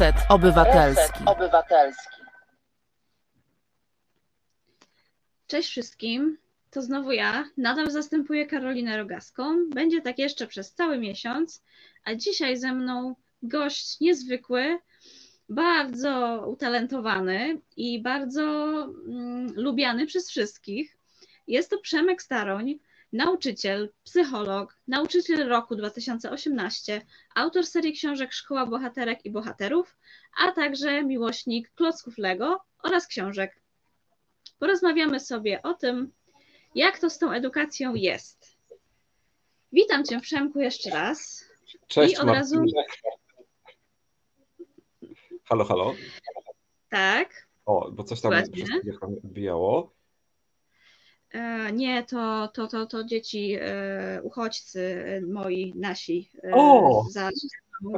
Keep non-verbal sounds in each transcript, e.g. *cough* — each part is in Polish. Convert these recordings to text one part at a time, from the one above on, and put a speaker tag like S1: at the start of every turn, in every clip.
S1: Reset Obywatelski.
S2: Reset Obywatelski.
S3: Cześć wszystkim. To znowu ja. Nadal zastępuję Karolinę Rogaską. Będzie tak jeszcze przez cały miesiąc, a dzisiaj ze mną gość niezwykły, bardzo utalentowany i bardzo mm, lubiany przez wszystkich. Jest to Przemek Staroń, nauczyciel, psycholog, nauczyciel roku 2018, autor serii książek Szkoła Bohaterek i Bohaterów, a także miłośnik klocków Lego oraz książek. Porozmawiamy sobie o tym, jak to z tą edukacją jest. Witam Cię, Przemku, jeszcze raz.
S4: Cześć,
S3: I od razu.
S4: Halo, halo.
S3: Tak.
S4: O, bo coś tam
S3: Ładnie. E, Nie, to, to, to, to dzieci, e, uchodźcy e, moi, nasi
S4: O!
S3: za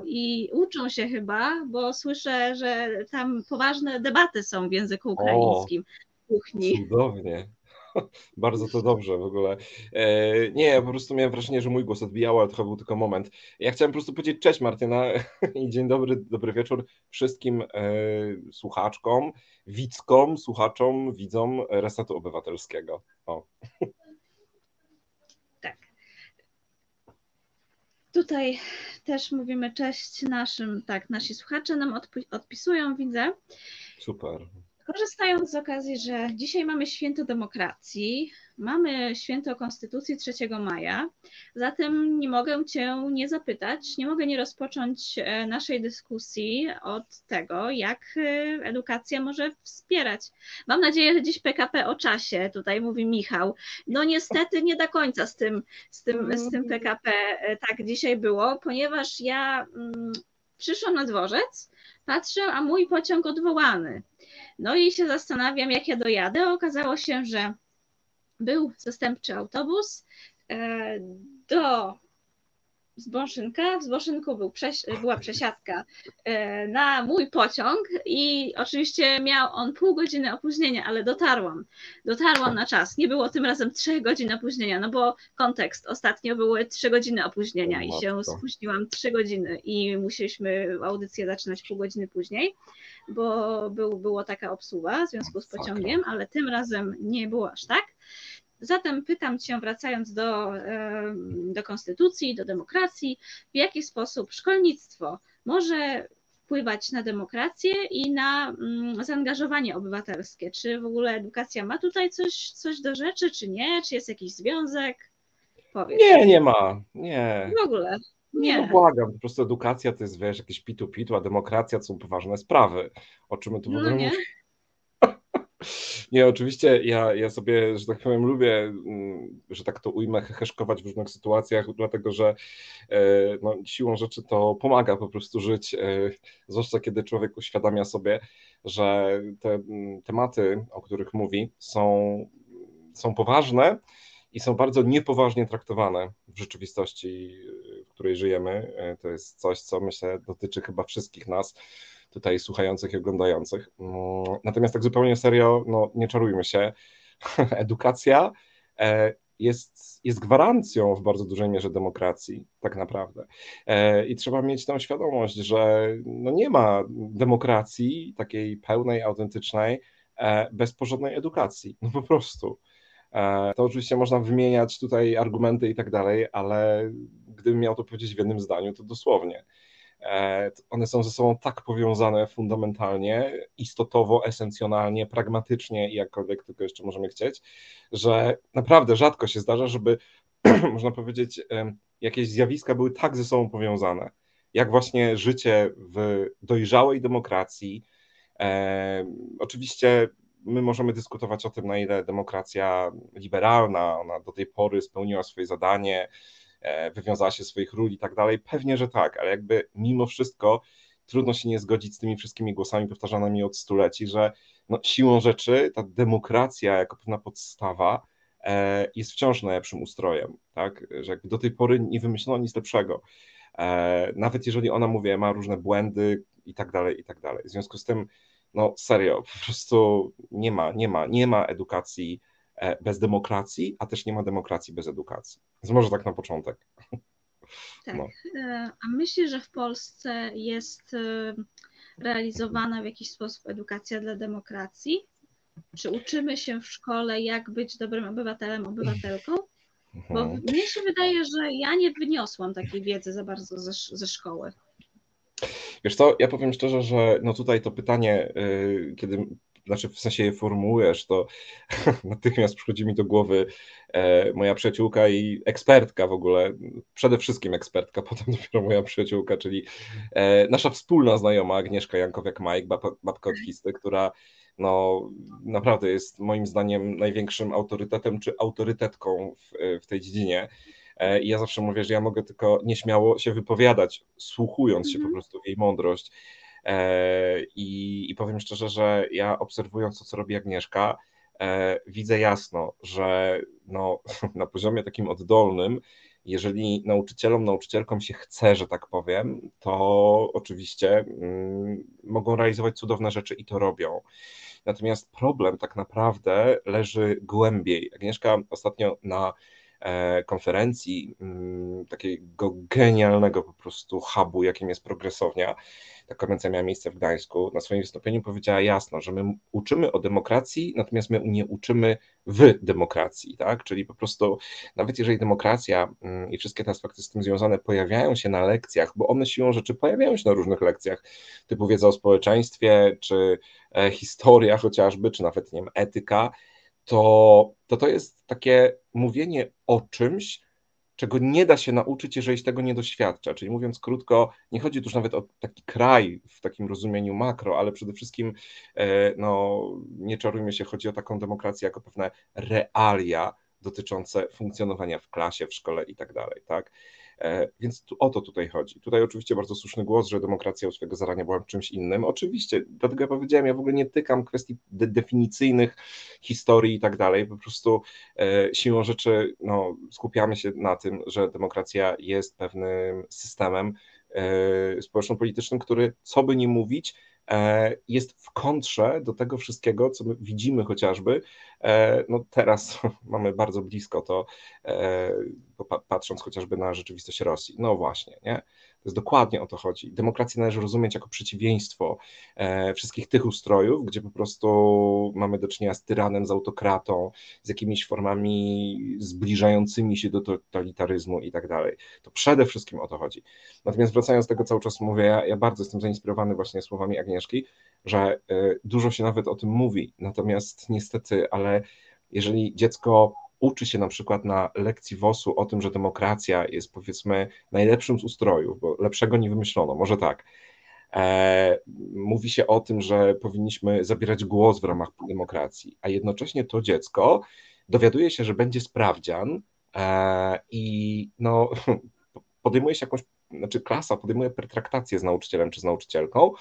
S3: i uczą się chyba, bo słyszę, że tam poważne debaty są w języku ukraińskim w kuchni.
S4: Cudownie. *laughs* Bardzo to dobrze w ogóle. E, nie, ja po prostu miałem wrażenie, że mój głos odbijał, ale to był tylko moment. Ja chciałem po prostu powiedzieć cześć Martyna *laughs* i dzień dobry, dobry wieczór wszystkim e, słuchaczkom, widzkom, słuchaczom, widzom Resetu Obywatelskiego. O. *laughs*
S3: Tak. Tutaj też mówimy cześć naszym, tak, nasi słuchacze nam odpi- odpisują, widzę.
S4: Super.
S3: Korzystając z okazji, że dzisiaj mamy święto demokracji, mamy święto Konstytucji 3 maja, zatem nie mogę Cię nie zapytać, nie mogę nie rozpocząć e, naszej dyskusji od tego, jak e, edukacja może wspierać. Mam nadzieję, że dziś PKP o czasie, tutaj mówi Michał. No niestety nie do końca z tym, z tym, z tym PKP e, tak dzisiaj było, ponieważ ja mm, przyszłam na dworzec, patrzę, a mój pociąg odwołany. No i się zastanawiam, jak ja dojadę. Okazało się, że był zastępczy autobus e, do Zboszynka. W Zboszynku był prześ była przesiadka e, na mój pociąg i oczywiście miał on pół godziny opóźnienia, ale dotarłam. Dotarłam na czas. Nie było tym razem trzech godzin opóźnienia, no bo kontekst. Ostatnio były trzy godziny opóźnienia
S4: O
S3: i się
S4: matko.
S3: spóźniłam trzy godziny i musieliśmy audycję zaczynać pół godziny później, bo był, była taka obsługa w związku z pociągiem, ale tym razem nie było aż tak. Zatem pytam Cię, wracając do, em, do konstytucji, do demokracji, w jaki sposób szkolnictwo może wpływać na demokrację i na mm, zaangażowanie obywatelskie? Czy w ogóle edukacja ma tutaj coś, coś do rzeczy, czy nie? Czy jest jakiś związek? Powiedz.
S4: Nie, nie ma. Nie.
S3: W ogóle.
S4: Nie, no błagam, po prostu edukacja to jest, wiesz, jakieś pitu-pitu, a demokracja to są poważne sprawy. O czym my tu w
S3: No
S4: ogóle
S3: nie.
S4: mówimy? Nie, oczywiście ja, ja sobie, że tak powiem, lubię, mm, że tak to ujmę, heheszkować w różnych sytuacjach, dlatego że e, no, siłą rzeczy to pomaga po prostu żyć, e, zwłaszcza kiedy człowiek uświadamia sobie, że te mm, tematy, o których mówi, są, są poważne i są bardzo niepoważnie traktowane w rzeczywistości, w której żyjemy. E, To jest coś, co myślę dotyczy chyba wszystkich nas tutaj słuchających i oglądających. Mm, Natomiast tak zupełnie serio, no nie czarujmy się, *laughs* edukacja e, jest, jest gwarancją w bardzo dużej mierze demokracji, tak naprawdę. E, I trzeba mieć tą świadomość, że no nie ma demokracji takiej pełnej, autentycznej e, bez porządnej edukacji. No po prostu. To oczywiście można wymieniać tutaj argumenty i tak dalej, ale gdybym miał to powiedzieć w jednym zdaniu, to dosłownie. E, one są ze sobą tak powiązane fundamentalnie, istotowo, esencjonalnie, pragmatycznie i jakkolwiek tylko jeszcze możemy chcieć, że naprawdę rzadko się zdarza, żeby, *clears throat* można powiedzieć, jakieś zjawiska były tak ze sobą powiązane, jak właśnie życie w dojrzałej demokracji. E, oczywiście my możemy dyskutować o tym, na ile demokracja liberalna, ona do tej pory spełniła swoje zadanie, wywiązała się swoich ról i tak dalej? Pewnie, że tak, ale jakby mimo wszystko trudno się nie zgodzić z tymi wszystkimi głosami powtarzanymi od stuleci, że no, siłą rzeczy ta demokracja jako pewna podstawa e, jest wciąż najlepszym ustrojem, tak? Że jakby do tej pory nie wymyślono nic lepszego. E, nawet jeżeli ona, mówię, ma różne błędy i tak dalej, i tak dalej. W związku z tym, no serio, po prostu nie ma, nie ma, nie ma edukacji E, bez demokracji, a też nie ma demokracji bez edukacji. Więc może tak na początek.
S3: Tak. No. E, a myślę, że w Polsce jest e, realizowana w jakiś sposób edukacja dla demokracji? Czy uczymy się w szkole, jak być dobrym obywatelem, obywatelką? Bo mhm. mnie się wydaje, że ja nie wyniosłam takiej wiedzy za bardzo ze, ze szkoły.
S4: Wiesz co, ja powiem szczerze, że no tutaj to pytanie, kiedy znaczy w sensie je formułujesz, to *laughs* natychmiast przychodzi mi do głowy e, moja przyjaciółka i ekspertka w ogóle, przede wszystkim ekspertka, *laughs* potem dopiero moja przyjaciółka, czyli e, nasza wspólna znajoma Agnieszka Jankowiak-Majk, babka od Histy, która no, naprawdę jest moim zdaniem największym autorytetem czy autorytetką w, w tej dziedzinie. E, I ja zawsze mówię, że ja mogę tylko nieśmiało się wypowiadać, słuchując się po mhm. prostu w jej mądrość. E, I, I powiem szczerze, że ja obserwując to, co robi Agnieszka, e, widzę jasno, że no, *laughs* na poziomie takim oddolnym, jeżeli nauczycielom, nauczycielkom się chce, że tak powiem, to oczywiście mm, mogą realizować cudowne rzeczy i to robią. Natomiast problem tak naprawdę leży głębiej. Agnieszka ostatnio na konferencji, mm, takiego genialnego po prostu hubu, jakim jest progresownia. Ta konferencja miała miejsce w Gdańsku. Na swoim wystąpieniu powiedziała jasno, że my uczymy o demokracji, natomiast my nie uczymy w demokracji, tak? Czyli po prostu nawet jeżeli demokracja mm, i wszystkie te aspekty z tym związane pojawiają się na lekcjach, bo one siłą rzeczy pojawiają się na różnych lekcjach, typu wiedza o społeczeństwie, czy e, historia chociażby, czy nawet, nie wiem, etyka, to, to to jest takie mówienie o czymś, czego nie da się nauczyć, jeżeli się tego nie doświadcza. Czyli mówiąc krótko, nie chodzi tu już nawet o taki kraj w takim rozumieniu makro, ale przede wszystkim, e, no, nie czarujmy się, chodzi o taką demokrację jako pewne realia dotyczące funkcjonowania w klasie, w szkole i tak dalej, tak? E, więc tu, o to tutaj chodzi. Tutaj oczywiście bardzo słuszny głos, że demokracja u swojego zarania była czymś innym. Oczywiście, dlatego ja powiedziałem, ja w ogóle nie tykam kwestii de definicyjnych, historii i tak dalej. Po prostu e, siłą rzeczy no, skupiamy się na tym, że demokracja jest pewnym systemem e, społeczno-politycznym, który, co by nie mówić, jest w kontrze do tego wszystkiego, co my widzimy chociażby. E, no teraz *laughs* mamy bardzo blisko to, e, patrząc chociażby na rzeczywistość Rosji. No właśnie, nie? To jest dokładnie o to chodzi. Demokrację należy rozumieć jako przeciwieństwo e, wszystkich tych ustrojów, gdzie po prostu mamy do czynienia z tyranem, z autokratą, z jakimiś formami zbliżającymi się do totalitaryzmu i tak dalej. To przede wszystkim o to chodzi. Natomiast wracając do tego cały czas mówię, ja, ja bardzo jestem zainspirowany właśnie słowami Agnieszki, że e, dużo się nawet o tym mówi, natomiast niestety, ale jeżeli dziecko uczy się na przykład na lekcji WOS-u o tym, że demokracja jest powiedzmy najlepszym z ustrojów, bo lepszego nie wymyślono, może tak. E, mówi się o tym, że powinniśmy zabierać głos w ramach demokracji, a jednocześnie to dziecko dowiaduje się, że będzie sprawdzian e, i no, *laughs* podejmuje się jakąś znaczy klasa podejmuje pertraktację z nauczycielem czy z nauczycielką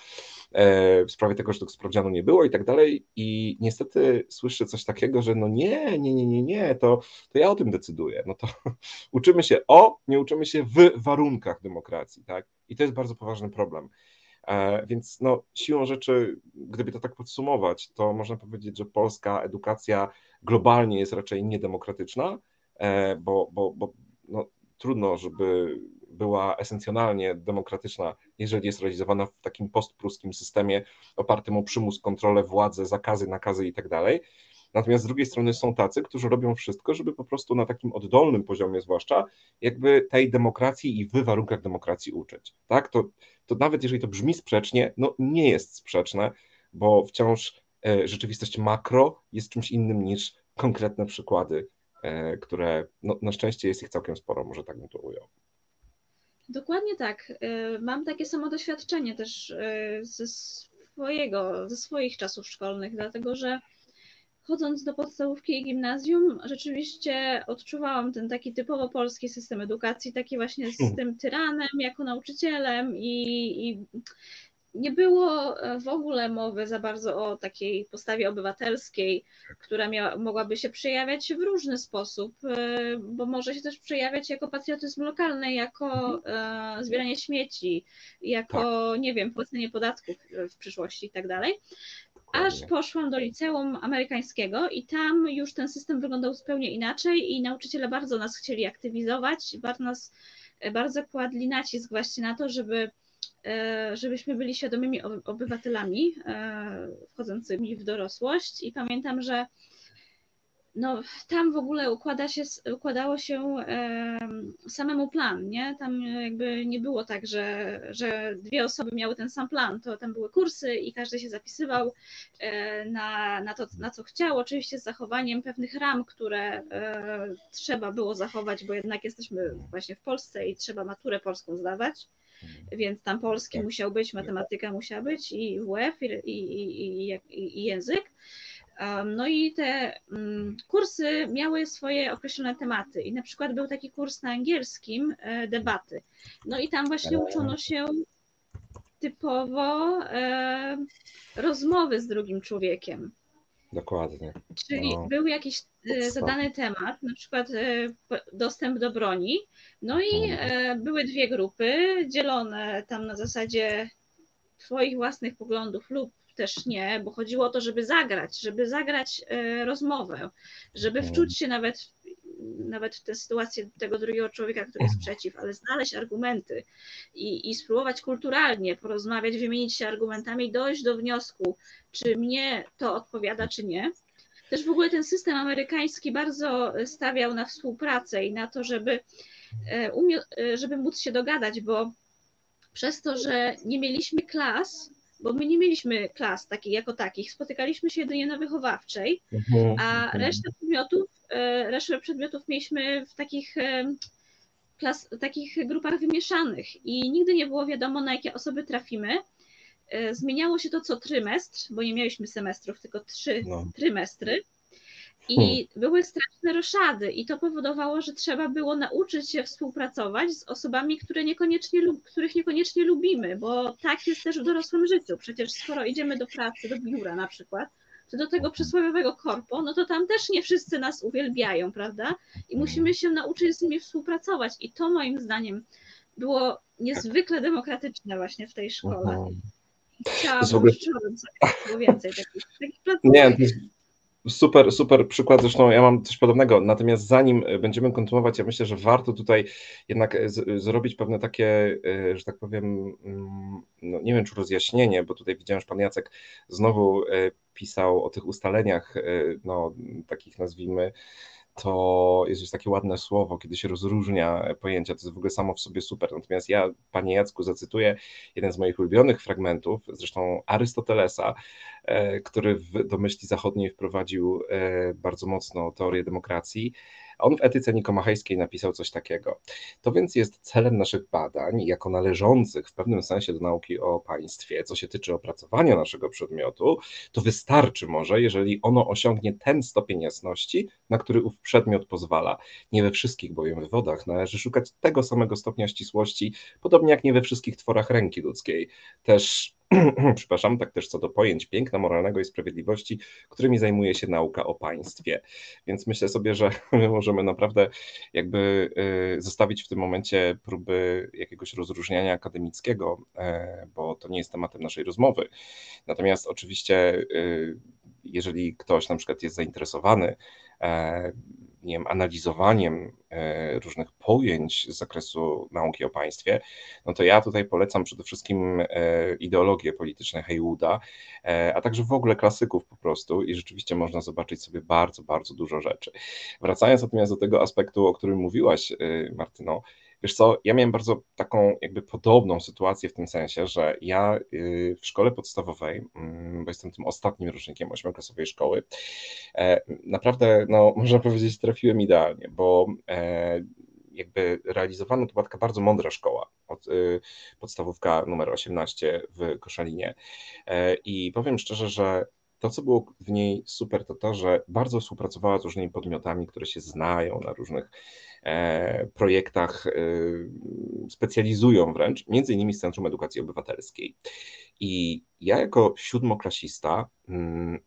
S4: e, w sprawie tego, że tego sprawdzianu nie było i tak dalej i niestety słyszę coś takiego, że no nie, nie, nie, nie, nie, to, to ja o tym decyduję. No to *laughs* uczymy się o, nie uczymy się w warunkach demokracji, tak? I to jest bardzo poważny problem. E, więc no, siłą rzeczy, gdyby to tak podsumować, to można powiedzieć, że polska edukacja globalnie jest raczej niedemokratyczna, e, bo, bo, bo no, trudno, żeby była esencjonalnie demokratyczna, jeżeli jest realizowana w takim postpruskim systemie opartym o przymus, kontrolę, władzę, zakazy, nakazy i tak. Natomiast z drugiej strony są tacy, którzy robią wszystko, żeby po prostu na takim oddolnym poziomie zwłaszcza jakby tej demokracji i w warunkach demokracji uczyć. Tak? To, to nawet jeżeli to brzmi sprzecznie, no nie jest sprzeczne, bo wciąż e, rzeczywistość makro jest czymś innym niż konkretne przykłady, e, które no, na szczęście jest ich całkiem sporo, może tak bym to ujął.
S3: Dokładnie tak. E, mam takie samo doświadczenie też ze swojego, ze swoich czasów szkolnych, dlatego że chodząc do podstawówki i gimnazjum, rzeczywiście odczuwałam ten taki typowo polski system edukacji, taki właśnie z hmm. tym tyranem jako nauczycielem i, i nie było w ogóle mowy za bardzo o takiej postawie obywatelskiej, która miała, mogłaby się przejawiać w różny sposób, e, bo może się też przejawiać jako patriotyzm lokalny, jako mhm. e, zbieranie śmieci, jako, tak. nie wiem, płacenie podatków w przyszłości i tak dalej. Aż poszłam do liceum amerykańskiego i tam już ten system wyglądał zupełnie inaczej i nauczyciele bardzo nas chcieli aktywizować, bardzo nas bardzo kładli nacisk właśnie na to, żeby, e, żebyśmy byli świadomymi obywatelami e, wchodzącymi w dorosłość. I pamiętam, że no, tam w ogóle układa się, układało się e, samemu plan, nie? Tam jakby nie było tak, że, że dwie osoby miały ten sam plan, to tam były kursy i każdy się zapisywał e, na, na to, na co chciał, oczywiście z zachowaniem pewnych ram, które e, trzeba było zachować, bo jednak jesteśmy właśnie w Polsce i trzeba maturę polską zdawać, więc tam polski tak. musiał być, matematyka musiała być i WF i, i, i, i język. No i te mm, kursy miały swoje określone tematy i na przykład był taki kurs na angielskim e, debaty. No i tam właśnie uczono się typowo e, rozmowy z drugim człowiekiem.
S4: Dokładnie.
S3: Czyli no, był jakiś e, zadany temat, na przykład dostęp do broni, no i mhm. były dwie grupy dzielone tam na zasadzie Twoich własnych poglądów lub też nie, bo chodziło o to, żeby zagrać, żeby zagrać e, rozmowę, żeby mhm. wczuć się nawet, nawet w tę sytuację tego drugiego człowieka, który jest przeciw, ale znaleźć argumenty i, i spróbować kulturalnie porozmawiać, wymienić się argumentami, dojść do wniosku, czy mnie to odpowiada, czy nie. Też w ogóle ten system amerykański bardzo stawiał na współpracę i na to, żeby, e, umie, e, żeby móc się dogadać, bo przez to, że nie mieliśmy klas, bo my nie mieliśmy klas takich jako takich, spotykaliśmy się jedynie na wychowawczej, mhm, a mhm. resztę przedmiotów, e, resztę przedmiotów mieliśmy w takich e, klas, takich grupach wymieszanych i nigdy nie było wiadomo, na jakie osoby trafimy. E, zmieniało się to co trymestr, bo nie mieliśmy semestrów, tylko trzy no. trymestry. I hmm. były straszne roszady, i to powodowało, że trzeba było nauczyć się współpracować z osobami, które niekoniecznie, których niekoniecznie lubimy, bo tak jest też w dorosłym życiu. Przecież skoro idziemy do pracy, do biura na przykład, do tego przysłowiowego korpo, no to tam też nie wszyscy nas uwielbiają, prawda? I musimy się nauczyć z nimi współpracować. I to moim zdaniem było niezwykle demokratyczne właśnie w tej szkole. Mhm. Chciałabym, ogóle... było więcej takich, takich
S4: Nie, to jest Super, super przykład. Zresztą ja mam coś podobnego. Natomiast zanim e, będziemy kontynuować, ja myślę, że warto tutaj jednak e, z, zrobić pewne takie, e, że tak powiem, mm, no nie wiem czy rozjaśnienie, bo tutaj widziałem, że pan Jacek znowu pisał o tych ustaleniach, no takich nazwijmy, to jest już takie ładne słowo, kiedy się rozróżnia pojęcia, to jest w ogóle samo w sobie super. Natomiast ja, panie Jacku, zacytuję jeden z moich ulubionych fragmentów, zresztą Arystotelesa, e, który do myśli zachodniej wprowadził e, bardzo mocno teorię demokracji. On w etyce nikomachejskiej napisał coś takiego. To więc jest celem naszych badań, jako należących w pewnym sensie do nauki o państwie, co się tyczy opracowania naszego przedmiotu, to wystarczy może, jeżeli ono osiągnie ten stopień jasności, na który ów przedmiot pozwala. Nie we wszystkich bowiem wywodach należy szukać tego samego stopnia ścisłości, podobnie jak nie we wszystkich tworach ręki ludzkiej. Też *clears throat* przepraszam, tak też co do pojęć piękna, moralnego i sprawiedliwości, którymi zajmuje się nauka o państwie. Więc myślę sobie, że *laughs* my możemy naprawdę jakby y, zostawić w tym momencie próby jakiegoś rozróżniania akademickiego, e, bo to nie jest tematem naszej rozmowy. Natomiast oczywiście, y, jeżeli ktoś na przykład jest zainteresowany, e, wiem, analizowaniem e, różnych pojęć z zakresu nauki o państwie, no to ja tutaj polecam przede wszystkim ideologię polityczną Haywooda, a także w ogóle klasyków po prostu i rzeczywiście można zobaczyć sobie bardzo, bardzo dużo rzeczy. Wracając natomiast do tego aspektu, o którym mówiłaś, Martyno, Wiesz co, ja miałem bardzo taką jakby podobną sytuację w tym sensie, że ja y, w szkole podstawowej, mm, bo jestem tym ostatnim rocznikiem ośmioklasowej szkoły, e, naprawdę, no *laughs* można powiedzieć, trafiłem idealnie, bo e, jakby realizowano, to była taka bardzo mądra szkoła, od, y, podstawówka numer 18 w Koszalinie. E, i powiem szczerze, że to, co było w niej super, to to, że bardzo współpracowała z różnymi podmiotami, które się znają na różnych projektach, e, specjalizują wręcz, między innymi z Centrum Edukacji Obywatelskiej. I ja jako siódmoklasista mm,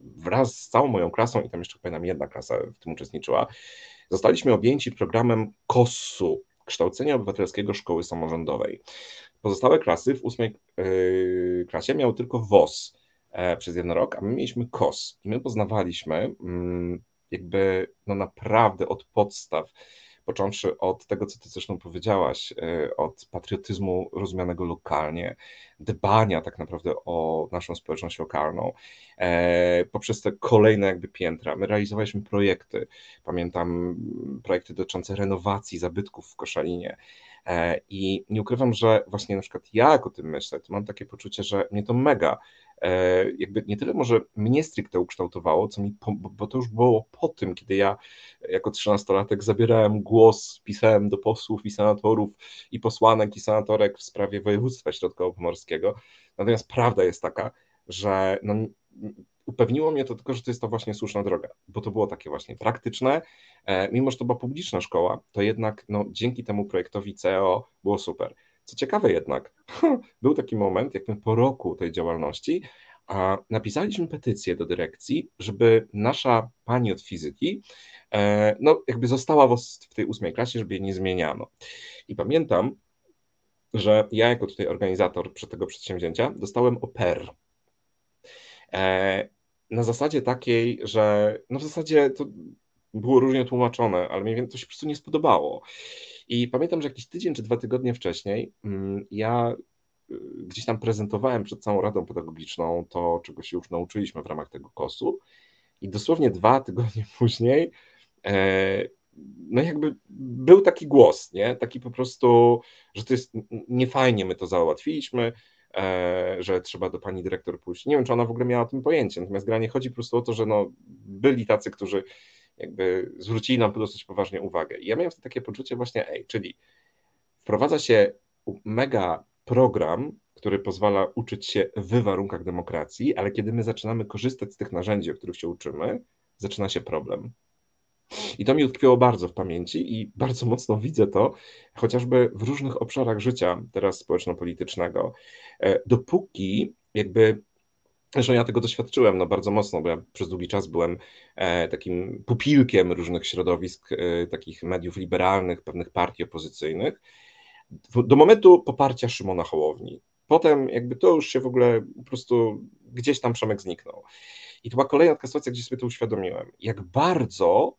S4: wraz z całą moją klasą, i tam jeszcze pamiętam jedna klasa w tym uczestniczyła, zostaliśmy objęci programem KOS-u, Kształcenia Obywatelskiego Szkoły Samorządowej. Pozostałe klasy w ósmej yy, klasie miały tylko WOS, E, przez jeden rok, a my mieliśmy KOS i my poznawaliśmy mm, jakby no naprawdę od podstaw, począwszy od tego, co ty zresztą powiedziałaś, e, od patriotyzmu rozumianego lokalnie, dbania tak naprawdę o naszą społeczność lokalną, e, poprzez te kolejne jakby piętra. My realizowaliśmy projekty, pamiętam projekty dotyczące renowacji zabytków w Koszalinie, i nie ukrywam, że właśnie na przykład ja jako tym myślę, to mam takie poczucie, że mnie to mega E, jakby nie tyle może mnie stricte ukształtowało, co mi, bo to już było po tym, kiedy ja jako trzynastolatek zabierałem głos, pisałem do posłów i senatorów i posłanek i senatorek w sprawie województwa środkowo-pomorskiego. Natomiast prawda jest taka, że no, upewniło mnie to tylko, że to jest to właśnie słuszna droga, bo to było takie właśnie praktyczne, e, mimo że to była publiczna szkoła, to jednak no, dzięki temu projektowi CEO było super. Co ciekawe jednak, *laughs* był taki moment, jak my po roku tej działalności, a napisaliśmy petycję do dyrekcji, żeby nasza pani od fizyki, e, no jakby została w tej ósmej klasie, żeby jej nie zmieniano. I pamiętam, że ja jako tutaj organizator tego przedsięwzięcia dostałem oper. Na zasadzie takiej, że no w zasadzie to było różnie tłumaczone, ale mi to się po prostu nie spodobało. I pamiętam, że jakiś tydzień czy dwa tygodnie wcześniej mm, ja y, gdzieś tam prezentowałem przed całą Radą Pedagogiczną to, czego się już nauczyliśmy w ramach tego kosu. I dosłownie dwa *laughs* tygodnie później, e, no jakby był taki głos, nie? Taki po prostu, że to jest niefajnie, my to załatwiliśmy, że trzeba do pani dyrektor pójść. Nie wiem, czy ona w ogóle miała o tym pojęcie, natomiast granie chodzi po prostu o to, że no, byli tacy, którzy jakby zwrócili nam dosyć poważnie uwagę. I ja miałem takie poczucie właśnie, ej, czyli wprowadza się mega program, który pozwala uczyć się w warunkach demokracji, ale kiedy my zaczynamy korzystać z tych narzędzi, o których się uczymy, zaczyna się problem. I to mi utkwiło bardzo w pamięci i bardzo mocno widzę to chociażby w różnych obszarach życia teraz społeczno-politycznego. E, dopóki jakby Zresztą ja tego doświadczyłem no, bardzo mocno, bo ja przez długi czas byłem e, takim pupilkiem różnych środowisk, e, takich mediów liberalnych, pewnych partii opozycyjnych, do momentu poparcia Szymona Hołowni. Potem jakby to już się w ogóle po prostu gdzieś tam Przemek zniknął. I to była kolejna taka sytuacja, gdzie sobie to uświadomiłem, jak bardzo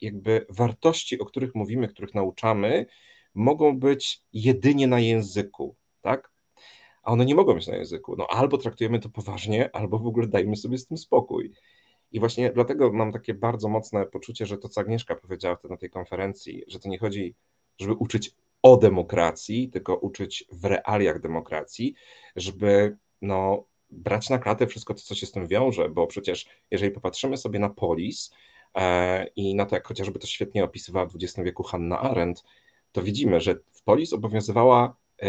S4: jakby wartości, o których mówimy, których nauczamy, mogą być jedynie na języku, tak? a one nie mogą być na języku. No albo traktujemy to poważnie, albo w ogóle dajmy sobie z tym spokój. I właśnie dlatego mam takie bardzo mocne poczucie, że to, co Agnieszka powiedziała wtedy na tej konferencji, że to nie chodzi, żeby uczyć o demokracji, tylko uczyć w realiach demokracji, żeby no, brać na klatę wszystko to, co się z tym wiąże, bo przecież jeżeli popatrzymy sobie na polis e, i na to, jak chociażby to świetnie opisywała w XX wieku Hanna Arendt, to widzimy, że w polis obowiązywała e,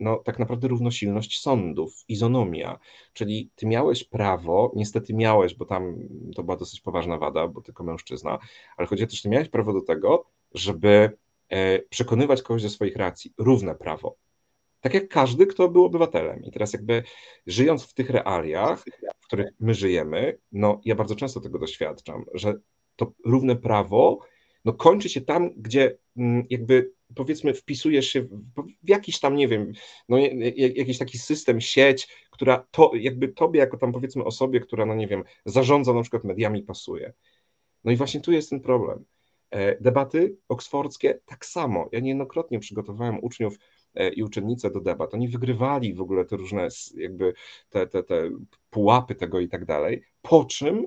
S4: no, tak naprawdę równosilność sądów, izonomia, czyli ty miałeś prawo, niestety miałeś, bo tam to była dosyć poważna wada, bo tylko mężczyzna, ale chodzi o to, że ty miałeś prawo do tego, żeby e, przekonywać kogoś do swoich racji, równe prawo. Tak jak każdy, kto był obywatelem. I teraz jakby żyjąc w tych realiach, w których my żyjemy, no ja bardzo często tego doświadczam, że to równe prawo no kończy się tam, gdzie mm, jakby powiedzmy wpisujesz się w jakiś tam, nie wiem, no, jakiś taki system, sieć, która to jakby tobie jako tam powiedzmy osobie, która no nie wiem, zarządza na przykład mediami pasuje. No i właśnie tu jest ten problem. E, debaty oksfordzkie tak samo. Ja niejednokrotnie przygotowałem uczniów i uczennice do debat. Oni wygrywali w ogóle te różne jakby te, te, te pułapy tego i tak dalej. Po czym,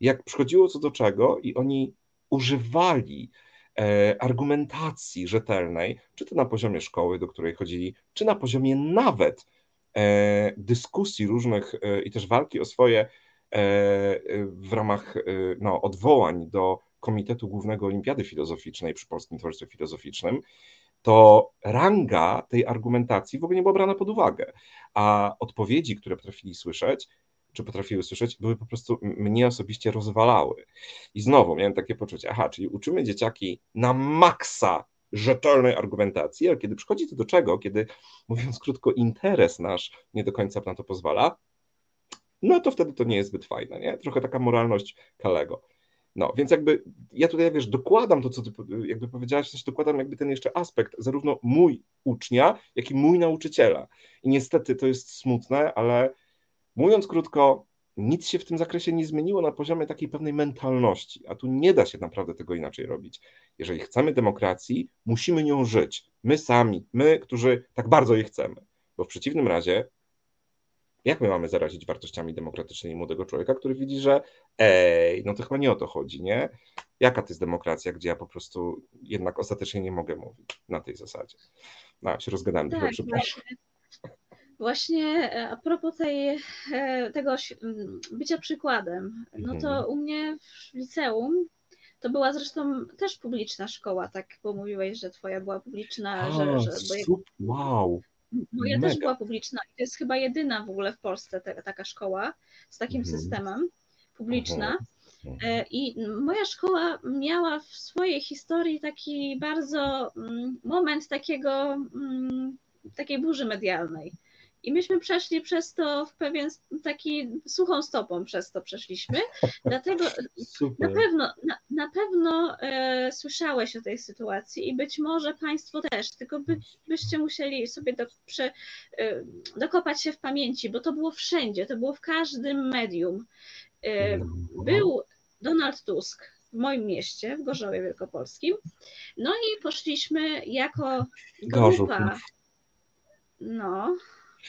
S4: jak przychodziło co do czego i oni używali e, argumentacji rzetelnej, czy to na poziomie szkoły, do której chodzili, czy na poziomie nawet dyskusji różnych i też walki o swoje w ramach no, odwołań do Komitetu Głównego Olimpiady Filozoficznej przy Polskim Towarzystwie Filozoficznym, to ranga tej argumentacji w ogóle nie była brana pod uwagę, a odpowiedzi, które potrafili słyszeć, czy potrafiły słyszeć, były po prostu mnie osobiście rozwalały. I znowu miałem takie poczucie, aha, czyli uczymy dzieciaki na maksa rzetelnej argumentacji, ale kiedy przychodzi to do czego, kiedy mówiąc krótko, interes nasz nie do końca na to pozwala, no to wtedy to nie jest zbyt fajne, nie? Trochę taka moralność Kalego. No, więc jakby ja tutaj, wiesz, dokładam to, co ty jakby powiedziałaś, sensie dokładam jakby ten jeszcze aspekt, zarówno mój ucznia, jak i mój nauczyciela. I niestety to jest smutne, ale mówiąc krótko, nic się w tym zakresie nie zmieniło na poziomie takiej pewnej mentalności, a tu nie da się naprawdę tego inaczej robić. Jeżeli chcemy demokracji, musimy nią żyć. My sami, my, którzy tak bardzo jej chcemy. Bo w przeciwnym razie jak my mamy zarazić wartościami demokratycznymi młodego człowieka, który widzi, że ej, no to chyba nie o to chodzi, nie? Jaka to jest demokracja, gdzie ja po prostu jednak ostatecznie nie mogę mówić na tej zasadzie. No, się rozgadałem, tak, przepraszam.
S3: Właśnie e, a propos tej, e, tego bycia przykładem, no to mhm. u mnie w liceum to była zresztą też publiczna szkoła, tak, bo mówiłeś, że twoja była publiczna, a, że, że bo
S4: wow.
S3: Moja Mega. też była publiczna i to jest chyba jedyna w ogóle w Polsce te, taka szkoła z takim mhm. systemem, publiczna. Mhm. E, I moja szkoła miała w swojej historii taki bardzo mm, moment takiego, mm, takiej burzy medialnej. I myśmy przeszli przez to w pewien taki suchą stopą przez to przeszliśmy. Dlatego *laughs* Super. na pewno, na, na pewno e, słyszałeś o tej sytuacji i być może Państwo też, tylko by, byście musieli sobie do, prze, e, dokopać się w pamięci, bo to było wszędzie, to było w każdym medium. E, był Donald Tusk w moim mieście, w Gorzowie Wielkopolskim. No i poszliśmy jako grupa. No,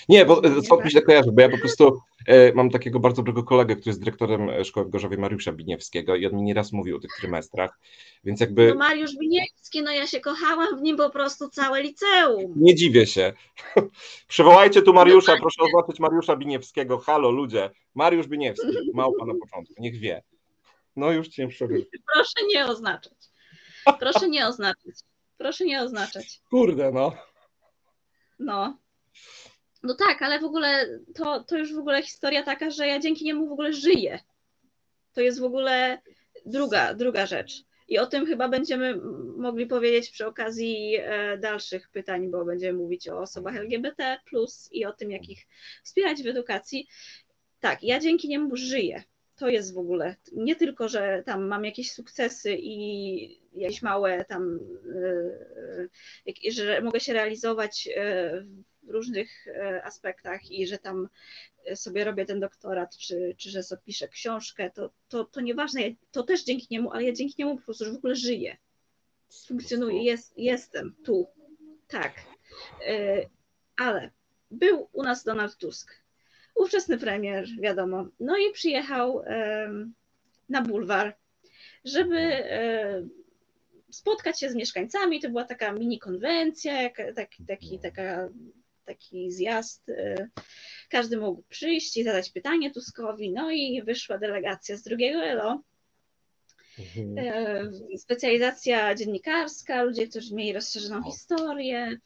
S4: nie, bo co mi się kojarzy, bo ja po prostu e, mam takiego bardzo dobrego kolegę, który jest dyrektorem e, szkoły w Gorzowie, Mariusza Biniewskiego i on mi nieraz mówił o tych trymestrach, więc jakby...
S3: No Mariusz Biniewski, no ja się kochałam w nim po prostu całe liceum.
S4: Nie dziwię się. *laughs* Przywołajcie tu Mariusza, no proszę oznaczyć Mariusza Biniewskiego. Halo ludzie, Mariusz Biniewski, małpa na początku, niech wie. No już cię przerywa.
S3: Proszę nie oznaczać. Proszę nie oznaczać. Proszę nie oznaczać.
S4: Kurde, no.
S3: No. No tak, ale w ogóle to, to już w ogóle historia taka, że ja dzięki niemu w ogóle żyję. To jest w ogóle druga, druga rzecz. I o tym chyba będziemy mogli powiedzieć przy okazji e, dalszych pytań, bo będziemy mówić o osobach LGBT i o tym, jak ich wspierać w edukacji. Tak, ja dzięki niemu żyję. To jest w ogóle nie tylko, że tam mam jakieś sukcesy i jakieś małe tam, e, e, że mogę się realizować różnych e, aspektach i że tam e, sobie robię ten doktorat, czy, czy że sobie piszę książkę, to, to, to nieważne, to też dzięki niemu, ale ja dzięki niemu po prostu już w ogóle żyję. Funkcjonuję, jest, jestem tu. Tak. E, ale był u nas Donald Tusk, ówczesny premier, wiadomo. No i przyjechał na bulwar, żeby spotkać się z mieszkańcami. To była taka mini konwencja, taki, taki, taka taki zjazd. Y, każdy mógł przyjść i zadać pytanie Tuskowi, no i wyszła delegacja z drugiego ELO. Mhm. Y, specjalizacja dziennikarska, ludzie, którzy mieli rozszerzoną historię. Y,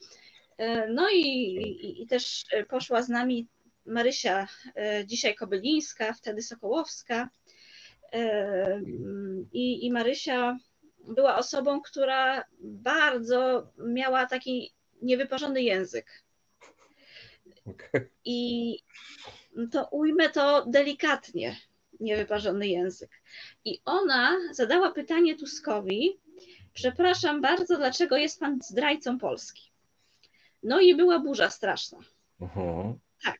S3: no i, i, i też poszła z nami Marysia, dzisiaj Kobylińska, wtedy Sokołowska. I, I Marysia była osobą, która bardzo miała taki niewyparzony język. Okay. I to ujmę to delikatnie, niewyparzony język. I ona zadała pytanie Tuskowi, przepraszam bardzo, dlaczego jest pan zdrajcą Polski? No i była burza straszna. Tak.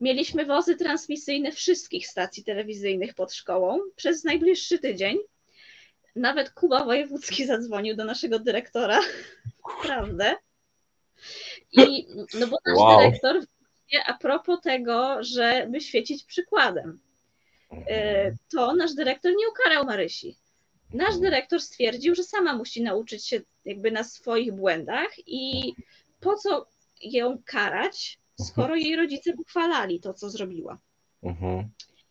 S3: Mieliśmy wozy transmisyjne wszystkich stacji telewizyjnych pod szkołą przez najbliższy tydzień. nawet Kuba Wojewódzki *laughs* zadzwonił do naszego dyrektora, prawda? I no bo nasz
S4: Wow.
S3: dyrektor, a propos tego, żeby świecić przykładem, e, to nasz dyrektor nie ukarał Marysi. Nasz dyrektor stwierdził, że sama musi nauczyć się jakby na swoich błędach i po co ją karać, skoro jej rodzice pochwalali to, co zrobiła.
S4: Mhm.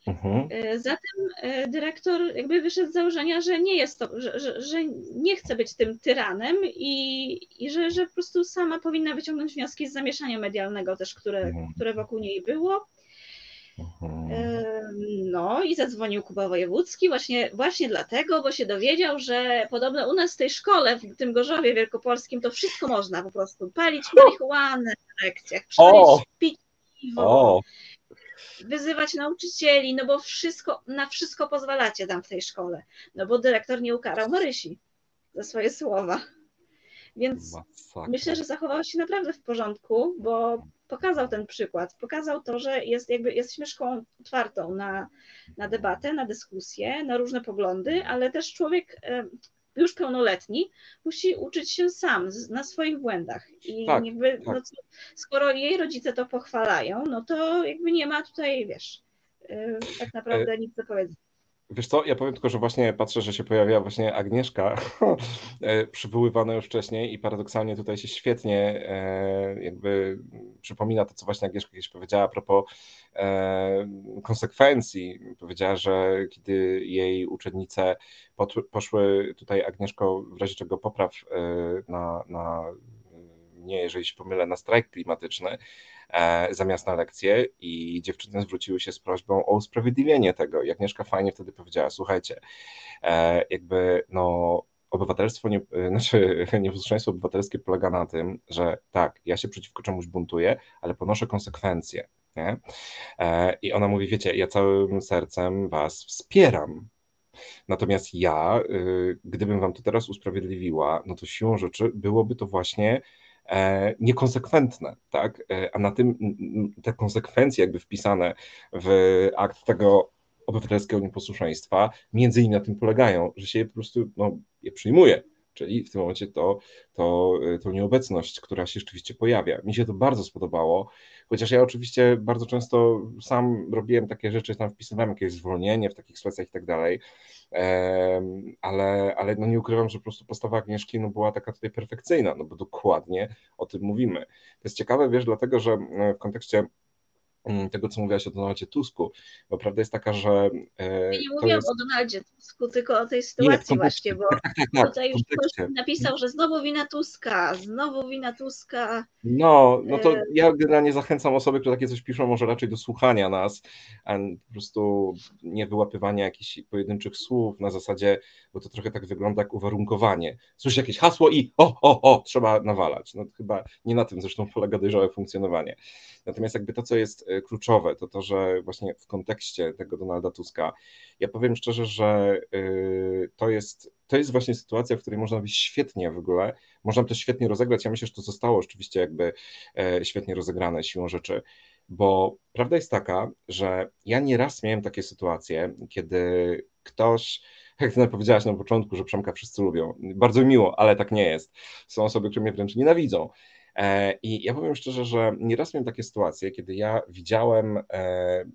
S4: Mhm.
S3: E, Zatem e, dyrektor jakby wyszedł z założenia, że nie jest to, że, że, że nie chce być tym tyranem i, i że, że po prostu sama powinna wyciągnąć wnioski z zamieszania medialnego też, które,
S4: Mhm.
S3: które wokół niej było.
S4: Mhm.
S3: E, No i zadzwonił Kuba Wojewódzki właśnie, właśnie dlatego, bo się dowiedział, że podobno u nas w tej szkole, w tym Gorzowie Wielkopolskim, to wszystko można po prostu palić marihuanę przynajmniej pić piwo,
S4: O,
S3: wyzywać nauczycieli, no bo wszystko, na wszystko pozwalacie tam w tej szkole, no bo dyrektor nie ukarał Marysi za swoje słowa. Więc
S4: masakra.
S3: myślę, że zachował się naprawdę w porządku, bo pokazał ten przykład, pokazał to, że jest jakby jesteśmy szkołą otwartą na, na debatę, na dyskusję, na różne poglądy, ale też człowiek już pełnoletni musi uczyć się sam na swoich błędach. I
S4: Tak,
S3: jakby,
S4: tak.
S3: no, skoro jej rodzice to pochwalają, no to jakby nie ma tutaj, wiesz, e, tak naprawdę nic do powiedzenia.
S4: Wiesz co, ja powiem tylko, że właśnie patrzę, że się pojawia właśnie Agnieszka, *laughs* e, przywoływana już wcześniej i paradoksalnie tutaj się świetnie e, jakby przypomina to, co właśnie Agnieszka kiedyś powiedziała a propos e, konsekwencji. Powiedziała, że kiedy jej uczennice poszły tutaj Agnieszko w razie czego popraw na, na jeżeli się pomylę, na strajk klimatyczny zamiast na lekcję i dziewczyny zwróciły się z prośbą o usprawiedliwienie tego. I Agnieszka fajnie wtedy powiedziała, słuchajcie, e, jakby no obywatelstwo, nie, e, *laughs* znaczy nieposłuszeństwo obywatelskie polega na tym, że tak, ja się przeciwko czemuś buntuję, ale ponoszę konsekwencje. Nie? E, I ona mówi, wiecie, ja całym sercem was wspieram. Natomiast ja, y, gdybym wam to teraz usprawiedliwiła, no to siłą rzeczy byłoby to właśnie e, niekonsekwentne, tak? E, A na tym te konsekwencje jakby wpisane w akt tego obywatelskiego nieposłuszeństwa między innymi na tym polegają, że się je po prostu no, je przyjmuje. Czyli w tym momencie to, to, y, to nieobecność, która się rzeczywiście pojawia. Mi się to bardzo spodobało, chociaż ja oczywiście bardzo często sam robiłem takie rzeczy, tam wpisywałem jakieś zwolnienie w takich sytuacjach i tak dalej, ale, ale no nie ukrywam, że po prostu postawa Agnieszki no była taka tutaj perfekcyjna, no bo dokładnie o tym mówimy. To jest ciekawe, wiesz, dlatego, że e, w kontekście tego, co mówiłaś o Donaldzie Tusku, bo prawda jest taka, że e,
S3: Ja nie mówiłam
S4: jest...
S3: o Donaldzie Tusku, tylko o tej
S4: Nie,
S3: sytuacji
S4: kontekście,
S3: właśnie, bo
S4: tak, tak, tak,
S3: tutaj
S4: w
S3: już ktoś napisał, że znowu wina Tuska, znowu wina Tuska.
S4: No, no to
S3: E,
S4: ja generalnie zachęcam osoby, które takie coś piszą, może raczej do słuchania nas, a po prostu nie wyłapywania jakichś pojedynczych słów na zasadzie, bo to trochę tak wygląda jak uwarunkowanie. Słyszy jakieś hasło i o, o, o, trzeba nawalać. No chyba nie na tym zresztą polega dojrzałe funkcjonowanie. Natomiast jakby to, co jest e, kluczowe, to to, że właśnie w kontekście tego Donalda Tuska, ja powiem szczerze, że y, to jest, to jest właśnie sytuacja, w której można być świetnie w ogóle, można to świetnie rozegrać. Ja myślę, że to zostało rzeczywiście jakby e, świetnie rozegrane siłą rzeczy, bo prawda jest taka, że ja nieraz miałem takie sytuacje, kiedy ktoś, *laughs* jak ty powiedziałaś na początku, że Przemka wszyscy lubią, bardzo mi miło, ale tak nie jest. Są osoby, które mnie wręcz nienawidzą. E, I ja powiem szczerze, że nieraz miałem takie sytuacje, kiedy ja widziałem, e,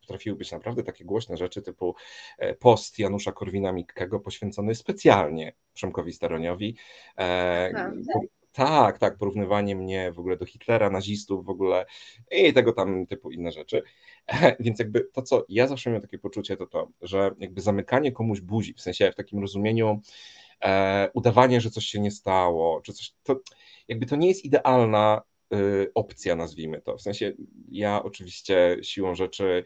S4: potrafiły być naprawdę takie głośne rzeczy typu e, post Janusza Korwina-Mikkego poświęcony specjalnie Przemkowi Staroniowi. Tak, tak, porównywanie mnie w ogóle do Hitlera, nazistów w ogóle i tego tam typu inne rzeczy. Więc jakby to, co ja zawsze miałem takie poczucie, to to, że jakby zamykanie komuś buzi, w sensie w takim rozumieniu e, udawanie, że coś się nie stało, czy coś, to jakby to nie jest idealna y, opcja, nazwijmy to. W sensie ja oczywiście siłą rzeczy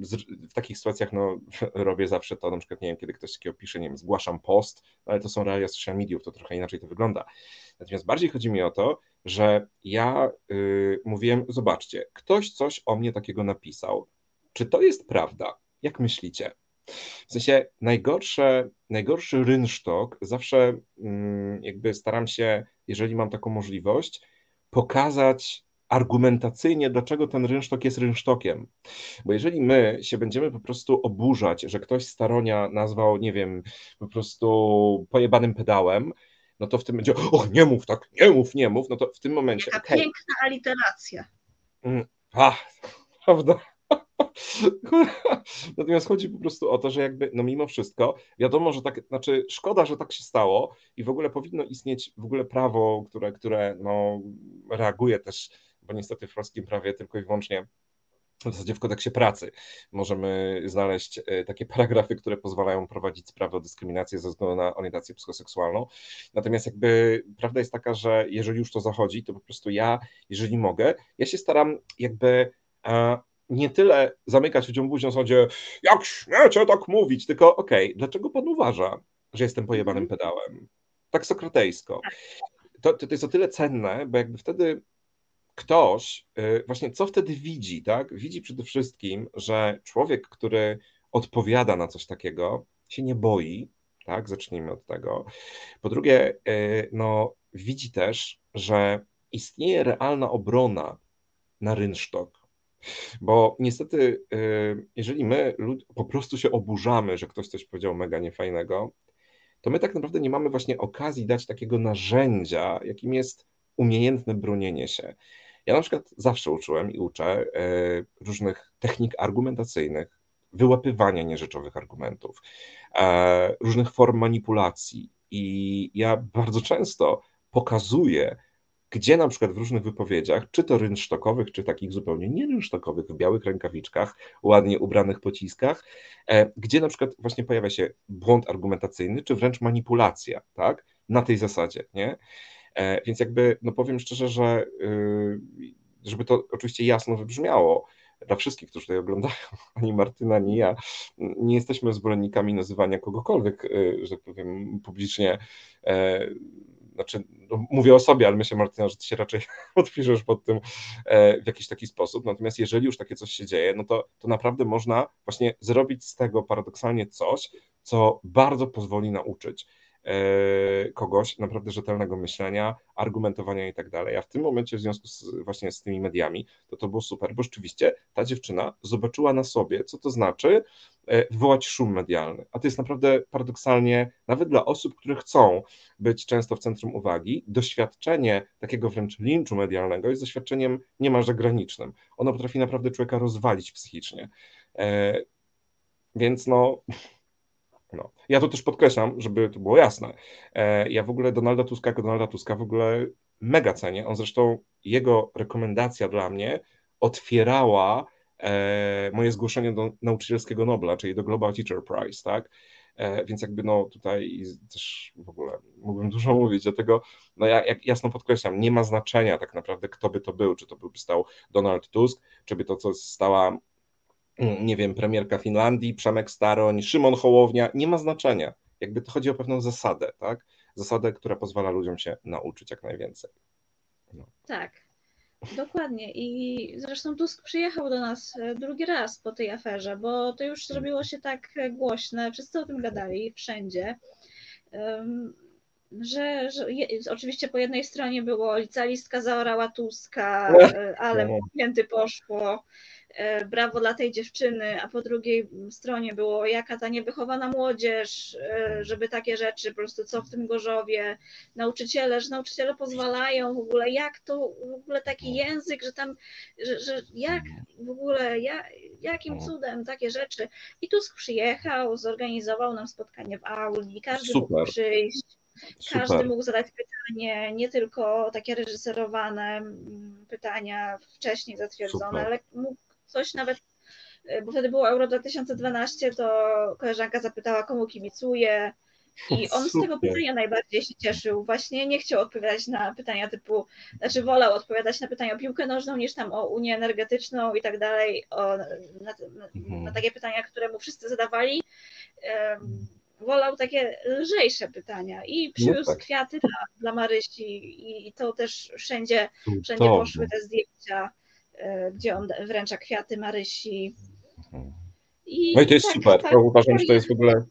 S4: z, w takich sytuacjach no, *laughs* robię zawsze to, na przykład nie wiem, kiedy ktoś takiego pisze, nie wiem, zgłaszam post, ale to są realia social mediów, to trochę inaczej to wygląda. Natomiast bardziej chodzi mi o to, że ja y, mówiłem, zobaczcie, ktoś coś o mnie takiego napisał. Czy to jest prawda? Jak myślicie? W sensie najgorsze, najgorszy rynsztok zawsze mm, jakby staram się, jeżeli mam taką możliwość, pokazać argumentacyjnie, dlaczego ten rynsztok jest rynsztokiem. Bo jeżeli my się będziemy po prostu oburzać, że ktoś staronia nazwał, nie wiem, po prostu pojebanym pedałem, no to w tym będzie, o nie mów tak, nie mów, nie mów, no to w tym momencie.
S3: Taka okay. piękna aliteracja.
S4: Mm, a, *laughs* prawda? *laughs* Natomiast chodzi po prostu o to, że jakby, no mimo wszystko, wiadomo, że tak, znaczy szkoda, że tak się stało i w ogóle powinno istnieć w ogóle prawo, które, które no, reaguje też, bo niestety w polskim prawie tylko i wyłącznie w zasadzie w kodeksie pracy możemy znaleźć e, takie *laughs* paragrafy, które pozwalają prowadzić sprawę o dyskryminację ze względu na orientację psychoseksualną. Natomiast jakby prawda jest taka, że jeżeli już to zachodzi, to po prostu ja, jeżeli mogę, ja się staram jakby nie tyle zamykać ludziom buzią w sądzie, jak śmiecie tak mówić, tylko okej, okay, dlaczego pan uważa, że jestem pojebanym mhm. pedałem? Tak sokratejsko. Tak. To, to, jest o tyle cenne, bo jakby wtedy ktoś, y, właśnie co wtedy widzi, tak? Widzi przede wszystkim, że człowiek, który odpowiada na coś takiego, się nie boi, tak? Zacznijmy od tego. Po drugie, y, no, widzi też, że istnieje realna obrona na rynsztok, bo niestety, y, jeżeli my po prostu się oburzamy, że ktoś coś powiedział mega niefajnego, to my tak naprawdę nie mamy właśnie okazji dać takiego narzędzia, jakim jest umiejętne bronienie się. Ja na przykład zawsze uczyłem i uczę y, różnych technik argumentacyjnych, wyłapywania nierzeczowych argumentów, e, różnych form manipulacji. I ja bardzo często pokazuję, gdzie na przykład w różnych wypowiedziach, czy to rynsztokowych, czy takich zupełnie nie rynsztokowych, w białych rękawiczkach, ładnie ubranych pociskach, e, gdzie na przykład właśnie pojawia się błąd argumentacyjny, czy wręcz manipulacja, tak, na tej zasadzie, nie? E, więc jakby, no powiem szczerze, że y, żeby to oczywiście jasno wybrzmiało, dla wszystkich, którzy tutaj oglądają, *laughs* ani Martyna, ani ja, nie jesteśmy zwolennikami nazywania kogokolwiek, y, że tak powiem, publicznie e, znaczy no, mówię o sobie, ale myślę Martyna, że ty się raczej *laughs* odpiszesz pod tym e, w jakiś taki sposób, natomiast jeżeli już takie coś się dzieje, no to, to naprawdę można właśnie zrobić z tego paradoksalnie coś, co bardzo pozwoli nauczyć kogoś naprawdę rzetelnego myślenia, argumentowania i tak dalej. A w tym momencie w związku z, właśnie z tymi mediami, to to było super, bo rzeczywiście ta dziewczyna zobaczyła na sobie, co to znaczy e, wywołać szum medialny. A to jest naprawdę paradoksalnie, nawet dla osób, które chcą być często w centrum uwagi, doświadczenie takiego wręcz linczu medialnego jest doświadczeniem niemalże granicznym. Ono potrafi naprawdę człowieka rozwalić psychicznie. E, więc no, no. Ja to też podkreślam, żeby to było jasne. E, ja w ogóle Donalda Tuska jako Donalda Tuska w ogóle mega cenię. On zresztą, jego rekomendacja dla mnie otwierała e, moje zgłoszenie do nauczycielskiego Nobla, czyli do Global Teacher Prize, tak? E, więc jakby no tutaj też w ogóle mógłbym dużo *laughs* mówić, dlatego no ja jak jasno podkreślam, nie ma znaczenia tak naprawdę kto by to był, czy to by stał Donald Tusk, czy by to co stała nie wiem, premierka Finlandii, Przemek Staroń, Szymon Hołownia, nie ma znaczenia. Jakby to chodzi o pewną zasadę, tak? Zasadę, która pozwala ludziom się nauczyć jak najwięcej.
S3: No. Tak, dokładnie. I zresztą Tusk przyjechał do nas e, drugi raz po tej aferze, bo to już zrobiło się tak głośne, wszyscy o tym gadali, wszędzie. że, że je, oczywiście po jednej stronie było licealistka zaorała Tuska, *laughs* e, ale pięty poszło. E, brawo dla tej dziewczyny, a po drugiej stronie było jaka ta niewychowana młodzież, e, żeby takie rzeczy, po prostu co w tym Gorzowie, nauczyciele, że nauczyciele pozwalają w ogóle, jak to w ogóle taki język, że tam, że, że jak w ogóle, jak, jakim cudem takie rzeczy. I Tusk przyjechał, zorganizował nam spotkanie w auli, każdy Super. mógł przyjść. Każdy Super. mógł zadać pytanie, nie tylko takie reżyserowane pytania wcześniej zatwierdzone, Super. ale mógł coś nawet, e, bo wtedy było Euro 2012, to koleżanka zapytała, komu kibicuje. I *laughs* on Super. z tego pytania najbardziej się cieszył. Właśnie nie chciał odpowiadać na pytania typu, znaczy wolał odpowiadać na pytania o piłkę nożną niż tam o Unię Energetyczną i tak dalej, o, na, na, mhm. na takie pytania, które mu wszyscy zadawali. Um, wolał takie lżejsze pytania i przywiózł no tak. kwiaty dla, dla Marysi i, i to też wszędzie, wszędzie poszły te zdjęcia gdzie on wręcza kwiaty Marysi.
S4: I no i to jest tak, super. Tak, uważam, że to jest w ogóle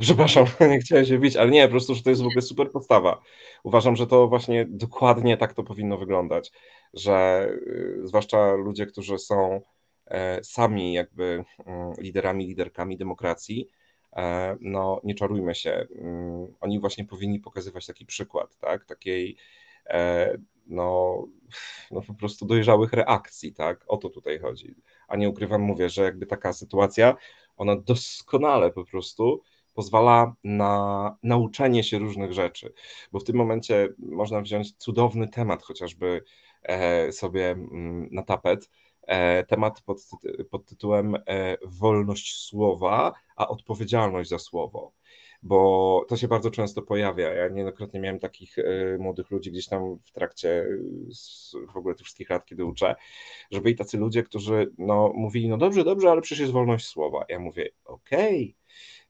S4: Przepraszam, *laughs* nie chciałem się bić, ale nie, po prostu, że to jest w ogóle super postawa. Uważam, że to właśnie dokładnie tak to powinno wyglądać, że y, zwłaszcza ludzie, którzy są e, sami jakby mm, liderami, liderkami demokracji, e, no nie czarujmy się, mm, oni właśnie powinni pokazywać taki przykład, tak, takiej e, no, no po prostu dojrzałych reakcji, tak, o to tutaj chodzi, a nie ukrywam, mówię, że jakby taka sytuacja, ona doskonale po prostu pozwala na nauczenie się różnych rzeczy, bo w tym momencie można wziąć cudowny temat chociażby e, sobie mm, na tapet, e, temat pod, pod tytułem e, wolność słowa, a odpowiedzialność za słowo bo to się bardzo często pojawia. Ja niejednokrotnie miałem takich młodych ludzi gdzieś tam w trakcie w ogóle tych wszystkich lat, kiedy uczę, że byli tacy ludzie, którzy no, mówili, no dobrze, dobrze, ale przecież jest wolność słowa. Ja mówię, okej, okay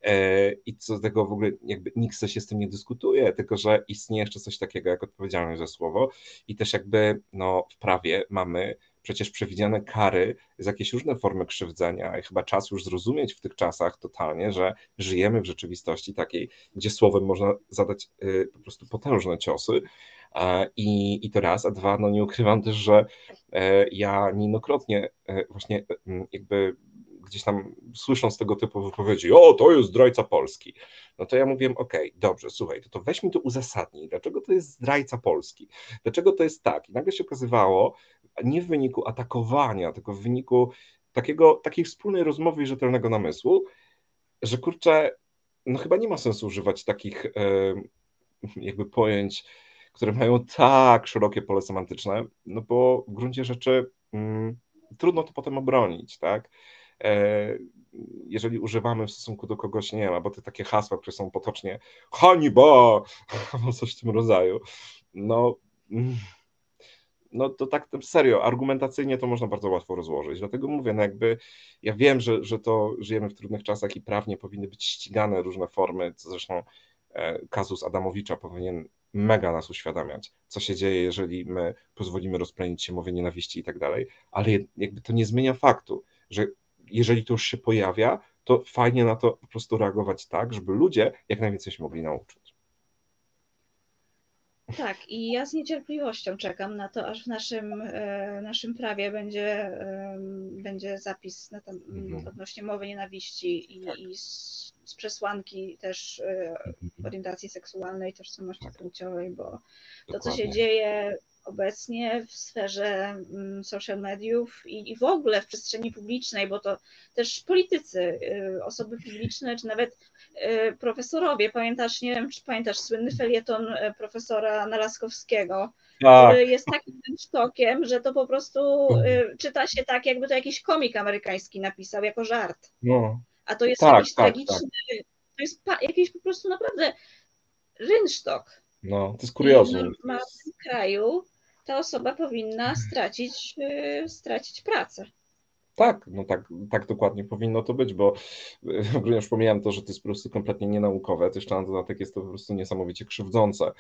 S4: E, i co z tego w ogóle jakby nikt się z tym nie dyskutuje, tylko że istnieje jeszcze coś takiego jak odpowiedzialność za słowo i też jakby no, w prawie mamy przecież przewidziane kary za jakieś różne formy krzywdzenia i chyba czas już zrozumieć w tych czasach totalnie, że żyjemy w rzeczywistości takiej, gdzie słowem można zadać y, po prostu potężne ciosy i, i to raz, a dwa, no nie ukrywam też, że e, ja niejednokrotnie e, właśnie jakby gdzieś tam słysząc tego typu wypowiedzi, o, to jest zdrajca Polski, no to ja mówiłem, okej, okay, dobrze, słuchaj, to, to weź mi to uzasadnij, dlaczego to jest zdrajca Polski, dlaczego to jest tak. I nagle się okazywało, nie w wyniku atakowania, tylko w wyniku takiego, takiej wspólnej rozmowy i rzetelnego namysłu, że kurczę, no chyba nie ma sensu używać takich e, jakby pojęć, które mają tak szerokie pole semantyczne, no bo w gruncie rzeczy mm, trudno to potem obronić, tak? E, jeżeli używamy w stosunku do kogoś, nie wiem, albo te takie hasła, które są potocznie hańba, *laughs* albo coś w tym rodzaju, no, no to tak serio, argumentacyjnie to można bardzo łatwo rozłożyć. Dlatego mówię, no jakby ja wiem, że, że to żyjemy w trudnych czasach i prawnie powinny być ścigane różne formy, co zresztą e, kazus Adamowicza powinien mega nas uświadamiać, co się dzieje, jeżeli my pozwolimy rozplenić się mowie nienawiści i tak dalej, ale jakby to nie zmienia faktu, że jeżeli to już się pojawia, to fajnie na to po prostu reagować tak, żeby ludzie jak najwięcej się mogli nauczyć.
S3: Tak, i ja z niecierpliwością czekam na to, aż w naszym, e, naszym prawie będzie, będzie zapis na tam, mhm. odnośnie mowy nienawiści i, tak. i z, z, przesłanki też e, mhm. orientacji seksualnej, tożsamości tak. płciowej, bo Dokładnie. to, co się dzieje obecnie w sferze mm, social mediów i, i w ogóle w przestrzeni publicznej, bo to też politycy, y, osoby publiczne, czy nawet profesorowie, pamiętasz, nie wiem, czy pamiętasz słynny felieton y, profesora Nalaskowskiego, tak. który jest takim sztokiem, że to po prostu czyta się tak, jakby to jakiś komik amerykański napisał jako żart. No. A to jest tak, jakiś tak, tragiczny, tak. to jest jakiś po prostu naprawdę rynsztok.
S4: No, to jest kuriozum.
S3: W normalnym kraju ta osoba powinna stracić, yy, stracić pracę.
S4: Tak, no tak, tak dokładnie powinno to być, bo w ogóle już pomijam to, że to jest po prostu kompletnie nienaukowe, to jeszcze na dodatek jest to po prostu niesamowicie krzywdzące.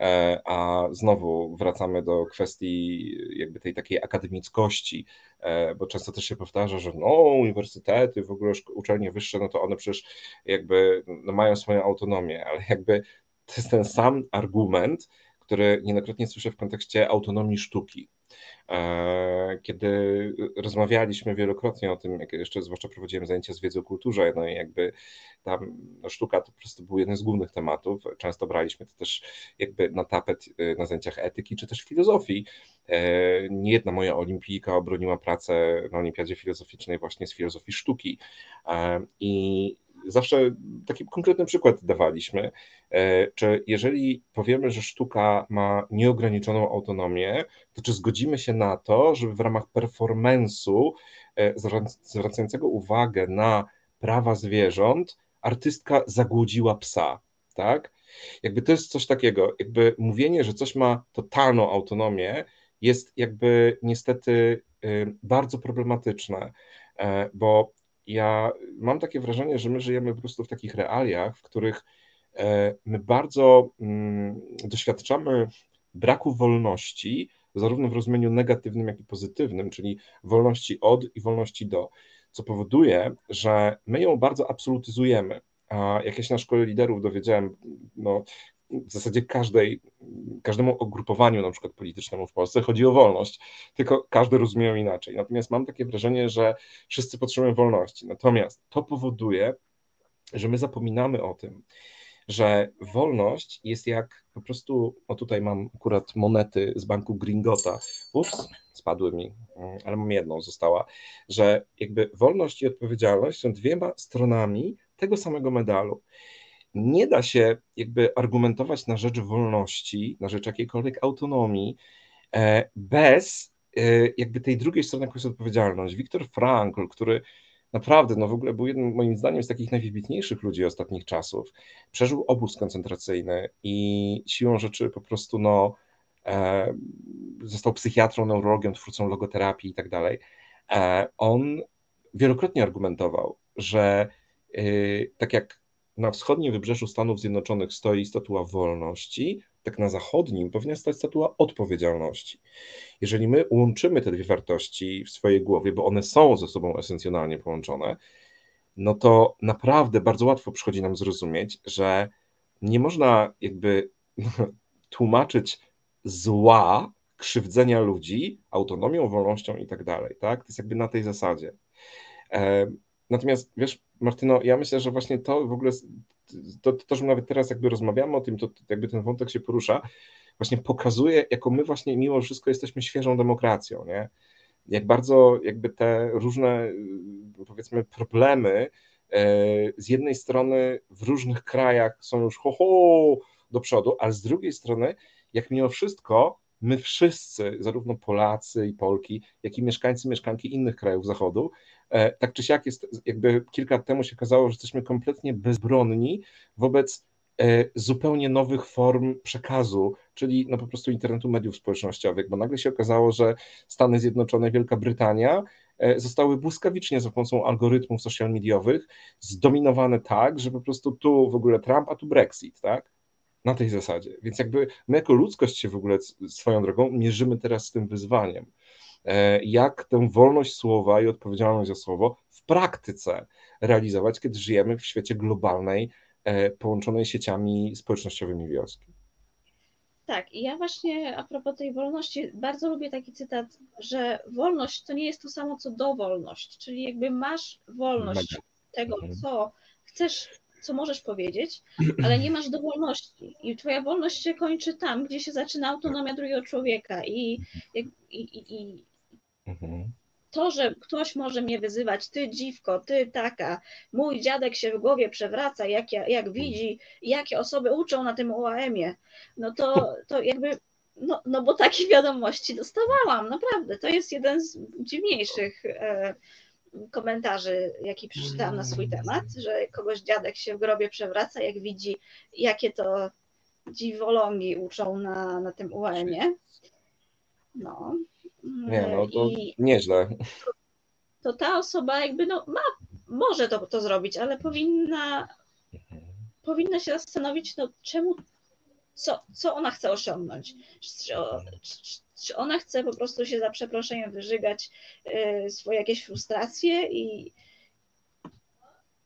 S4: E, a znowu wracamy do kwestii jakby tej takiej akademickości, e, bo często też się powtarza, że no uniwersytety, w ogóle uczelnie wyższe, no to one przecież jakby no, mają swoją autonomię, ale jakby to jest ten sam argument, który niejednokrotnie słyszę w kontekście autonomii sztuki. E, kiedy rozmawialiśmy wielokrotnie o tym, jak jeszcze zwłaszcza prowadziłem zajęcia z wiedzy o kulturze, no i jakby tam no sztuka to po prostu był jeden z głównych tematów. Często braliśmy to też jakby na tapet e, na zajęciach etyki czy też filozofii. E, nie jedna moja olimpijka obroniła pracę na Olimpiadzie Filozoficznej właśnie z filozofii sztuki. I zawsze taki konkretny przykład dawaliśmy, e, czy jeżeli powiemy, że sztuka ma nieograniczoną autonomię, to czy zgodzimy się na to, żeby w ramach performance'u e, zwracającego uwagę na prawa zwierząt, artystka zagłodziła psa, tak? Jakby to jest coś takiego, jakby mówienie, że coś ma totalną autonomię, jest jakby niestety y, bardzo problematyczne, e, bo ja mam takie wrażenie, że my żyjemy po prostu w takich realiach, w których e, my bardzo mm, doświadczamy braku wolności, zarówno w rozumieniu negatywnym, jak i pozytywnym, czyli wolności od i wolności do, co powoduje, że my ją bardzo absolutyzujemy. a jak ja się na szkole liderów dowiedziałem, no, w zasadzie każdej, każdemu ugrupowaniu na przykład politycznemu w Polsce chodzi o wolność, tylko każdy rozumie inaczej. Natomiast mam takie wrażenie, że wszyscy potrzebują wolności. Natomiast to powoduje, że my zapominamy o tym, że wolność jest jak po prostu, o tutaj mam akurat monety z banku Gringota, ups, spadły mi, ale mam jedną, została, że jakby wolność i odpowiedzialność są dwiema stronami tego samego medalu. Nie da się jakby argumentować na rzecz wolności, na rzecz jakiejkolwiek autonomii, e, bez e, jakby tej drugiej strony, jaką jest odpowiedzialność. Viktor Frankl, który naprawdę, no w ogóle był jednym moim zdaniem z takich najwybitniejszych ludzi ostatnich czasów. Przeżył obóz koncentracyjny i siłą rzeczy po prostu no, e, został psychiatrą, neurologiem, twórcą logoterapii i tak dalej. On wielokrotnie argumentował, że tak jak na wschodnim wybrzeżu Stanów Zjednoczonych stoi statua wolności, tak na zachodnim powinna stać statua odpowiedzialności. Jeżeli my łączymy te dwie wartości w swojej głowie, bo one są ze sobą esencjonalnie połączone, no to naprawdę bardzo łatwo przychodzi nam zrozumieć, że nie można jakby *laughs* tłumaczyć zła, krzywdzenia ludzi autonomią, wolnością i tak dalej. Tak? To jest jakby na tej zasadzie. E, natomiast wiesz, Martyno, ja myślę, że właśnie to w ogóle, to, to, że nawet teraz jakby rozmawiamy o tym, to jakby ten wątek się porusza, właśnie pokazuje, jaką my właśnie mimo wszystko jesteśmy świeżą demokracją, nie? Jak bardzo jakby te różne, powiedzmy, problemy e, z jednej strony w różnych krajach są już ho, ho do przodu, ale z drugiej strony, jak mimo wszystko my wszyscy, zarówno Polacy i Polki, jak i mieszkańcy, mieszkanki innych krajów Zachodu, e, tak czy siak jest, jakby kilka lat temu się okazało, że jesteśmy kompletnie bezbronni wobec e, zupełnie nowych form przekazu, czyli no po prostu internetu mediów społecznościowych, bo nagle się okazało, że Stany Zjednoczone, Wielka Brytania e, zostały błyskawicznie za pomocą algorytmów social mediowych zdominowane tak, że po prostu tu w ogóle Trump, a tu Brexit, tak? Na tej zasadzie. Więc jakby my jako ludzkość się w ogóle swoją drogą mierzymy teraz z tym wyzwaniem. E, jak tę wolność słowa i odpowiedzialność za słowo w praktyce realizować, kiedy żyjemy w świecie globalnej, e, połączonej sieciami społecznościowymi wioski.
S3: Tak, i ja właśnie a propos tej wolności bardzo lubię taki cytat, że wolność to nie jest to samo co dowolność, czyli jakby masz wolność tego, mhm. co chcesz co możesz powiedzieć, *clears throat* ale nie masz dowolności. I twoja wolność się kończy tam, gdzie się zaczyna autonomia drugiego człowieka. I, i, i, i mhm. to, że ktoś może mnie wyzywać, ty dziwko, ty taka, mój dziadek się w głowie przewraca, jak, jak widzi, jakie osoby uczą na tym UAM-ie, no to, *laughs* to jakby no, no bo takie *laughs* wiadomości dostawałam, naprawdę. To jest jeden z dziwniejszych e, komentarzy, jaki przeczytałam na swój temat, że kogoś dziadek się w grobie przewraca, jak widzi, jakie to dziwolągi uczą na, na tym UAM-ie. No.
S4: Nie, no to I nieźle.
S3: To, to ta osoba jakby no ma, może to, to zrobić, ale powinna powinna się zastanowić, no czemu, co, co ona chce osiągnąć. Czy, czy, czy ona chce po prostu się za przeproszeniem wyżygać y, swoje jakieś frustracje i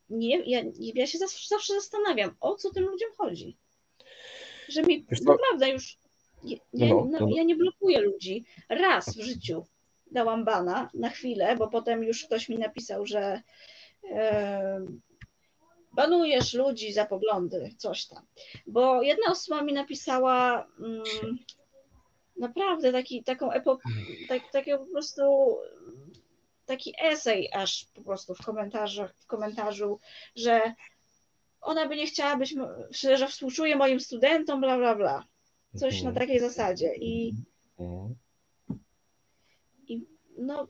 S3: nie, ja, ja się zawsze, zawsze zastanawiam, o co tym ludziom chodzi. Że mi naprawdę już ja, no, no, ja nie blokuję ludzi. Raz w życiu dałam bana na chwilę, bo potem już ktoś mi napisał, że e, banujesz ludzi za poglądy, coś tam. Bo jedna osoba mi napisała, mm, naprawdę taki, taką epokę, tak, takiego po prostu taki esej aż po prostu w komentarzach, w komentarzu, że ona by nie chciała być, że współczuje moim studentom, bla, bla, bla. Coś na takiej zasadzie. I, i no,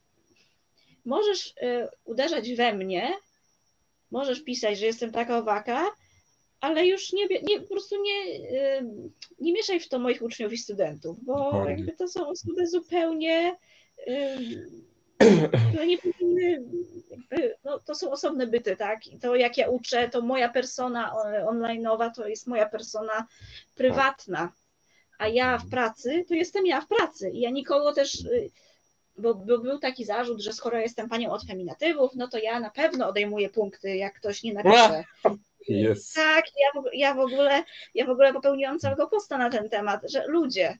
S3: możesz y, uderzać we mnie, możesz pisać, że jestem taka owaka, ale już nie, nie, po prostu nie, nie mieszaj w to moich uczniów i studentów, bo jakby to są osoby zupełnie, które nie powinny, jakby, no, to są osobne byty, tak? I to jak ja uczę, to moja persona online'owa to jest moja persona prywatna, a ja w pracy, to jestem ja w pracy. I ja nikogo też y, bo, bo, był taki zarzut, że skoro jestem panią od feminatywów, no to ja na pewno odejmuję punkty, jak ktoś nie napisze
S4: Jest.
S3: Tak, ja ja w ogóle, ja w ogóle popełniłam całego posta na ten temat, że ludzie,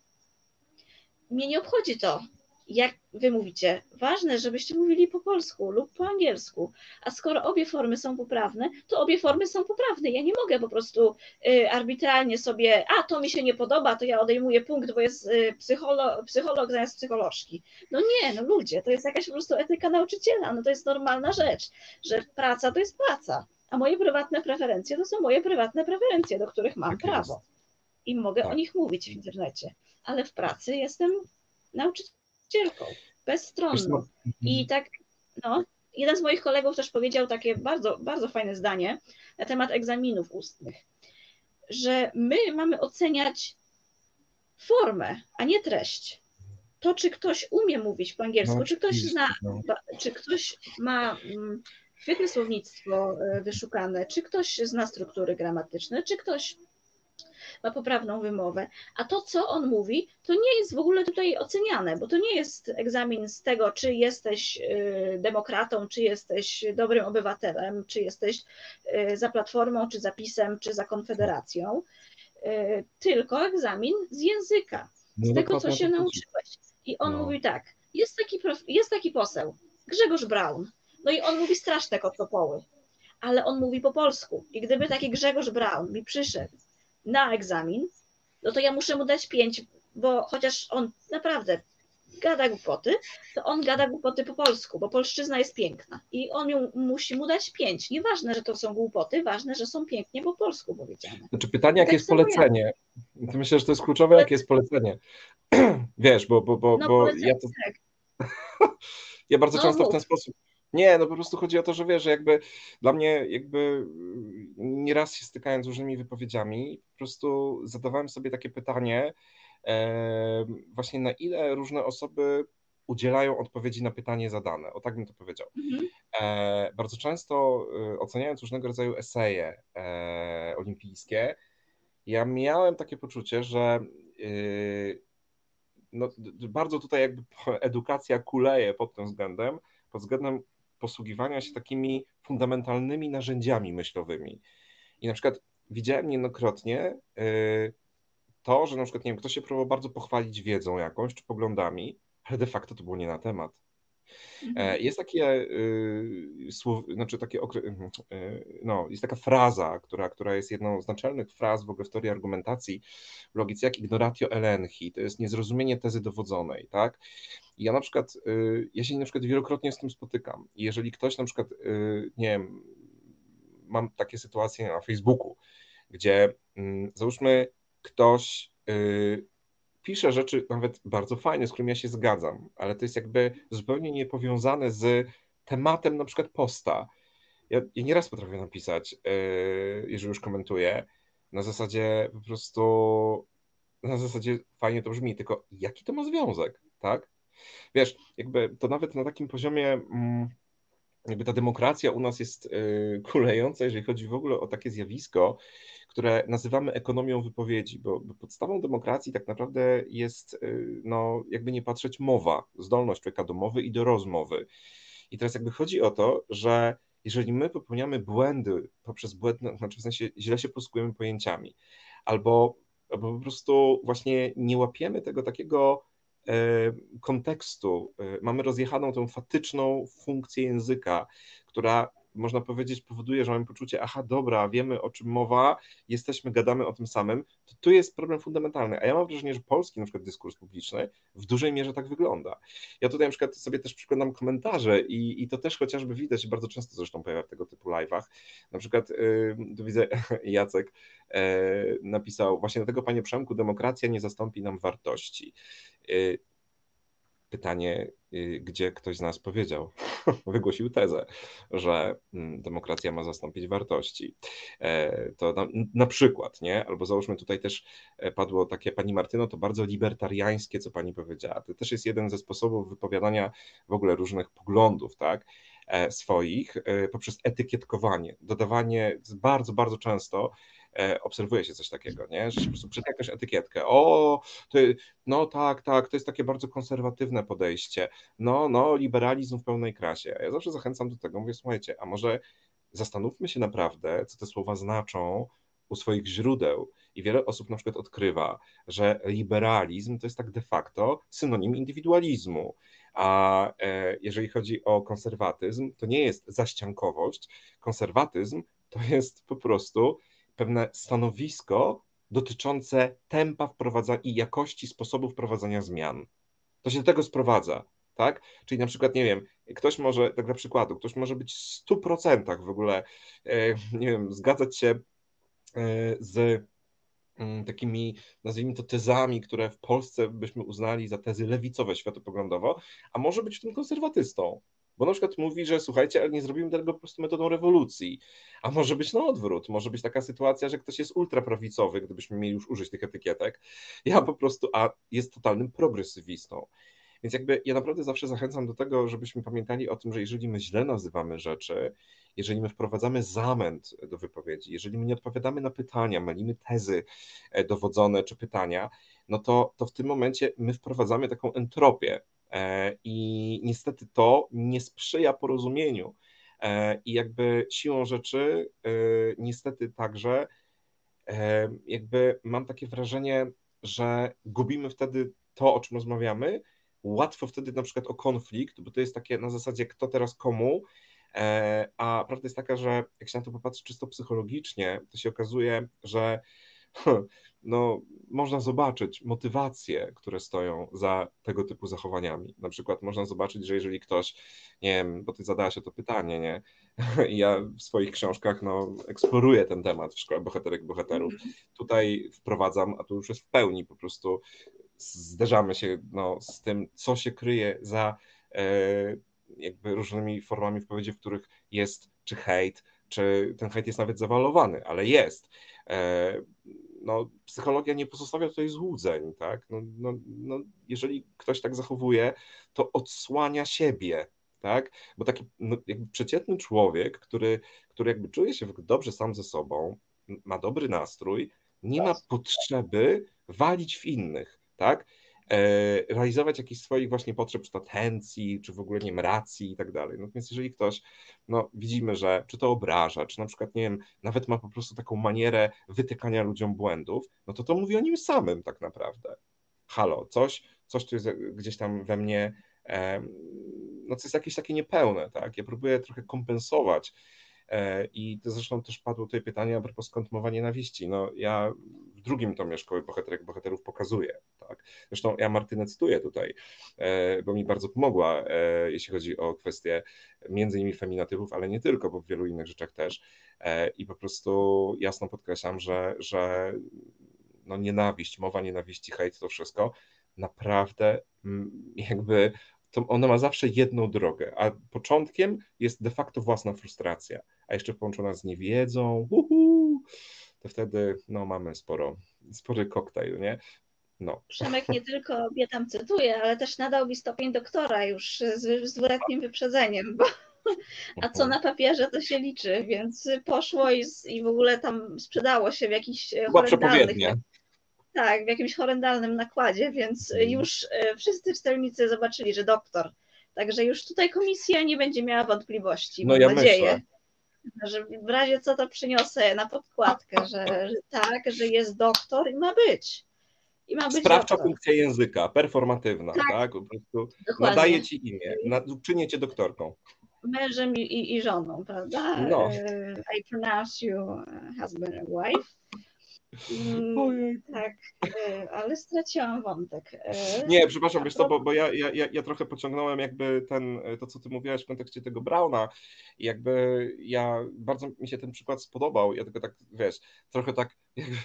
S3: mnie nie obchodzi to, jak wy mówicie. Ważne, żebyście mówili po polsku lub po angielsku. A skoro obie formy są poprawne, to obie formy są poprawne. Ja nie mogę po prostu y, arbitralnie sobie, a to mi się nie podoba, to ja odejmuję punkt, bo jest y, psycholo, psycholog zamiast psycholożki. No nie, no ludzie, to jest jakaś po prostu etyka nauczyciela, no to jest normalna rzecz, że praca to jest praca, a moje prywatne preferencje to są moje prywatne preferencje, do których mam
S4: Tak
S3: prawo. I mogę
S4: Tak.
S3: o nich mówić w internecie, ale w pracy jestem nauczycielką, bezstronną.
S4: Co,
S3: I tak, no, jeden z moich kolegów też powiedział takie bardzo, bardzo fajne zdanie na temat egzaminów ustnych, że my mamy oceniać formę, a nie treść. To, czy ktoś umie mówić po angielsku,
S4: No,
S3: czy ktoś zna,
S4: no.
S3: czy ktoś ma mm, świetne słownictwo e, wyszukane, czy ktoś zna struktury gramatyczne, czy ktoś ma poprawną wymowę. A to, co on mówi, to nie jest w ogóle tutaj oceniane, bo to nie jest egzamin z tego, czy jesteś y, demokratą, czy jesteś dobrym obywatelem, czy jesteś y, za platformą, czy za PiSem, czy za Konfederacją, tylko egzamin z języka,
S4: No
S3: z tego, co się
S4: chodzi.
S3: nauczyłeś. I on
S4: No.
S3: mówi tak, jest taki, jest taki poseł, Grzegorz Braun, no i on mówi straszne kocopoły, ale on mówi po polsku. I gdyby taki Grzegorz Braun mi przyszedł na egzamin, no to ja muszę mu dać pięć, bo chociaż on naprawdę gada głupoty, to on gada głupoty po polsku, bo polszczyzna jest piękna. I on ją, musi mu dać pięć. Nieważne, że to są głupoty, ważne, że są pięknie po polsku powiedziane.
S4: Znaczy pytanie, jakie
S3: Tak
S4: jest
S3: ja.
S4: polecenie? To myślę, że to jest kluczowe, jakie jest polecenie. *clears throat* Wiesz, bo, bo, bo,
S3: No
S4: bo ja to
S3: tak. *laughs*
S4: Ja bardzo
S3: No
S4: często w ten sposób. Nie, no po prostu chodzi o to, że wiesz, że jakby dla mnie jakby mm, nieraz się stykając z różnymi wypowiedziami, po prostu zadawałem sobie takie pytanie, e, właśnie na ile różne osoby udzielają odpowiedzi na pytanie zadane. O tak bym to powiedział.
S3: Mhm.
S4: E, bardzo często e, oceniając różnego rodzaju eseje e, olimpijskie, ja miałem takie poczucie, że e, no, bardzo tutaj jakby edukacja kuleje pod tym względem, pod względem posługiwania się takimi fundamentalnymi narzędziami myślowymi. I na przykład widziałem niejednokrotnie y, to, że na przykład, nie wiem, ktoś się próbował bardzo pochwalić wiedzą jakąś czy poglądami, ale de facto to było nie na temat.
S3: Mhm.
S4: E, Jest takie y, słow, znaczy takie y, no, jest taka fraza, która, która jest jedną z naczelnych fraz w ogóle w teorii argumentacji w logice, jak ignoratio elenchi, to jest niezrozumienie tezy dowodzonej, tak? Ja na przykład, y, ja się na przykład wielokrotnie z tym spotykam. I jeżeli ktoś na przykład, y, nie wiem, mam takie sytuacje na Facebooku, gdzie mm, załóżmy ktoś y, pisze rzeczy nawet bardzo fajne, z którymi ja się zgadzam, ale to jest jakby zupełnie niepowiązane z tematem na przykład posta. Ja, ja nieraz potrafię napisać, jeżeli już komentuję, na zasadzie po prostu, na zasadzie fajnie to brzmi, tylko jaki to ma związek, tak? Wiesz, jakby to nawet na takim poziomie, mm, jakby ta demokracja u nas jest yy, kulejąca, jeżeli chodzi w ogóle o takie zjawisko, które nazywamy ekonomią wypowiedzi, bo, podstawą demokracji tak naprawdę jest, yy, no, jakby nie patrzeć, mowa, zdolność człowieka do mowy i do rozmowy. I teraz jakby chodzi o to, że jeżeli my popełniamy błędy poprzez błędne, znaczy w sensie źle się posługujemy pojęciami, albo, albo po prostu właśnie nie łapiemy tego takiego kontekstu, e, mamy rozjechaną tą fatyczną funkcję języka, która można powiedzieć powoduje, że mamy poczucie, aha, dobra, wiemy o czym mowa, jesteśmy, gadamy o tym samym, to tu jest problem fundamentalny. A ja mam wrażenie, że polski na przykład dyskurs publiczny w dużej mierze tak wygląda. Ja tutaj na przykład sobie też przyglądam komentarze i, i to też chociażby widać, bardzo często zresztą pojawia w tego typu live'ach. Na przykład yy, tu widzę *laughs* Jacek e, napisał, właśnie dlatego panie Przemku, demokracja nie zastąpi nam wartości. Yy, pytanie, yy, gdzie ktoś z nas powiedział, *laughs* wygłosił tezę, że mm, demokracja ma zastąpić wartości. E, To na, na przykład, nie? Albo załóżmy tutaj też e, padło takie, pani Martyno, to bardzo libertariańskie, co pani powiedziała. To też jest jeden ze sposobów wypowiadania w ogóle różnych poglądów, tak? e, Swoich poprzez etykietkowanie, dodawanie bardzo, bardzo często obserwuje się coś takiego, nie? Że po prostu przyda jakąś etykietkę. O, to, no tak, tak, to jest takie bardzo konserwatywne podejście. No, no, liberalizm w pełnej krasie. Ja zawsze zachęcam do tego, mówię, słuchajcie, a może zastanówmy się naprawdę, co te słowa znaczą u swoich źródeł. I wiele osób na przykład odkrywa, że liberalizm to jest tak de facto synonim indywidualizmu. A e, jeżeli chodzi o konserwatyzm, to nie jest zaściankowość. Konserwatyzm to jest po prostu pewne stanowisko dotyczące tempa wprowadzania i jakości sposobu wprowadzania zmian. To się do tego sprowadza, tak? Czyli na przykład, nie wiem, ktoś może, tak dla przykładu, ktoś może być w 100% w ogóle, e, nie wiem, zgadzać się e, z mm, takimi, nazwijmy to, tezami, które w Polsce byśmy uznali za tezy lewicowe światopoglądowo, a może być w tym konserwatystą. Bo na przykład mówi, że słuchajcie, ale nie zrobimy tego po prostu metodą rewolucji. A może być na odwrót. Może być taka sytuacja, że ktoś jest ultraprawicowy, gdybyśmy mieli już użyć tych etykietek. Ja po prostu, a jest totalnym progresywistą. Więc jakby ja naprawdę zawsze zachęcam do tego, żebyśmy pamiętali o tym, że jeżeli my źle nazywamy rzeczy, jeżeli my wprowadzamy zamęt do wypowiedzi, jeżeli my nie odpowiadamy na pytania, mylimy tezy e, dowodzone czy pytania, no to, to w tym momencie my wprowadzamy taką entropię i niestety to nie sprzyja porozumieniu. E, I jakby siłą rzeczy, niestety także, jakby mam takie wrażenie, że gubimy wtedy to, o czym rozmawiamy, łatwo wtedy na przykład o konflikt, bo to jest takie na zasadzie kto teraz komu, e, a prawda jest taka, że jak się na to popatrzy czysto psychologicznie, to się okazuje, że *laughs* no, można zobaczyć motywacje, które stoją za tego typu zachowaniami. Na przykład można zobaczyć, że jeżeli ktoś, nie wiem, bo ty zadałaś o to pytanie, nie? *laughs* I ja w swoich książkach no, eksploruję ten temat w Szkole Bohaterek Bohaterów. Mhm. Tutaj wprowadzam, a tu już jest w pełni po prostu zderzamy się no, z tym, co się kryje za e, jakby różnymi formami wypowiedzi, w których jest czy hejt, czy ten hejt jest nawet zawalowany, ale jest. E, no, psychologia nie pozostawia tutaj złudzeń, tak? No, no, no, jeżeli ktoś tak zachowuje, to odsłania siebie, tak? Bo taki no, jakby przeciętny człowiek, który, który jakby czuje się dobrze sam ze sobą, ma dobry nastrój, nie ma potrzeby walić w innych tak? E, realizować jakichś swoich właśnie potrzeb, czy to atencji, czy w ogóle nie wiem, racji i tak dalej. Natomiast jeżeli ktoś, no widzimy, że czy to obraża, czy na przykład, nie wiem, nawet ma po prostu taką manierę wytykania ludziom błędów, no to to mówi o nim samym tak naprawdę. Halo, coś, coś tu jest gdzieś tam we mnie, no co jest jakieś takie niepełne, tak? Ja próbuję trochę kompensować I to zresztą też padło tutaj pytanie a propos skąd nienawiści. No ja w drugim tomie Szkoły Bohaterek Bohaterów pokazuję. Tak? Zresztą ja Martynę cytuję tutaj, e, bo mi bardzo pomogła, e, jeśli chodzi o kwestie między innymi feminatywów, ale nie tylko, bo w wielu innych rzeczach też. I po prostu jasno podkreślam, że, że no nienawiść, mowa nienawiści, hejt, to wszystko naprawdę mm, jakby to ona ma zawsze jedną drogę, a początkiem jest de facto własna frustracja, a jeszcze połączona z niewiedzą, uhu, to wtedy no, mamy sporo, spory koktajl, nie? No.
S3: Przemek nie *laughs* tylko mnie tam cytuje, ale też nadał mi stopień doktora już z, z dwuletnim wyprzedzeniem, bo *laughs* a co na papierze to się liczy, więc poszło i, i w ogóle tam sprzedało się w jakichś
S4: Była przepowiednia.
S3: Tak, w jakimś horrendalnym nakładzie, więc mhm. już e, wszyscy czytelnicy zobaczyli, że doktor. Także już tutaj komisja nie będzie miała wątpliwości, no mam ja nadzieję. Myślę. Że w razie co to przyniosę na podkładkę, że, że tak, że jest doktor i ma być.
S4: I ma być Sprawcza doktor. funkcja języka, performatywna, tak? tak? Po prostu Dokładnie. nadaje ci imię, czynię cię doktorką.
S3: Mężem i, i, i żoną, prawda? No. E, I pronounce you husband and wife. Mm, tak, e, ale straciłam wątek.
S4: E, Nie, przepraszam, wiesz co, bo, bo ja, ja, ja trochę pociągnąłem jakby ten, to, co ty mówiłaś w kontekście tego Brauna i jakby ja, bardzo mi się ten przykład spodobał, ja tylko tak, wiesz, trochę tak, *laughs* jakby,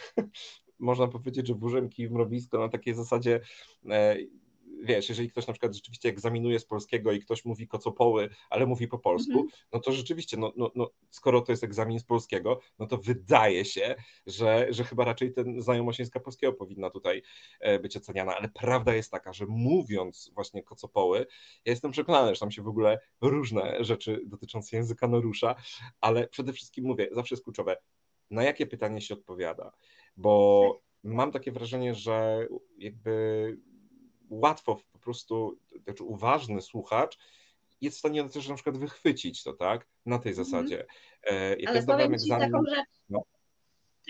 S4: można powiedzieć, że kij w mrowisko na takiej zasadzie, e, wiesz, jeżeli ktoś na przykład rzeczywiście egzaminuje z polskiego i ktoś mówi kocopoły, ale mówi po polsku, mm -hmm. no to rzeczywiście, no, no, no, skoro to jest egzamin z polskiego, no to wydaje się, że, że chyba raczej ten znajomość języka polskiego powinna tutaj e, być oceniana, ale prawda jest taka, że mówiąc właśnie kocopoły, ja jestem przekonany, że tam się w ogóle różne rzeczy dotyczące języka narusza, ale przede wszystkim mówię, zawsze jest kluczowe, na jakie pytanie się odpowiada, bo mam takie wrażenie, że jakby łatwo po prostu, znaczy uważny słuchacz jest w stanie też na przykład wychwycić to, tak? Na tej
S3: Mhm.
S4: zasadzie. E, Jak
S3: Ale
S4: ja
S3: powiem
S4: egzamin,
S3: taką rzecz,
S4: no.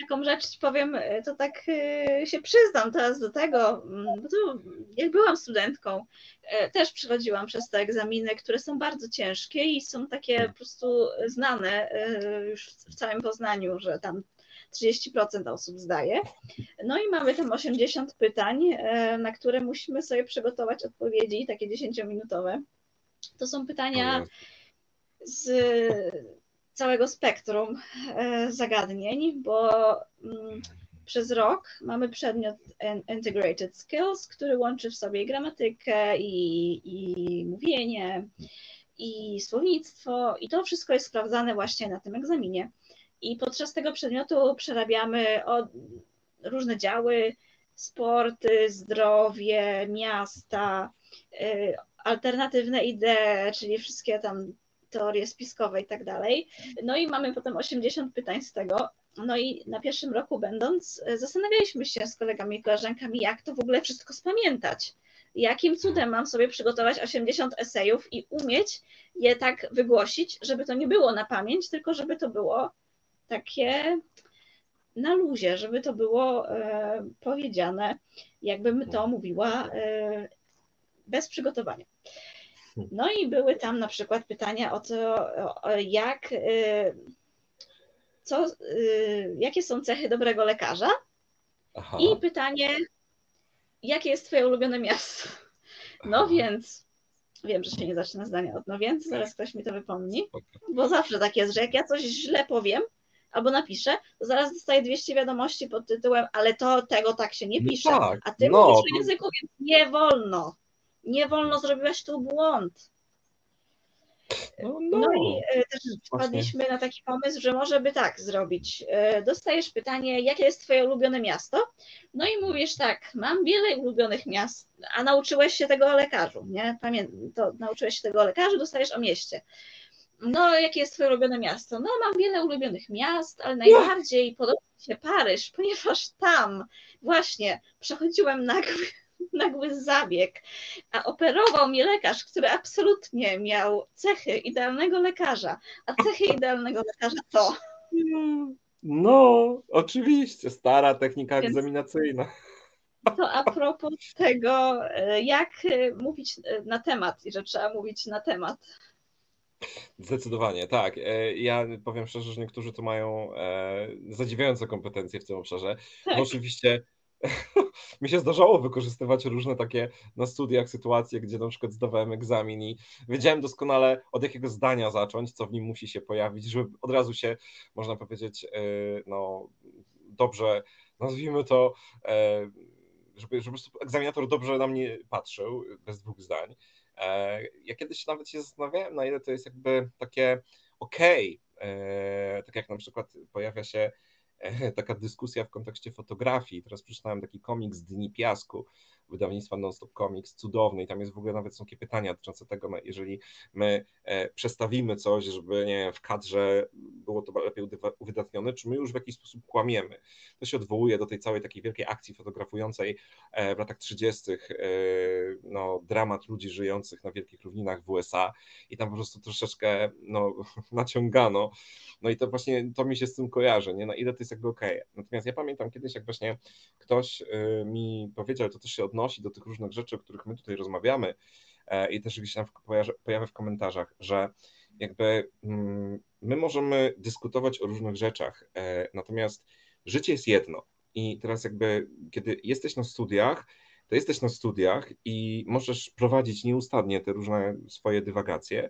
S3: taką rzecz powiem, e, to tak e, się przyznam teraz do tego, mm, bo tu jak byłam studentką, też przechodziłam przez te egzaminy, które są bardzo ciężkie i są takie po prostu znane już w całym Poznaniu, że tam 30% osób zdaje. No i mamy tam 80 pytań, e, na które musimy sobie przygotować odpowiedzi, takie 10-minutowe. To są pytania z całego spektrum e, zagadnień, bo mm, przez rok mamy przedmiot in- Integrated Skills, który łączy w sobie gramatykę, i, i mówienie, i słownictwo, i to wszystko jest sprawdzane właśnie na tym egzaminie. I podczas tego przedmiotu przerabiamy różne działy, sporty, zdrowie, miasta, y, alternatywne idee, czyli wszystkie tam teorie spiskowe i tak dalej. No i mamy potem 80 pytań z tego. No i na pierwszym roku będąc, y, zastanawialiśmy się z kolegami i koleżankami, jak to w ogóle wszystko spamiętać. Jakim cudem mam sobie przygotować 80 esejów i umieć je tak wygłosić, żeby to nie było na pamięć, tylko żeby to było takie na luzie, żeby to było e, powiedziane, jakbym to mówiła e, bez przygotowania. No i były tam na przykład pytania o to, o, jak, e, co, e, jakie są cechy dobrego lekarza
S4: Aha.
S3: i pytanie, jakie jest twoje ulubione miasto. No
S4: Aha.
S3: więc, wiem, że się nie zaczyna zdania od no więc, zaraz ktoś mi to wypomni, bo zawsze tak jest, że jak ja coś źle powiem, albo napiszę, to zaraz dostaję 200 wiadomości pod tytułem, ale to tego tak się nie
S4: No
S3: pisze.
S4: tak,
S3: A ty
S4: no,
S3: mówisz o języku, więc nie wolno. Nie wolno, zrobiłaś tu błąd.
S4: No,
S3: No,
S4: no.
S3: i e, też wpadliśmy na taki pomysł, że może by tak zrobić. E, Dostajesz pytanie, jakie jest twoje ulubione miasto? No i mówisz tak, mam wiele ulubionych miast, a nauczyłeś się tego o lekarzu, nie? Pamiętam, to nauczyłeś się tego o lekarzu, dostajesz o mieście. No, jakie jest twoje ulubione miasto? No, mam wiele ulubionych miast, ale najbardziej podoba mi się Paryż, *laughs* ponieważ tam właśnie przechodziłem nagły, *laughs* nagły zabieg, a operował mnie lekarz, który absolutnie miał cechy idealnego lekarza. A cechy idealnego lekarza to.
S4: No, oczywiście, stara technika egzaminacyjna.
S3: To a propos tego, e, jak e, mówić e, na temat i że trzeba mówić na temat.
S4: Zdecydowanie, tak. E, Ja powiem szczerze, że niektórzy to mają e, zadziwiające kompetencje w tym obszarze.
S3: Tak.
S4: No oczywiście *laughs* mi się zdarzało wykorzystywać różne takie na studiach sytuacje, gdzie na przykład zdawałem egzamin i wiedziałem doskonale od jakiego zdania zacząć, co w nim musi się pojawić, żeby od razu się, można powiedzieć, e, no dobrze, nazwijmy to, żeby, żeby egzaminator dobrze na mnie patrzył, bez dwóch zdań. E, Ja kiedyś nawet się zastanawiałem, na ile to jest jakby takie okej, e, tak jak na przykład pojawia się e, taka dyskusja w kontekście fotografii. Teraz przeczytałem taki komiks Dni Piasku wydawnictwa Nonstop Comics, cudowny i tam jest w ogóle nawet są takie pytania dotyczące tego, no, jeżeli my e, przestawimy coś, żeby nie wiem, w kadrze było to lepiej uwydatnione, czy my już w jakiś sposób kłamiemy. To się odwołuje do tej całej takiej wielkiej akcji fotografującej e, w latach 30. e, no, dramat ludzi żyjących na wielkich równinach w USA i tam po prostu troszeczkę no, *laughs* naciągano. No i to właśnie to mi się z tym kojarzy, nie? Na ile to jest jakby okej. Natomiast ja pamiętam kiedyś, jak właśnie ktoś mi powiedział, to też się odnosi do tych różnych rzeczy, o których my tutaj rozmawiamy e, i też gdzieś tam pojawia w komentarzach, że jakby mm, my możemy dyskutować o różnych rzeczach, e, natomiast życie jest jedno. I teraz jakby, kiedy jesteś na studiach, to jesteś na studiach i możesz prowadzić nieustannie te różne swoje dywagacje.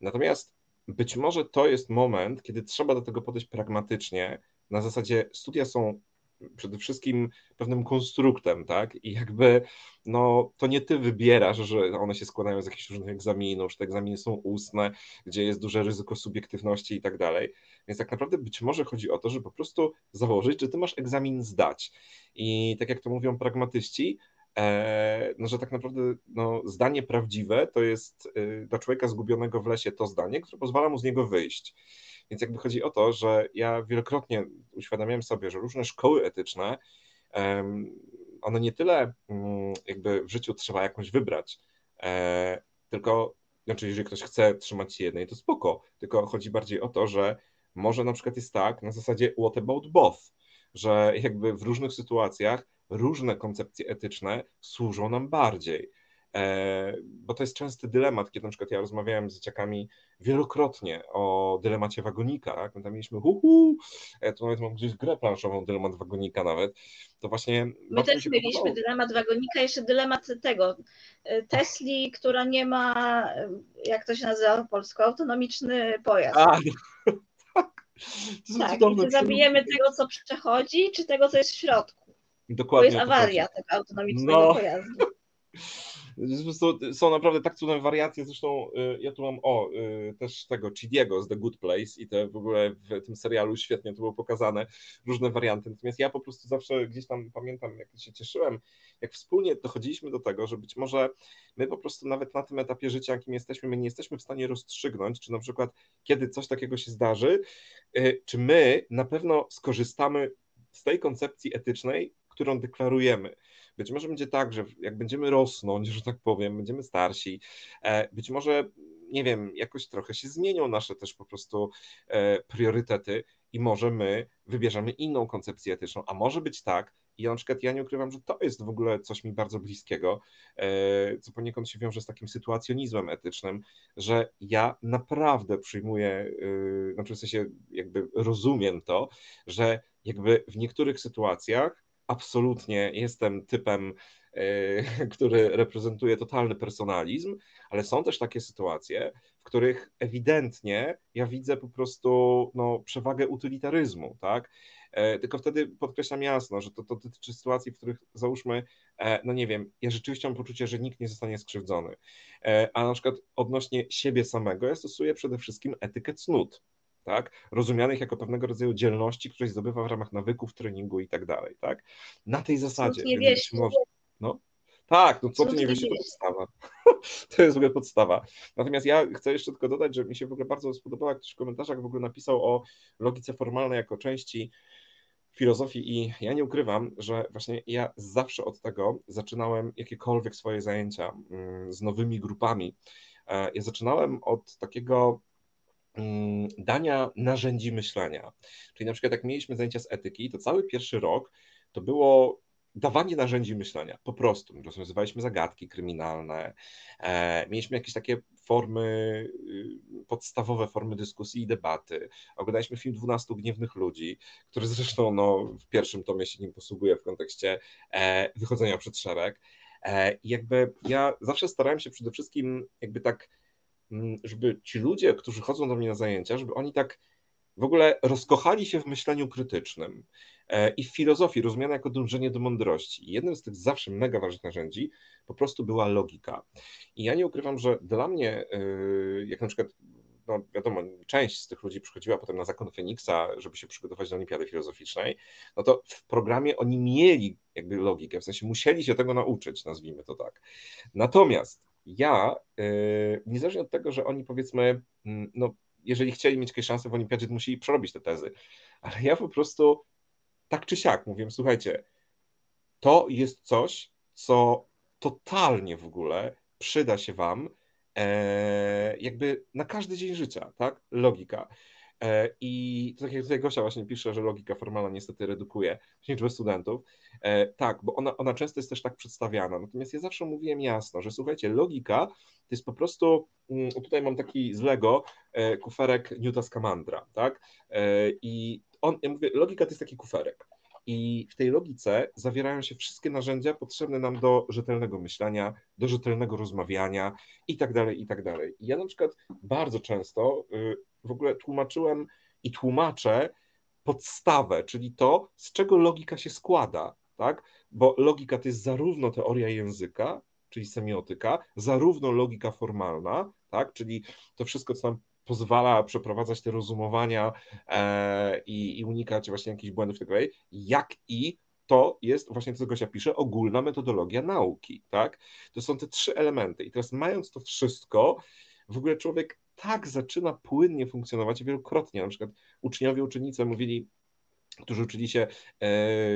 S4: Natomiast być może to jest moment, kiedy trzeba do tego podejść pragmatycznie. Na zasadzie studia są przede wszystkim pewnym konstruktem, tak? I jakby no, to nie ty wybierasz, że one się składają z jakichś różnych egzaminów, że te egzaminy są ustne, gdzie jest duże ryzyko subiektywności i tak dalej. Więc tak naprawdę być może chodzi o to, żeby po prostu założyć, że ty masz egzamin zdać. I tak jak to mówią pragmatyści, e, no, że tak naprawdę no, zdanie prawdziwe to jest y, dla człowieka zgubionego w lesie to zdanie, które pozwala mu z niego wyjść. Więc jakby chodzi o to, że ja wielokrotnie uświadamiałem sobie, że różne szkoły etyczne, one nie tyle mm, jakby w życiu trzeba jakąś wybrać, e, tylko znaczy jeżeli ktoś chce trzymać się jednej, to spoko, tylko chodzi bardziej o to, że może na przykład jest tak na zasadzie what about both, że jakby w różnych sytuacjach różne koncepcje etyczne służą nam bardziej. E, bo to jest częsty dylemat, kiedy na przykład ja rozmawiałem z dzieciakami wielokrotnie o dylemacie wagonika, tak? My tam mieliśmy hu, hu e, to nawet mam gdzieś grę planszową, dylemat wagonika nawet, to właśnie...
S3: My też mieliśmy podobało. dylemat wagonika, jeszcze dylemat tego e, Tesli, która nie ma, jak to się nazywa po polsku, autonomiczny pojazd. A, no, *laughs* tak. tak, czy zabijemy tego, co przechodzi, czy tego, co jest w środku? Dokładnie. To jest awaria tego autonomicznego no. pojazdu. *laughs*
S4: Są naprawdę tak cudowne wariacje, zresztą y, ja tu mam, o, y, też tego Chidiego z The Good Place i te w ogóle w tym serialu świetnie to było pokazane, różne warianty, natomiast ja po prostu zawsze gdzieś tam pamiętam, jak się cieszyłem, jak wspólnie dochodziliśmy do tego, że być może my po prostu nawet na tym etapie życia, jakim jesteśmy, my nie jesteśmy w stanie rozstrzygnąć, czy na przykład kiedy coś takiego się zdarzy, y, czy my na pewno skorzystamy z tej koncepcji etycznej, którą deklarujemy. Być może będzie tak, że jak będziemy rosnąć, że tak powiem, będziemy starsi, e, być może, nie wiem, jakoś trochę się zmienią nasze też po prostu e, priorytety i może my wybierzemy inną koncepcję etyczną, a może być tak, i na przykład ja nie ukrywam, że to jest w ogóle coś mi bardzo bliskiego, e, co poniekąd się wiąże z takim sytuacjonizmem etycznym, że ja naprawdę przyjmuję, znaczy w sensie jakby rozumiem to, że jakby w niektórych sytuacjach absolutnie jestem typem, e, *laughs* który reprezentuje totalny personalizm, ale są też takie sytuacje, w których ewidentnie ja widzę po prostu no, przewagę utylitaryzmu, tak? E, tylko wtedy podkreślam jasno, że to, to dotyczy sytuacji, w których załóżmy, e, no nie wiem, ja rzeczywiście mam poczucie, że nikt nie zostanie skrzywdzony, a na przykład odnośnie siebie samego ja stosuję przede wszystkim etykę cnót, tak? rozumianych jako pewnego rodzaju dzielności, które zdobywa w ramach nawyków, treningu i tak dalej. Tak? Na tej zasadzie.
S3: Nie wiesz,
S4: może... no. Tak, no co ty nie wiesz, to podstawa. *laughs* to jest w ogóle podstawa. Natomiast ja chcę jeszcze tylko dodać, że mi się w ogóle bardzo spodobało, jak ktoś w komentarzach w ogóle napisał o logice formalnej jako części filozofii i ja nie ukrywam, że właśnie ja zawsze od tego zaczynałem jakiekolwiek swoje zajęcia mm, z nowymi grupami. E, ja zaczynałem od takiego dania narzędzi myślenia. Czyli na przykład jak mieliśmy zajęcia z etyki, to cały pierwszy rok to było dawanie narzędzi myślenia, po prostu. Rozwiązywaliśmy zagadki kryminalne, e, mieliśmy jakieś takie formy, y, podstawowe formy dyskusji i debaty. Oglądaliśmy film 12 gniewnych ludzi, który zresztą no, w pierwszym tomie się nim posługuje w kontekście e, wychodzenia przed szereg. E, I jakby ja zawsze starałem się przede wszystkim jakby tak Mm, żeby ci ludzie, którzy chodzą do mnie na zajęcia, żeby oni tak w ogóle rozkochali się w myśleniu krytycznym e, i w filozofii rozumiane jako dążenie do mądrości. Jednym z tych zawsze mega ważnych narzędzi po prostu była logika. I ja nie ukrywam, że dla mnie, e, jak na przykład, no wiadomo, część z tych ludzi przychodziła potem na zakon Feniksa, żeby się przygotować do olimpiady filozoficznej, no to w programie oni mieli jakby logikę, w sensie musieli się tego nauczyć, nazwijmy to tak. Natomiast ja, y, niezależnie od tego, że oni powiedzmy, mm, no, jeżeli chcieli mieć jakieś szanse w olimpiadzie, to musieli przerobić te tezy, ale ja po prostu tak czy siak mówię, słuchajcie, to jest coś, co totalnie w ogóle przyda się wam e, jakby na każdy dzień życia, tak? Logika. E, I tak jak tutaj Gosia właśnie pisze, że logika formalna niestety redukuje liczbę studentów. E, tak, bo ona, ona często jest też tak przedstawiana. Natomiast ja zawsze mówiłem jasno, że słuchajcie, logika to jest po prostu, mm, tutaj mam taki z Lego e, kuferek Newta Scamandra, tak? I on, ja mówię, logika to jest taki kuferek. I w tej logice zawierają się wszystkie narzędzia potrzebne nam do rzetelnego myślenia, do rzetelnego rozmawiania i tak dalej, i tak dalej. I ja na przykład bardzo często y, w ogóle tłumaczyłem i tłumaczę podstawę, czyli to, z czego logika się składa, tak? Bo logika to jest zarówno teoria języka, czyli semiotyka, zarówno logika formalna, tak? Czyli to wszystko, co nam pozwala przeprowadzać te rozumowania e, i, i, unikać właśnie jakichś błędów i tak dalej, jak i to jest właśnie to, co Gosia pisze, ogólna metodologia nauki, tak? To są te trzy elementy i teraz mając to wszystko, w ogóle człowiek tak zaczyna płynnie funkcjonować wielokrotnie. Na przykład uczniowie, uczennice mówili,
S5: którzy uczyli się yy,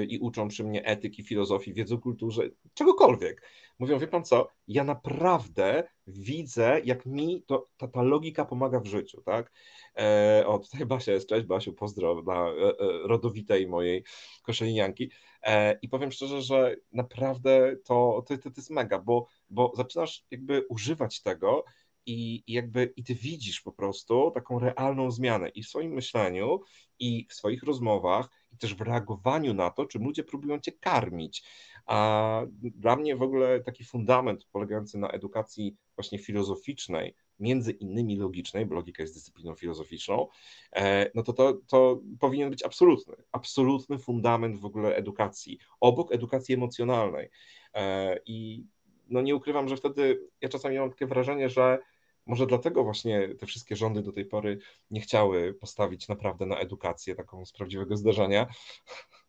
S5: i uczą przy mnie etyki, filozofii, wiedzy o kulturze, czegokolwiek. Mówią, wie pan co, ja naprawdę widzę, jak mi to, ta, ta logika pomaga w życiu, tak? E, o, tutaj Basia jest, cześć Basiu, pozdro dla e, e, rodowitej mojej koszalinianki. E, I powiem szczerze, że naprawdę to, to, to, to jest mega, bo, bo zaczynasz jakby używać tego i, jakby i ty widzisz po prostu taką realną zmianę i w swoim myśleniu, i w swoich rozmowach, i też w reagowaniu na to, czym ludzie próbują cię karmić. A dla mnie w ogóle taki fundament polegający na edukacji właśnie filozoficznej, między innymi logicznej, bo logika jest dyscypliną filozoficzną, e, no to, to to powinien być absolutny, absolutny fundament w ogóle edukacji, obok edukacji emocjonalnej. E, I no nie ukrywam, że wtedy ja czasami mam takie wrażenie, że może dlatego właśnie te wszystkie rządy do tej pory nie chciały postawić naprawdę na edukację taką z prawdziwego zdarzenia,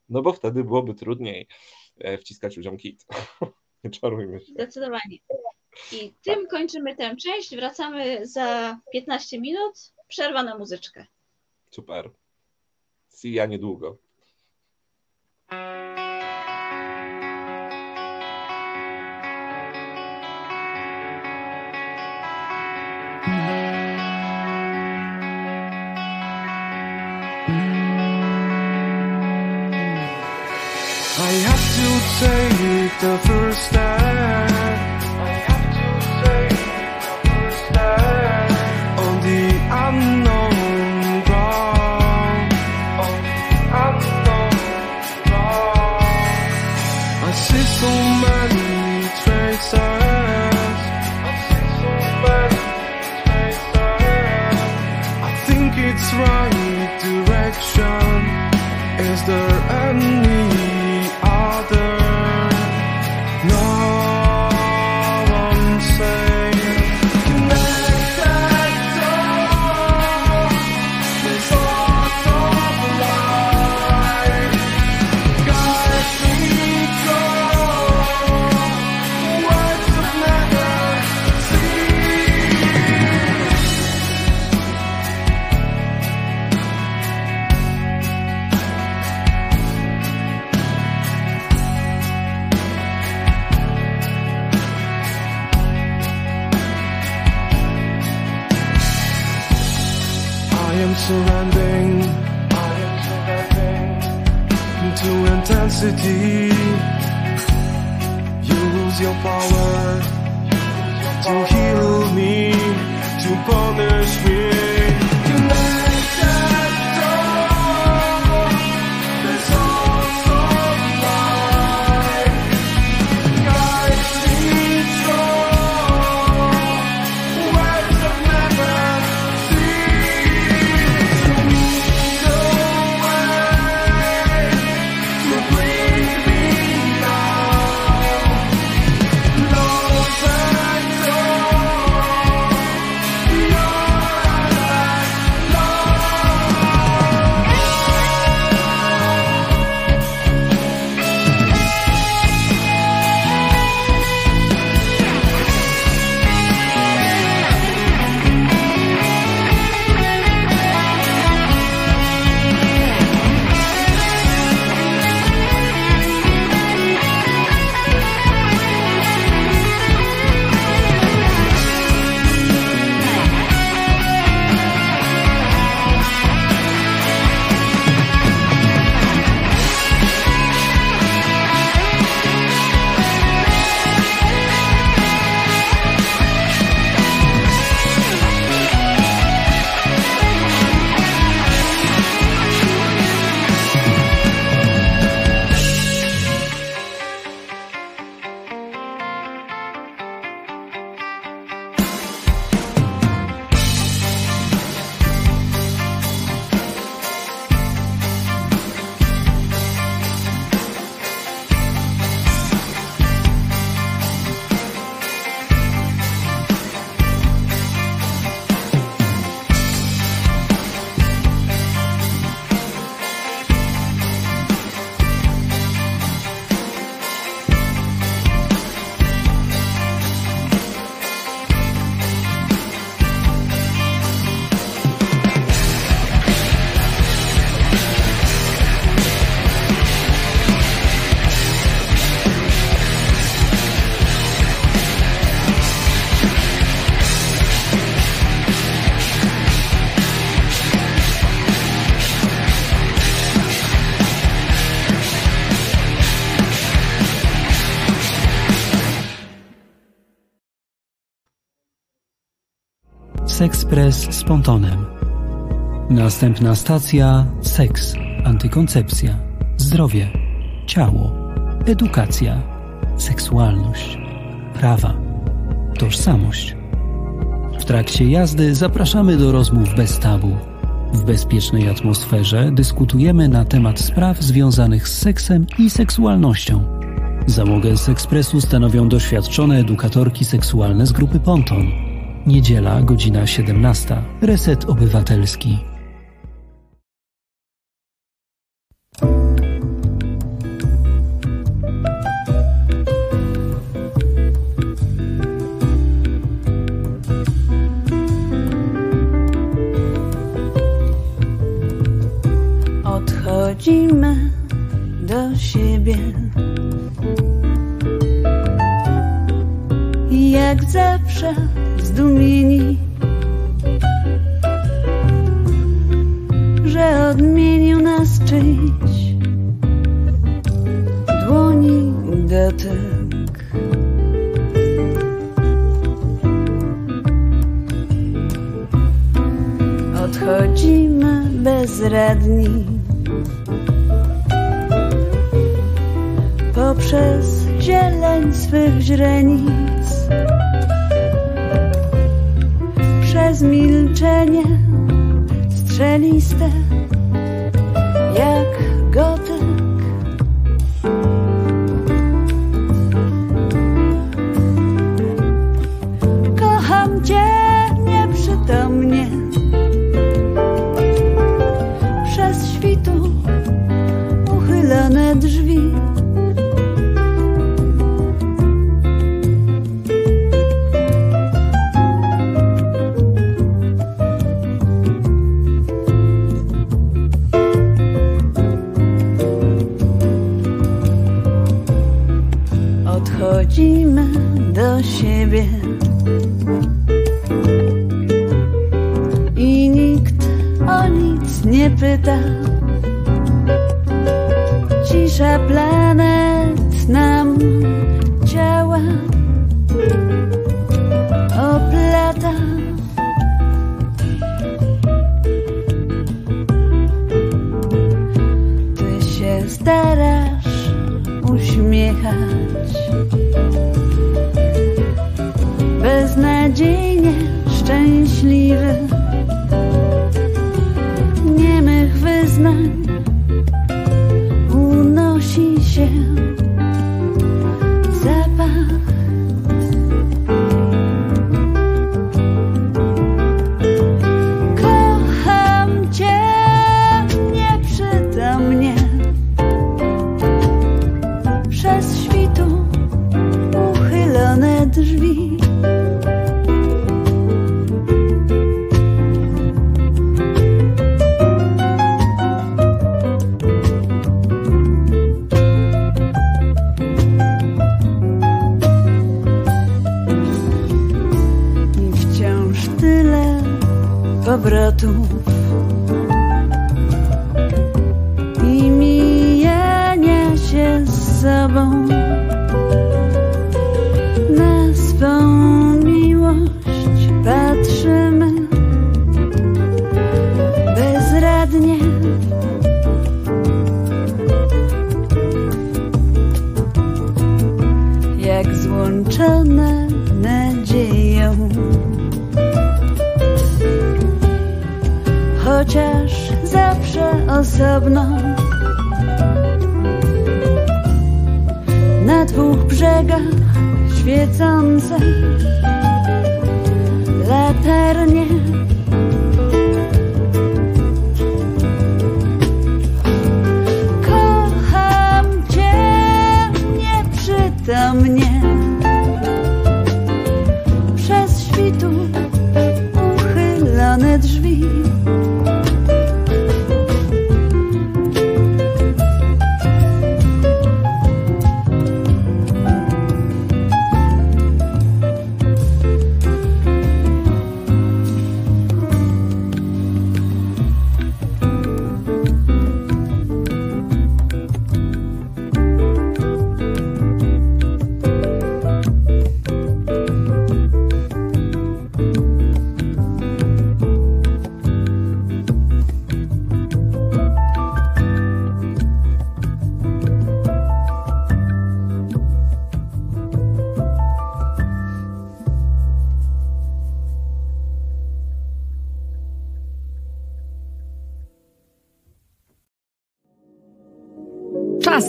S5: no bo wtedy byłoby trudniej e, wciskać ludziom kit. *laughs* Nie czarujmy się.
S3: Zdecydowanie. I tym tak. kończymy tę część. Wracamy za 15 minut. Przerwa na muzyczkę.
S5: Super. See ya niedługo. Take the first step.
S2: Sexpress z Pontonem. Następna stacja seks, antykoncepcja, zdrowie, ciało, edukacja, seksualność, prawa, tożsamość. W trakcie jazdy zapraszamy do rozmów bez tabu. W bezpiecznej atmosferze dyskutujemy na temat spraw związanych z seksem i seksualnością. Załogę z ekspresu stanowią doświadczone edukatorki seksualne z grupy Ponton. Niedziela, godzina 17. Reset Obywatelski.
S6: Odchodzimy do siebie. Jak zawsze zdumieni, że odmienił nas czyjś dłoni dotyk. Odchodzimy bezradni. poprzez zieleń swych źrenic, przez milczenie strzeliste, jak nic nie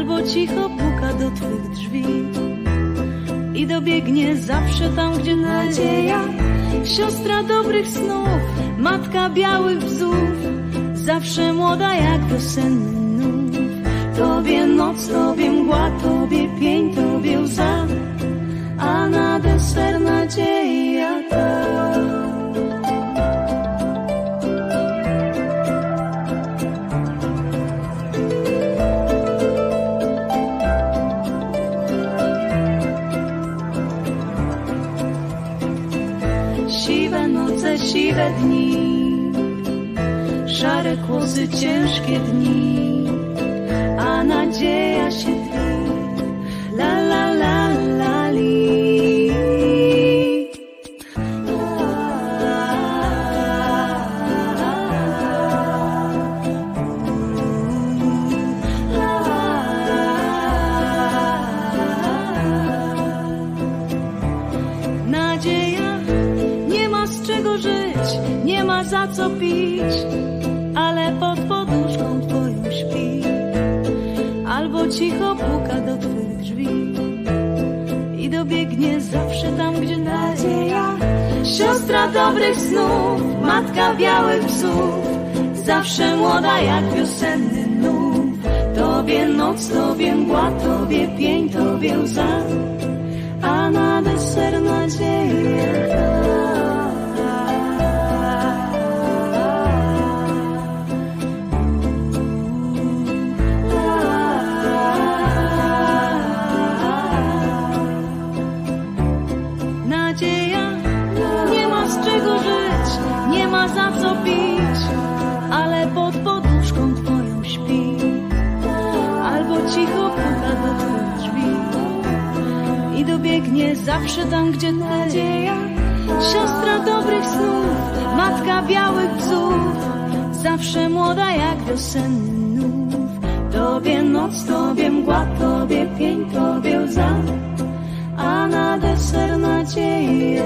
S7: Albo cicho puka do twych drzwi i dobiegnie zawsze tam, gdzie nadzieja. Siostra dobrych snów, matka białych bzów, zawsze młoda jak wiosenny nów. Tobie noc, tobie mgła, tobie pień, tobie łza a na deser nadzieja ta. Siwe dni, szare kłosy, ciężkie dni, a nadzieja cicho puka do twych drzwi i dobiegnie zawsze tam, gdzie nadzieja. Siostra dobrych snów, matka białych psów, zawsze młoda jak wiosenny nów. Tobie noc, tobie mgła, tobie pień, tobie łza, a na deser nadzieja. Dobiegnie zawsze tam, gdzie nadzieja. Siostra dobrych snów, matka białych bzów, zawsze młoda jak wiosenny nów. Tobie noc, tobie mgła, tobie pień, tobie łza, a na deser nadzieja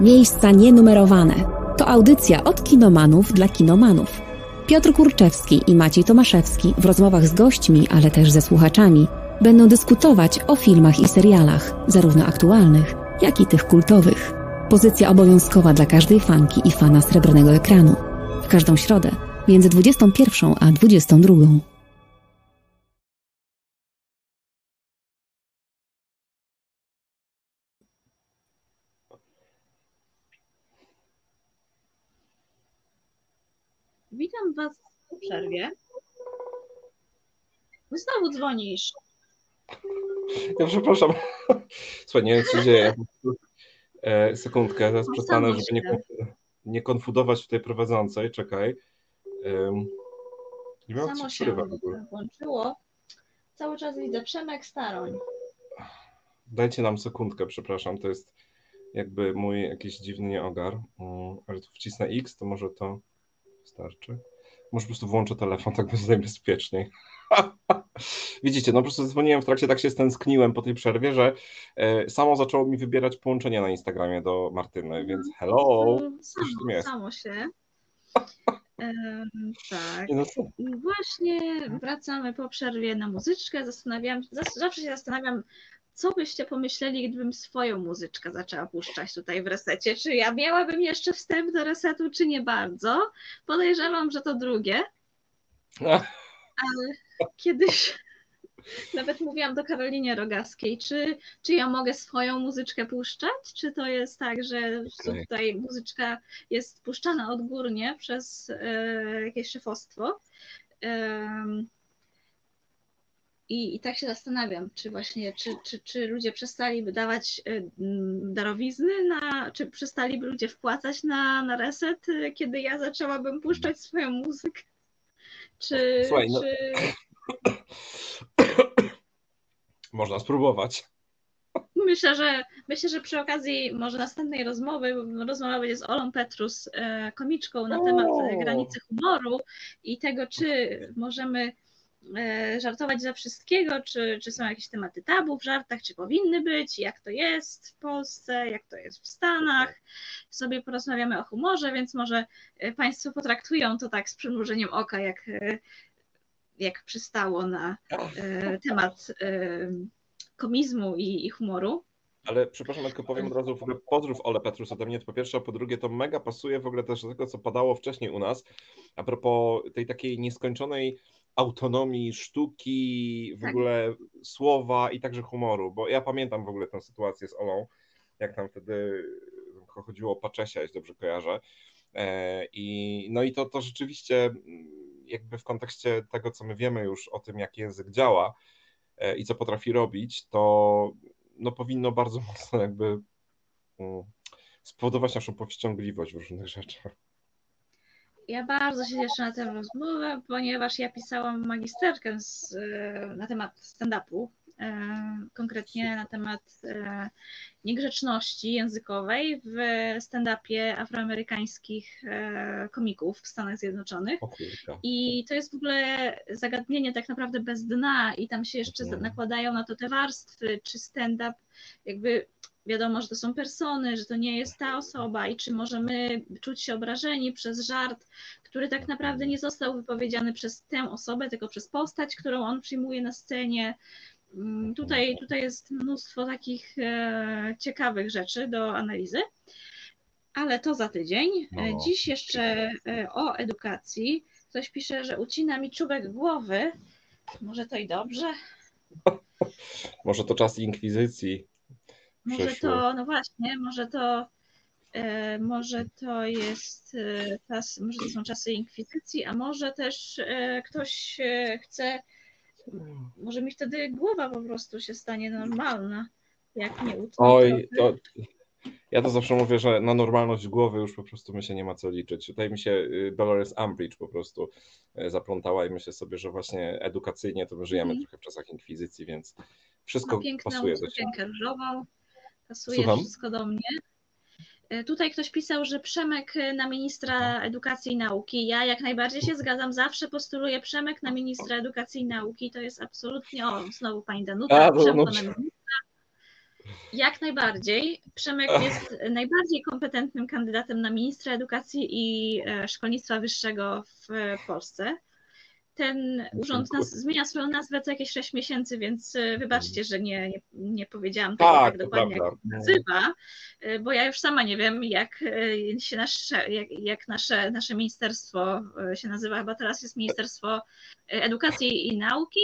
S8: Miejsca nienumerowane. To audycja od kinomanów dla kinomanów. Piotr Kurczewski i Maciej Tomaszewski w rozmowach z gośćmi, ale też ze słuchaczami będą dyskutować o filmach i serialach, zarówno aktualnych, jak i tych kultowych. Pozycja obowiązkowa dla każdej fanki i fana srebrnego ekranu. W każdą środę między 21 a 22.
S3: Witam Was w przerwie. Znowu dzwonisz.
S4: Ja przepraszam. *laughs* Słuchaj, nie wiem, co się dzieje. E, sekundkę, zaraz
S3: No,
S4: przestanę, żeby nie, nie konfudować tutaj prowadzącej. Czekaj. Ym, nie jak
S3: Samo
S4: się
S3: włączyło. Cały czas widzę Przemek Staroń.
S4: Dajcie nam sekundkę, przepraszam. To jest jakby mój jakiś dziwny nieogar. Mm, Ale tu wcisnę X, to może to wystarczy. Może po prostu włączę telefon, tak będzie najbezpieczniej. *laughs* Widzicie, no po prostu dzwoniłem w trakcie, tak się stęskniłem po tej przerwie, że e, samo zaczęło mi wybierać połączenie na Instagramie do Martyny, więc hello, coś w tym
S3: Samo,
S4: jest.
S3: samo się. *laughs* Tak.
S4: No,
S3: właśnie wracamy po przerwie na muzyczkę. Zastanawiam, zas- zawsze się zastanawiam, co byście pomyśleli, gdybym swoją muzyczkę zaczęła puszczać tutaj w resecie. Czy ja miałabym jeszcze wstęp do resetu, czy nie bardzo? Podejrzewam, że to drugie. Ale kiedyś *laughs* nawet mówiłam do Karolinie Rogaskiej, czy, czy ja mogę swoją muzyczkę puszczać? Czy to jest tak, że tutaj muzyczka jest puszczana odgórnie przez e, jakieś szefostwo? I, I tak się zastanawiam, czy właśnie, czy, czy, czy ludzie przestaliby dawać e, m, darowizny, na, czy przestaliby ludzie wpłacać na, na reset, e, kiedy ja zaczęłabym puszczać swoją muzykę? Czy,
S4: Słuchaj, no-
S3: czy, *coughs*
S4: Można spróbować.
S3: Myślę, że myślę, że przy okazji może następnej rozmowy, rozmowa będzie z Olą Petrus, e, komiczką na temat e,
S4: O.
S3: granicy humoru i tego, czy możemy żartować za wszystkiego, czy, czy są jakieś tematy tabu w żartach, czy powinny być, jak to jest w Polsce, jak to jest w Stanach. Sobie porozmawiamy o humorze, więc może e, Państwo potraktują to tak z przymrużeniem oka, jak, e, jak przystało na e, temat e, komizmu i, i humoru.
S4: Ale przepraszam, tylko powiem od razu, w ogóle pozdrów Ole Petrus ode mnie, to po pierwsze, a po drugie to mega pasuje w ogóle też do tego, co padało wcześniej u nas, a propos tej takiej nieskończonej autonomii sztuki, w
S3: Tak.
S4: ogóle słowa i także humoru, bo ja pamiętam w ogóle tę sytuację z Olą, jak tam wtedy chodziło o Paczesia, jeśli dobrze kojarzę. E, I, no i to, to rzeczywiście jakby w kontekście tego, co my wiemy już o tym, jak język działa e, i co potrafi robić, to no powinno bardzo *laughs* mocno jakby mm, spowodować naszą powściągliwość w różnych rzeczach.
S3: Ja bardzo się cieszę na tę rozmowę, ponieważ ja pisałam magisterkę z, e, na temat stand-upu, e, konkretnie na temat e, niegrzeczności językowej w stand-upie afroamerykańskich komików w Stanach Zjednoczonych. I to jest w ogóle zagadnienie tak naprawdę bez dna i tam się jeszcze
S4: Mhm.
S3: nakładają na to te warstwy, czy stand-up, jakby wiadomo, że to są persony, że to nie jest ta osoba i czy możemy czuć się obrażeni przez żart, który tak naprawdę nie został wypowiedziany przez tę osobę, tylko przez postać, którą on przyjmuje na scenie. Mm, Tutaj, tutaj jest mnóstwo takich e, ciekawych rzeczy do analizy. Ale to za tydzień. E,
S4: No.
S3: Dziś jeszcze e, o edukacji. Ktoś pisze, że ucina mi czubek głowy. Może to i dobrze. *laughs*
S4: Może to czas inkwizycji.
S3: Może to, no właśnie, może to, e, może to jest e, czas, może to są czasy inkwizycji, a może też e, ktoś e, chce, może mi wtedy głowa po prostu się stanie normalna, jak nie utnę
S4: Oj, to ja to zawsze mówię, że na normalność głowy już po prostu my się nie ma co liczyć. Tutaj mi się y, Dolores Umbridge po prostu y, zaplątała i myślę sobie, że właśnie edukacyjnie to my żyjemy
S3: Mhm.
S4: trochę w czasach inkwizycji, więc wszystko
S3: piękną
S4: pasuje do siebie.
S3: sukienkę różową, pasuje
S4: Słucham?
S3: wszystko do mnie. E, Tutaj ktoś pisał, że Przemek e, na ministra edukacji i nauki. Ja jak najbardziej się zgadzam, zawsze postuluję Przemek na ministra edukacji i nauki. To jest absolutnie, o, znowu pani Danuta,
S4: A, no,
S3: Przemko
S4: no.
S3: na ministra. Jak najbardziej. Przemek jest najbardziej kompetentnym kandydatem na ministra edukacji i e, szkolnictwa wyższego w Polsce. Ten urząd nas, zmienia swoją nazwę co jakieś 6 miesięcy, więc e, wybaczcie, że nie, nie, nie powiedziałam tego tak, tak dokładnie, jak nazywa, e, bo ja już sama nie wiem, jak się nasze, jak, jak nasze, nasze ministerstwo się nazywa. Chyba teraz jest Ministerstwo Edukacji i Nauki.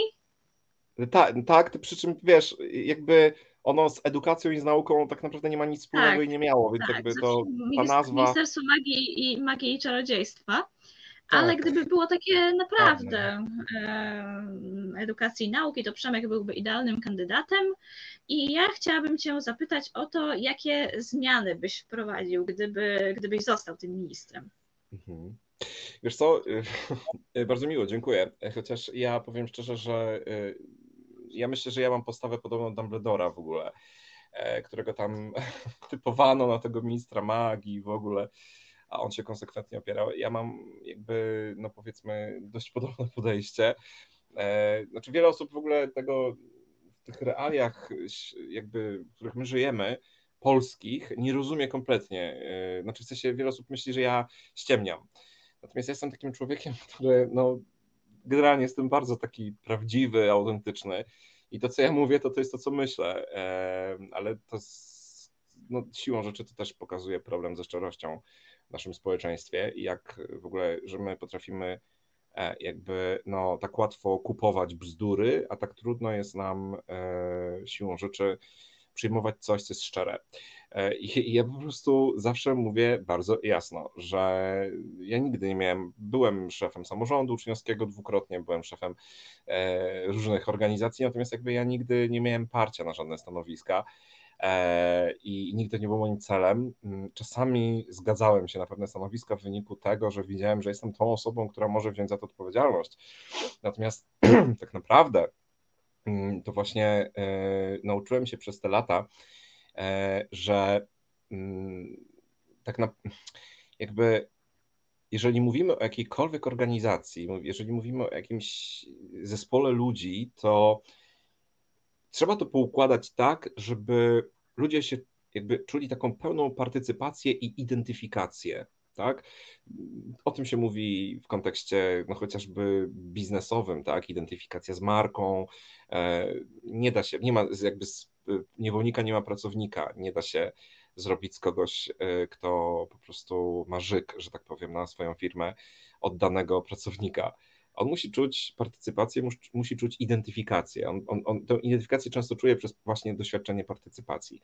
S4: Tak, tak, przy czym wiesz, jakby ono z edukacją i z nauką tak naprawdę nie ma nic wspólnego tak, i nie miało, więc tak, jakby to ta nazwa...
S3: Ministerstwo Magii i, Magii i Czarodziejstwa, tak. ale gdyby było takie naprawdę edukacji i nauki, to Przemek byłby idealnym kandydatem i ja chciałabym Cię zapytać o to, jakie zmiany byś wprowadził, gdyby, gdybyś został tym ministrem. Mhm.
S4: Wiesz co, *laughs* bardzo miło, dziękuję. Chociaż ja powiem szczerze, że y, ja myślę, że ja mam postawę podobną do Dumbledora w ogóle, e, którego tam *laughs* typowano na tego ministra magii w ogóle, a on się konsekwentnie opierał. Ja mam jakby, no powiedzmy, dość podobne *laughs* podejście. E, znaczy wiele osób w ogóle tego w tych realiach, jakby, w których my żyjemy, polskich, nie rozumie kompletnie. E, znaczy w sensie wiele osób myśli, że ja ściemniam. Natomiast ja jestem takim człowiekiem, *laughs* który no, generalnie jestem bardzo taki prawdziwy, autentyczny i to, co ja mówię, to to jest to, co myślę, ale to z, no, siłą rzeczy to też pokazuje problem ze szczerością w naszym społeczeństwie i jak w ogóle, że my potrafimy e, jakby no, tak łatwo kupować bzdury, a tak trudno jest nam e, siłą rzeczy przyjmować coś, co jest szczere. E, I ja po prostu zawsze mówię bardzo jasno, że ja nigdy nie miałem, byłem szefem samorządu uczniowskiego dwukrotnie, byłem szefem różnych organizacji, natomiast jakby ja nigdy nie miałem parcia na żadne stanowiska i nigdy nie było moim celem. Mm, czasami zgadzałem się na pewne stanowiska w wyniku tego, że widziałem, że jestem tą osobą, która może wziąć za to odpowiedzialność. Natomiast *clears throat* tak naprawdę mm, to właśnie nauczyłem się przez te lata, E, że mm, tak na, jakby jeżeli mówimy o jakiejkolwiek organizacji, jeżeli mówimy o jakimś zespole ludzi, to trzeba to poukładać tak, żeby ludzie się jakby czuli taką pełną partycypację i identyfikację. Tak? O tym się mówi w kontekście no, chociażby biznesowym, tak? Identyfikacja z marką. E, nie da się, nie ma jakby niewolnika nie ma pracownika. Nie da się zrobić z kogoś, y, kto po prostu ma żyk, że tak powiem, na swoją firmę oddanego pracownika. On musi czuć partycypację, musi czuć identyfikację. On, on, on tę identyfikację często czuje przez właśnie doświadczenie partycypacji.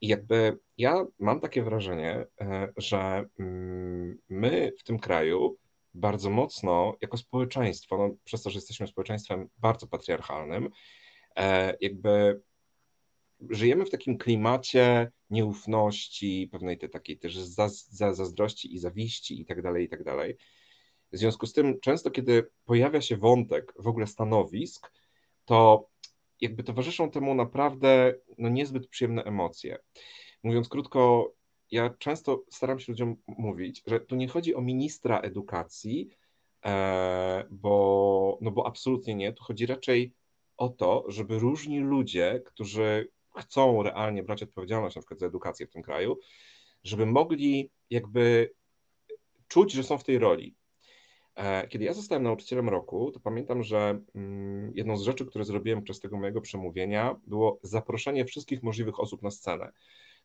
S4: I jakby ja mam takie wrażenie, y, że mm, my w tym kraju bardzo mocno jako społeczeństwo, no, przez to, że jesteśmy społeczeństwem bardzo patriarchalnym, e, jakby żyjemy w takim klimacie nieufności, pewnej tej takiej też zazdrości i zawiści i tak dalej, i tak dalej. W związku z tym często, kiedy pojawia się wątek w ogóle stanowisk, to jakby towarzyszą temu naprawdę no, niezbyt przyjemne emocje. Mówiąc krótko, ja często staram się ludziom mówić, że tu nie chodzi o ministra edukacji, e, bo, no bo absolutnie nie, tu chodzi raczej o to, żeby różni ludzie, którzy chcą realnie brać odpowiedzialność na przykład za edukację w tym kraju, żeby mogli jakby czuć, że są w tej roli. E, kiedy ja zostałem nauczycielem roku, to pamiętam, że mm, jedną z rzeczy, które zrobiłem przez tego mojego przemówienia, było zaproszenie wszystkich możliwych osób na scenę.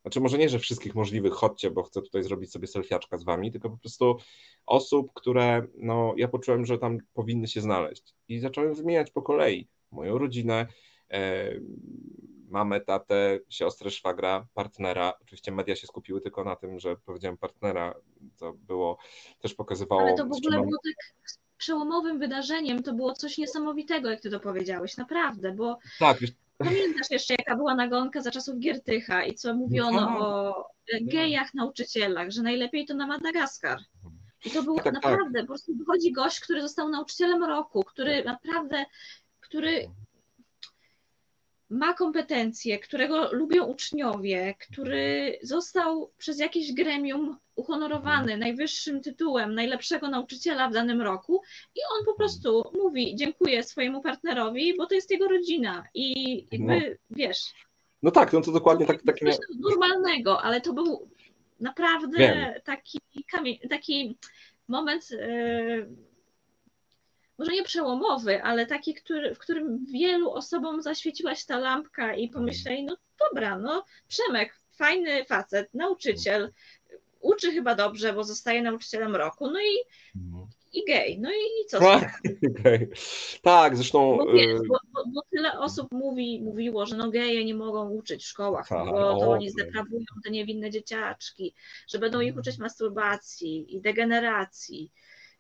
S4: Znaczy, może nie, że wszystkich możliwych, chodźcie, bo chcę tutaj zrobić sobie selfiaczka z wami, tylko po prostu osób, które no, ja poczułem, że tam powinny się znaleźć. I zacząłem wymieniać po kolei moją rodzinę, e, mamę, tatę, siostrę, szwagra, partnera. Oczywiście media się skupiły tylko na tym, że powiedziałem partnera, to było, też pokazywało...
S3: Ale to w ogóle było tak przełomowym wydarzeniem, to było coś niesamowitego, jak ty to powiedziałeś, naprawdę, bo tak, pamiętasz jeszcze, jaka była nagonka za czasów Giertycha i co mówiono no, o gejach nauczycielach, że najlepiej to na Madagaskar. I to było tak, tak, tak. naprawdę, tak. po prostu wychodzi gość, który został nauczycielem roku, który naprawdę, który ma kompetencje, którego lubią uczniowie, który został przez jakieś gremium uhonorowany najwyższym tytułem najlepszego nauczyciela w danym roku i on po prostu mówi dziękuję swojemu partnerowi, bo to jest jego rodzina i jakby, no. wiesz,
S4: No tak, no to dokładnie tak,
S3: tak
S4: takie.
S3: Normalnego, ale to był naprawdę
S4: Wiem.
S3: taki, taki moment, e, może nie przełomowy, ale taki, który, w którym wielu osobom zaświeciła się ta lampka i pomyśleli, no dobra, no Przemek, fajny facet, nauczyciel, uczy chyba dobrze, bo zostaje nauczycielem roku, no i,
S4: Mhm.
S3: i gej, no i co? *laughs*
S4: Tak, okej. tak, zresztą.
S3: Bo, wiesz,
S4: y,
S3: bo, bo, bo tyle osób mówi, mówiło, że no geje nie mogą uczyć w szkołach,
S4: Tak,
S3: bo to
S4: o,
S3: oni zdeprawują te niewinne dzieciaczki, że będą ich uczyć masturbacji i degeneracji.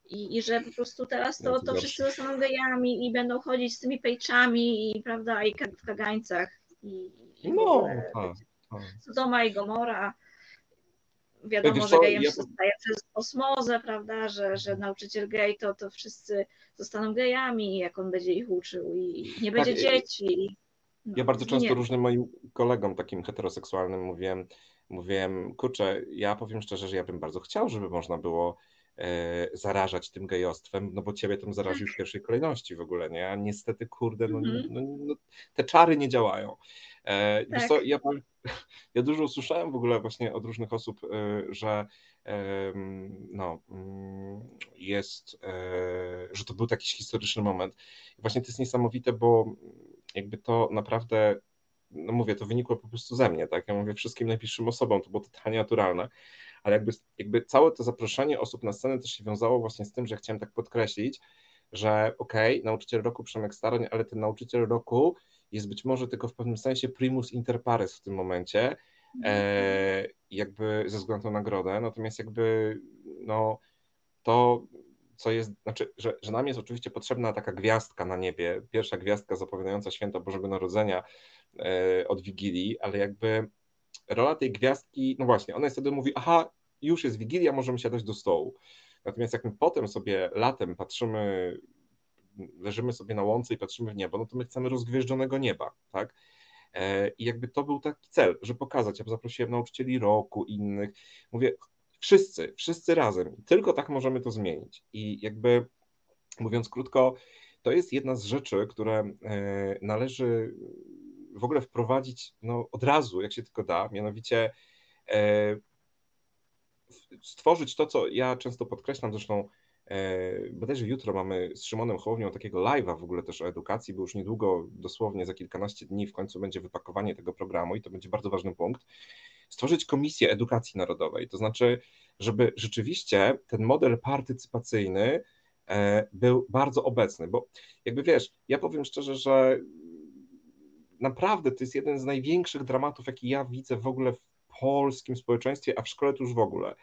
S3: I, I że po prostu teraz to,
S4: to
S3: wszyscy zostaną gejami i będą chodzić z tymi pejczami i prawda, i w kagańcach. I, i
S4: No,
S3: ogóle
S4: tak. tak.
S3: Sodoma i Gomora. Wiadomo,
S4: Wiesz
S3: że gejem
S4: ja-
S3: się zostaje przez osmozę, prawda, że, że nauczyciel gej to, to wszyscy zostaną gejami, jak on będzie ich uczył i nie będzie
S4: Tak,
S3: dzieci. No,
S4: Ja bardzo często
S3: zginiemy.
S4: różnym moim kolegom takim heteroseksualnym mówiłem, mówiłem, kurczę, ja powiem szczerze, że ja bym bardzo chciał, żeby można było zarażać tym gejostwem, no bo ciebie tym zaraził w pierwszej kolejności w ogóle, nie? A niestety, kurde, no,
S3: Mhm.
S4: no, no, te czary nie działają. E,
S3: Tak.
S4: co, ja, *laughs* ja dużo usłyszałem w ogóle właśnie od różnych osób, e, że no, mm, jest, e, że to był taki historyczny moment. I właśnie to jest niesamowite, bo jakby to naprawdę, no mówię, to wynikło po prostu ze mnie, tak? Ja mówię wszystkim najbliższym osobom, to było totalnie naturalne, ale jakby, jakby całe to zaproszenie osób na scenę też się wiązało właśnie z tym, że chciałem tak podkreślić, że okej, nauczyciel roku Przemek Staroń, ale ten nauczyciel roku jest być może tylko w pewnym sensie primus inter pares w tym momencie, e, jakby ze względu na nagrodę, natomiast jakby no to, co jest, znaczy, że, że nam jest oczywiście potrzebna taka gwiazdka na niebie, pierwsza gwiazdka zapowiadająca święta Bożego Narodzenia e, od Wigilii, ale jakby rola tej gwiazdki, no właśnie, ona wtedy mówi, aha, już jest Wigilia, możemy siadać do stołu. Natomiast jak my potem sobie latem patrzymy, leżymy sobie na łące i patrzymy w niebo, no to my chcemy rozgwieżdżonego nieba, tak? E, I jakby to był taki cel, że pokazać. Ja zaprosiłem nauczycieli roku, innych. Mówię, wszyscy, wszyscy razem. Tylko tak możemy to zmienić. I jakby mówiąc krótko, to jest jedna z rzeczy, które e, należy w ogóle wprowadzić no, od razu, jak się tylko da, mianowicie e, stworzyć to, co ja często podkreślam, zresztą e, bodajże jutro mamy z Szymonem Hołownią takiego live'a w ogóle też o edukacji, bo już niedługo, dosłownie za kilkanaście dni w końcu będzie wypakowanie tego programu i to będzie bardzo ważny punkt, stworzyć Komisję Edukacji Narodowej, to znaczy, żeby rzeczywiście ten model partycypacyjny e, był bardzo obecny, bo jakby wiesz, ja powiem szczerze, że naprawdę to jest jeden z największych dramatów, jaki ja widzę w ogóle w polskim społeczeństwie, a w szkole to już w ogóle.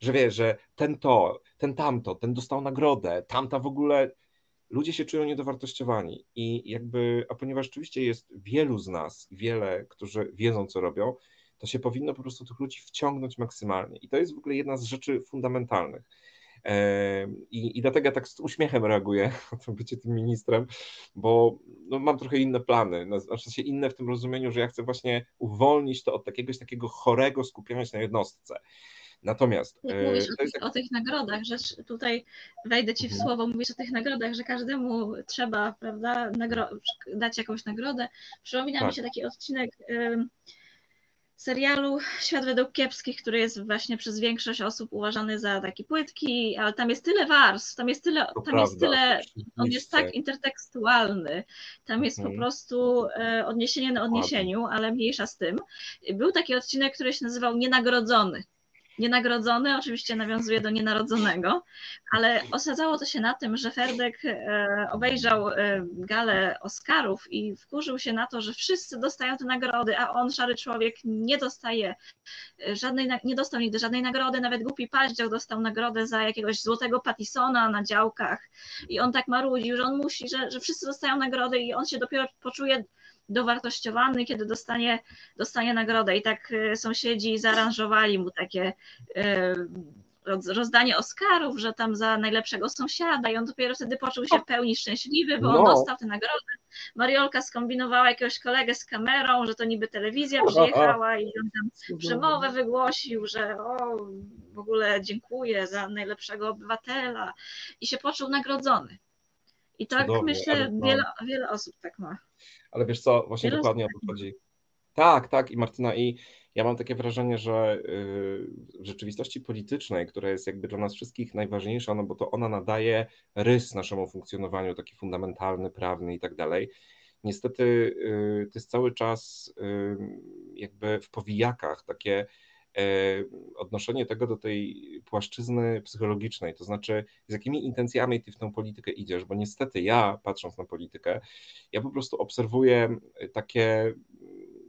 S4: Że wiesz, że ten to, ten tamto, ten dostał nagrodę, tamta w ogóle. Ludzie się czują niedowartościowani i jakby, a ponieważ rzeczywiście jest wielu z nas, wiele, którzy wiedzą, co robią, to się powinno po prostu tych ludzi wciągnąć maksymalnie. I to jest w ogóle jedna z rzeczy fundamentalnych. I, I dlatego ja tak z uśmiechem reaguję *laughs* na to bycie tym ministrem, bo no, mam trochę inne plany. No, Znaczy się inne w tym rozumieniu, że ja chcę właśnie uwolnić to od jakiegoś takiego chorego skupiania się na jednostce. Natomiast e,
S3: mówisz o tych, o tych nagrodach, że tutaj wejdę ci w
S4: Mhm.
S3: słowo, mówisz o tych nagrodach, że każdemu trzeba, prawda, nagro- dać jakąś nagrodę. Przypomina mi
S4: Tak.
S3: się taki odcinek ym, serialu Świat według kiepskich, który jest właśnie przez większość osób uważany za taki płytki, ale tam jest tyle warstw, tam jest tyle,
S4: to
S3: tam jest tyle, on jest tak intertekstualny, tam jest po
S4: Mhm.
S3: prostu e, odniesienie na odniesieniu, ale mniejsza z tym. Był taki odcinek, który się nazywał Nienagrodzony. Nienagrodzony oczywiście nawiązuje do nienarodzonego, ale osadzało to się na tym, że Ferdek e, obejrzał e, galę Oscarów i wkurzył się na to, że wszyscy dostają te nagrody, a on, szary człowiek, nie dostaje e, żadnej, nie dostał nigdy żadnej nagrody, nawet głupi paździoch dostał nagrodę za jakiegoś złotego Pattisona na działkach. I on tak marudził, że on musi, że, że wszyscy dostają nagrody i on się dopiero poczuje dowartościowany, kiedy dostanie, dostanie nagrodę. I tak e, sąsiedzi zaaranżowali mu takie roz- rozdanie Oscarów, że tam za najlepszego sąsiada i on dopiero wtedy poczuł się w pełni szczęśliwy, bo on
S4: No.
S3: dostał tę nagrodę. Mariolka skombinowała jakiegoś kolegę z kamerą, że to niby telewizja przyjechała i on tam przemowę wygłosił, że o, w ogóle dziękuję za najlepszego obywatela i się poczuł nagrodzony. I tak myślę,
S4: no.
S3: wiele, wiele osób tak ma.
S4: Ale wiesz co, właśnie
S3: Wiele
S4: dokładnie o to chodzi. Tak, tak i Martyna i ja mam takie wrażenie, że y, w rzeczywistości politycznej, która jest jakby dla nas wszystkich najważniejsza, no bo to ona nadaje rys naszemu funkcjonowaniu, taki fundamentalny, prawny i tak dalej. Niestety y, to jest cały czas jakby w powijakach takie odnoszenie tego do tej płaszczyzny psychologicznej, to znaczy z jakimi intencjami ty w tę politykę idziesz, bo niestety ja, patrząc na politykę, ja po prostu obserwuję takie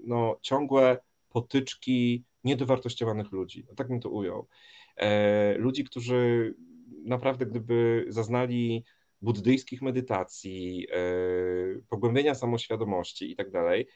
S4: no, ciągłe potyczki niedowartościowanych ludzi. No, tak bym to ujął. E, ludzi, którzy naprawdę, gdyby zaznali buddyjskich medytacji, e, pogłębienia samoświadomości i tak dalej,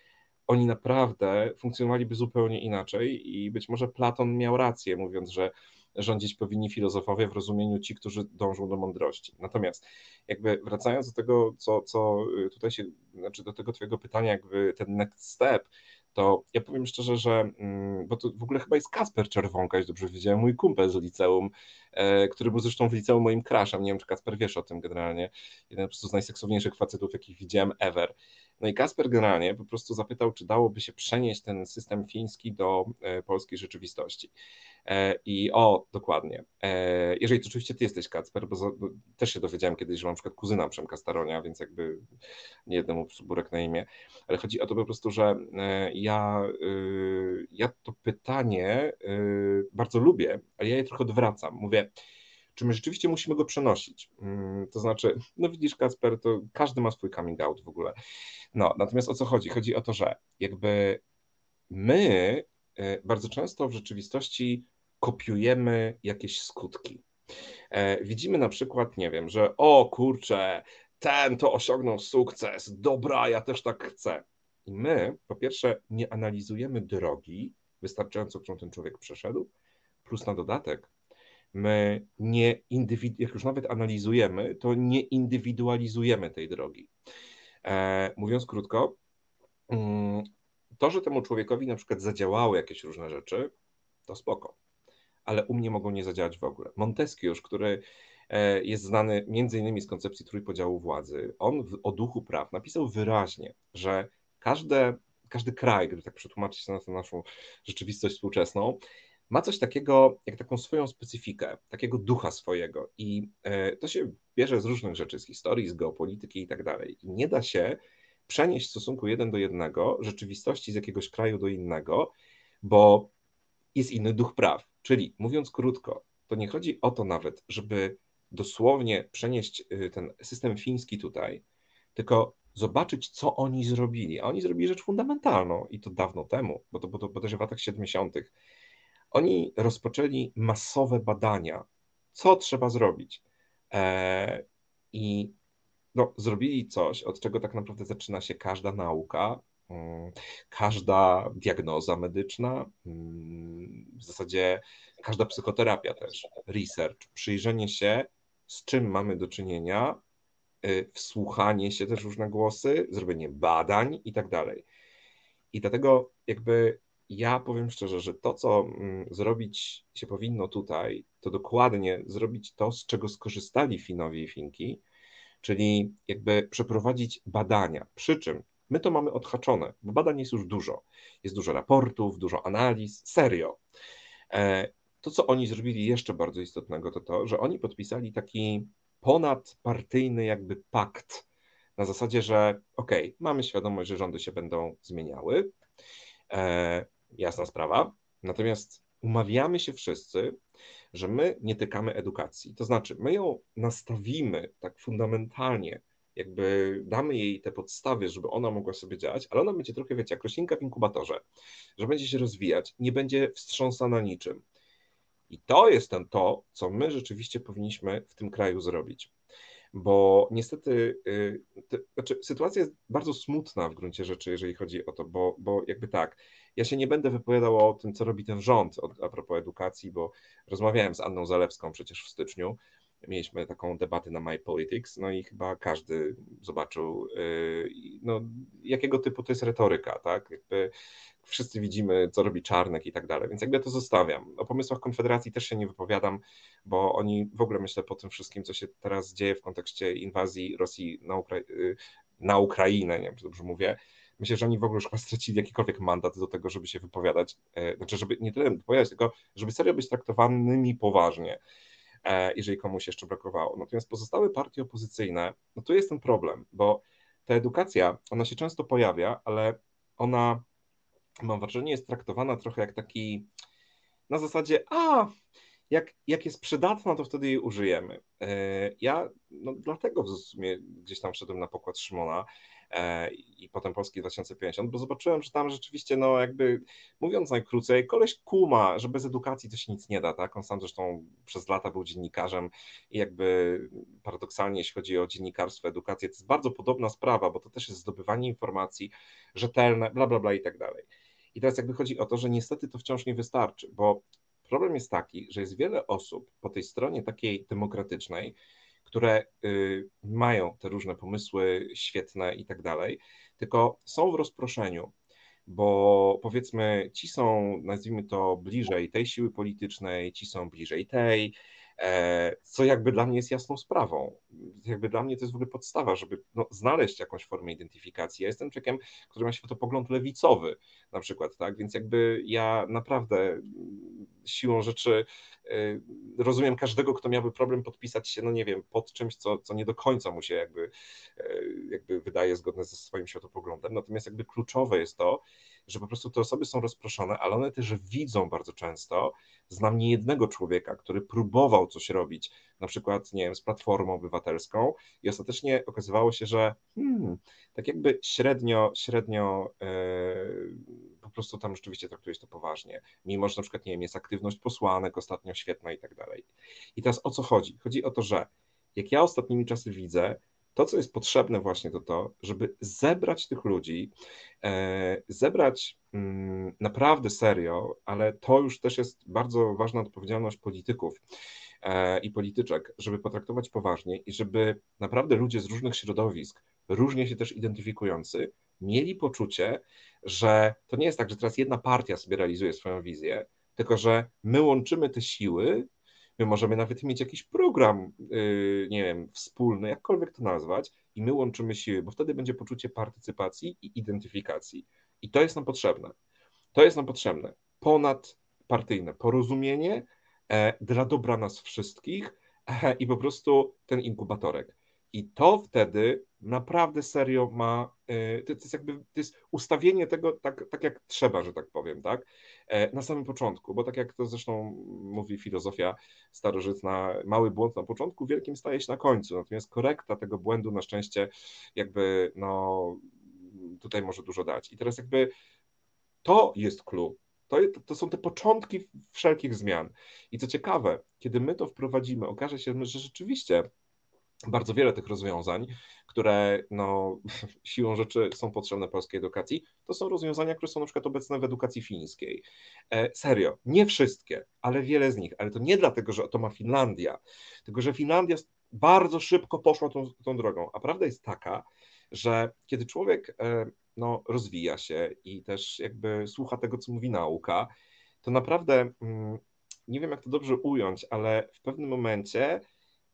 S4: oni naprawdę funkcjonowaliby zupełnie inaczej i być może Platon miał rację, mówiąc, że rządzić powinni filozofowie w rozumieniu ci, którzy dążą do mądrości. Natomiast jakby wracając do tego, co, co tutaj się, znaczy do tego twojego pytania, jakby ten next step, to ja powiem szczerze, że, mm, bo to w ogóle chyba jest Kasper Czerwonka, jeśli dobrze widziałem, mój kumpel z liceum, e, który był zresztą w liceum moim crashem, nie wiem, czy Kasper wiesz o tym generalnie, jeden po prostu z najseksowniejszych facetów, jakich widziałem ever. No i Kasper generalnie po prostu zapytał, czy dałoby się przenieść ten system fiński do e, polskiej rzeczywistości. E, I o, dokładnie. E, jeżeli to oczywiście ty jesteś Kacper, bo, też się dowiedziałem kiedyś, że mam na przykład kuzyna Przemka Staronia, więc jakby nie jednemu burek na imię, ale chodzi o to po prostu, że ja, ja to pytanie bardzo lubię, ale ja je trochę odwracam. Mówię, czy my rzeczywiście musimy go przenosić? Mm, to znaczy, no widzisz, Kasper, to każdy ma swój coming out w ogóle. No, natomiast o co chodzi? Chodzi o to, że jakby my e, bardzo często w rzeczywistości kopiujemy jakieś skutki. E, widzimy na przykład, nie wiem, że o kurczę, ten to osiągnął sukces, dobra, ja też tak chcę. I my, po pierwsze, nie analizujemy drogi wystarczająco, którą ten człowiek przeszedł, plus na dodatek my nie jak już nawet analizujemy, to nie indywidualizujemy tej drogi. E, mówiąc krótko, mm, to, że temu człowiekowi na przykład zadziałały jakieś różne rzeczy, to spoko, ale u mnie mogą nie zadziałać w ogóle. Montesquieu, który e, jest znany między innymi z koncepcji trójpodziału władzy, on w, o duchu praw napisał wyraźnie, że każde, każdy kraj, gdyby tak przetłumaczyć na naszą rzeczywistość współczesną, ma coś takiego, jak taką swoją specyfikę, takiego ducha swojego. I e, to się bierze z różnych rzeczy, z historii, z geopolityki i tak dalej. I nie da się przenieść stosunku jeden do jednego rzeczywistości z jakiegoś kraju do innego, bo jest inny duch praw. Czyli mówiąc krótko, to nie chodzi o to nawet, żeby dosłownie przenieść y, ten system fiński tutaj, tylko zobaczyć, co oni zrobili. A oni zrobili rzecz fundamentalną i to dawno temu, bo to, bo to bodajże w latach 70. Oni rozpoczęli masowe badania, co trzeba zrobić. E, I no, zrobili coś, od czego tak naprawdę zaczyna się każda nauka, mm, każda diagnoza medyczna, mm, w zasadzie każda psychoterapia też, research, przyjrzenie się, z czym mamy do czynienia, y, wsłuchanie się też różne głosy, zrobienie badań i tak dalej. I dlatego jakby ja powiem szczerze, że to, co mm, zrobić się powinno tutaj, to dokładnie zrobić to, z czego skorzystali Finowie i Finki, czyli jakby przeprowadzić badania. Przy czym my to mamy odhaczone, bo badań jest już dużo. Jest dużo raportów, dużo analiz, serio. E, to, co oni zrobili jeszcze bardzo istotnego, to to, że oni podpisali taki ponadpartyjny jakby pakt na zasadzie, że okay, mamy świadomość, że rządy się będą zmieniały, e, jasna sprawa. Natomiast umawiamy się wszyscy, że my nie tykamy edukacji. To znaczy, my ją nastawimy tak fundamentalnie, jakby damy jej te podstawy, żeby ona mogła sobie działać, ale ona będzie trochę, wiecie, jak roślinka w inkubatorze, że będzie się rozwijać, nie będzie wstrząsana niczym. I to jest ten to, co my rzeczywiście powinniśmy w tym kraju zrobić. Bo niestety, y, znaczy, sytuacja jest bardzo smutna w gruncie rzeczy, jeżeli chodzi o to, bo, bo jakby tak, ja się nie będę wypowiadał o tym, co robi ten rząd a propos edukacji, bo rozmawiałem z Anną Zalewską przecież w styczniu. Mieliśmy taką debatę na My Politics, no i chyba każdy zobaczył, yy, no, jakiego typu to jest retoryka, tak? Jakby wszyscy widzimy, co robi Czarnek i tak dalej, więc jakby to zostawiam. O pomysłach Konfederacji też się nie wypowiadam, bo oni w ogóle myślę po tym wszystkim, co się teraz dzieje w kontekście inwazji Rosji na, Ukra yy, na Ukrainę, nie wiem, czy dobrze mówię, myślę, że oni w ogóle już stracili jakikolwiek mandat do tego, żeby się wypowiadać, e, znaczy, żeby nie tyle wypowiadać, tylko żeby serio być traktowanymi poważnie, jeżeli komuś jeszcze brakowało. Natomiast pozostałe partie opozycyjne, no tu jest ten problem, bo ta edukacja, ona się często pojawia, ale ona, mam wrażenie, jest traktowana trochę jak taki na zasadzie, a jak, jak jest przydatna, to wtedy jej użyjemy. E, ja no, dlatego w sumie gdzieś tam wszedłem na pokład Szymona e, i potem Polski 2050, bo zobaczyłem, że tam rzeczywiście, no jakby mówiąc najkrócej, koleś kuma, że bez edukacji to się nic nie da, tak? On sam zresztą przez lata był dziennikarzem i jakby paradoksalnie, jeśli chodzi o dziennikarstwo, edukację, to jest bardzo podobna sprawa, bo to też jest zdobywanie informacji rzetelne, bla, bla, bla i tak dalej. I teraz jakby chodzi o to, że niestety to wciąż nie wystarczy, bo problem jest taki, że jest wiele osób po tej stronie takiej demokratycznej, które y, mają te różne pomysły świetne i tak dalej, tylko są w rozproszeniu, bo powiedzmy, ci są, nazwijmy to, bliżej tej siły politycznej, ci są bliżej tej, E, co jakby dla mnie jest jasną sprawą. Jakby dla mnie to jest w ogóle podstawa, żeby no, znaleźć jakąś formę identyfikacji. Ja jestem człowiekiem, który ma światopogląd lewicowy na przykład, tak, więc jakby ja naprawdę mm, siłą rzeczy y, rozumiem każdego, kto miałby problem podpisać się, no nie wiem, pod czymś, co, co nie do końca mu się jakby, y, jakby wydaje zgodne ze swoim światopoglądem, natomiast jakby kluczowe jest to, że po prostu te osoby są rozproszone, ale one też widzą bardzo często. Znam niejednego człowieka, który próbował coś robić, na przykład, nie wiem, z Platformą Obywatelską i ostatecznie okazywało się, że hmm, tak jakby średnio, średnio yy, po prostu tam rzeczywiście traktujesz to poważnie, mimo że na przykład, nie wiem, jest aktywność posłanek ostatnio świetna i tak dalej. I teraz o co chodzi? Chodzi o to, że jak ja ostatnimi czasy widzę, to, co jest potrzebne właśnie to to, żeby zebrać tych ludzi, e, zebrać mm, naprawdę serio, ale to już też jest bardzo ważna odpowiedzialność polityków i polityczek, żeby potraktować poważnie i żeby naprawdę ludzie z różnych środowisk, różnie się też identyfikujący, mieli poczucie, że to nie jest tak, że teraz jedna partia sobie realizuje swoją wizję, tylko że my łączymy te siły My możemy nawet mieć jakiś program, yy, nie wiem, wspólny, jakkolwiek to nazwać, i my łączymy siły, bo wtedy będzie poczucie partycypacji i identyfikacji. I to jest nam potrzebne. To jest nam potrzebne. Ponadpartyjne porozumienie e, dla dobra nas wszystkich e, i po prostu ten inkubatorek. I to wtedy naprawdę serio ma, e, to jest jakby, to jest ustawienie tego tak, tak jak trzeba, że tak powiem, tak? E, na samym początku, bo tak jak to zresztą mówi filozofia starożytna, mały błąd na początku, wielkim staje się na końcu, natomiast korekta tego błędu na szczęście jakby, no, tutaj może dużo dać. I teraz jakby to jest clue, to, to, są te początki wszelkich zmian. I co ciekawe, kiedy my to wprowadzimy, okaże się, że rzeczywiście bardzo wiele tych rozwiązań, które no, *laughs* siłą rzeczy są potrzebne polskiej edukacji, to są rozwiązania, które są na przykład obecne w edukacji fińskiej. E, serio, nie wszystkie, ale wiele z nich, ale to nie dlatego, że to ma Finlandia, tylko że Finlandia bardzo szybko poszła tą, tą drogą, a prawda jest taka, że kiedy człowiek e, no, rozwija się i też jakby słucha tego, co mówi nauka, to naprawdę mm, nie wiem, jak to dobrze ująć, ale w pewnym momencie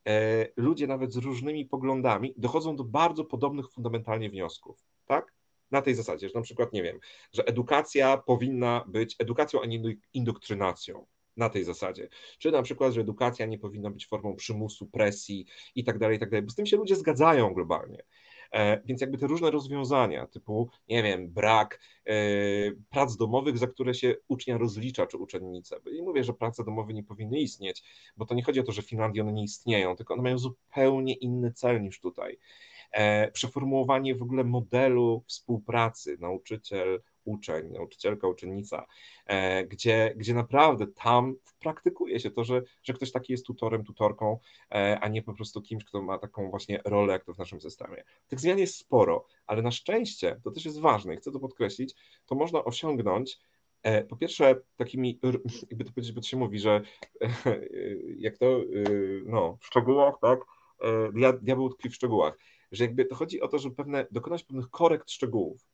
S4: E, ludzie nawet z różnymi poglądami dochodzą do bardzo podobnych fundamentalnie wniosków, tak? Na tej zasadzie, że na przykład, nie wiem, że edukacja powinna być edukacją, a nie indoktrynacją. Na tej zasadzie. Czy na przykład, że edukacja nie powinna być formą przymusu, presji i tak dalej, i tak dalej, bo z tym się ludzie zgadzają globalnie. E, więc jakby te różne rozwiązania, typu, nie wiem, brak e, prac domowych, za które się ucznia rozlicza, czy uczennicę. I mówię, że prace domowe nie powinny istnieć, bo to nie chodzi o to, że w Finlandii one nie istnieją, tylko one mają zupełnie inny cel niż tutaj. E, przeformułowanie w ogóle modelu współpracy nauczyciel, uczeń, nauczycielka, uczennica, e, gdzie, gdzie naprawdę tam praktykuje się to, że, że ktoś taki jest tutorem, tutorką, e, a nie po prostu kimś, kto ma taką właśnie rolę, jak to w naszym systemie. Tych zmian jest sporo, ale na szczęście, to też jest ważne i chcę to podkreślić, to można osiągnąć e, po pierwsze, takimi, *laughs* jakby to powiedzieć, bo to się mówi, że *laughs* jak to, no, w szczegółach, tak, diabeł tkwi w szczegółach, że jakby to chodzi o to, żeby pewne, dokonać pewnych korekt szczegółów.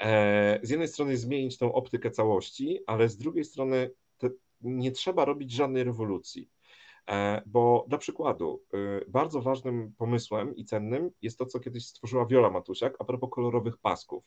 S4: E, z jednej strony zmienić tą optykę całości, ale z drugiej strony nie trzeba robić żadnej rewolucji. E, bo dla przykładu, y, bardzo ważnym pomysłem i cennym jest to, co kiedyś stworzyła Wiola Matusiak a propos kolorowych pasków.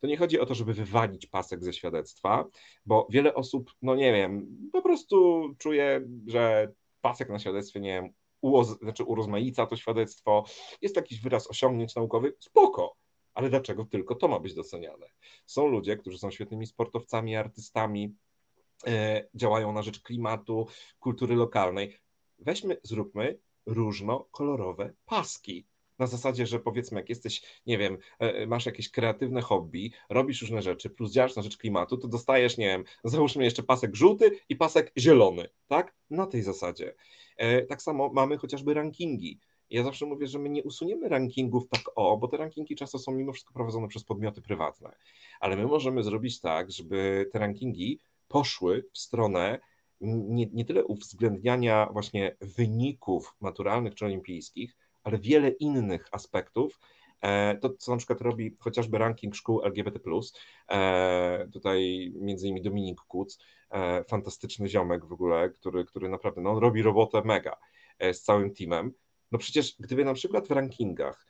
S4: To nie chodzi o to, żeby wywalić pasek ze świadectwa, bo wiele osób, no nie wiem, po prostu czuje, że pasek na świadectwie, nie wiem, uoz, znaczy urozmaica to świadectwo, jest jakiś wyraz osiągnięć naukowych, spoko, ale dlaczego tylko to ma być doceniane? Są ludzie, którzy są świetnymi sportowcami, artystami, e, działają na rzecz klimatu, kultury lokalnej. Weźmy, zróbmy różnokolorowe paski. Na zasadzie, że powiedzmy, jak jesteś, nie wiem, e, masz jakieś kreatywne hobby, robisz różne rzeczy, plus działasz na rzecz klimatu, to dostajesz, nie wiem, załóżmy jeszcze pasek żółty i pasek zielony, tak? Na tej zasadzie. E, tak samo mamy chociażby rankingi. Ja zawsze mówię, że my nie usuniemy rankingów tak o, bo te rankingi często są mimo wszystko prowadzone przez podmioty prywatne, ale my możemy zrobić tak, żeby te rankingi poszły w stronę nie, nie tyle uwzględniania właśnie wyników maturalnych czy olimpijskich, ale wiele innych aspektów, e, to, co na przykład robi chociażby ranking szkół LGBT. E, tutaj między innymi Dominik Kuc, e, fantastyczny ziomek w ogóle, który, który naprawdę no, robi robotę mega z całym teamem. No przecież gdyby na przykład w rankingach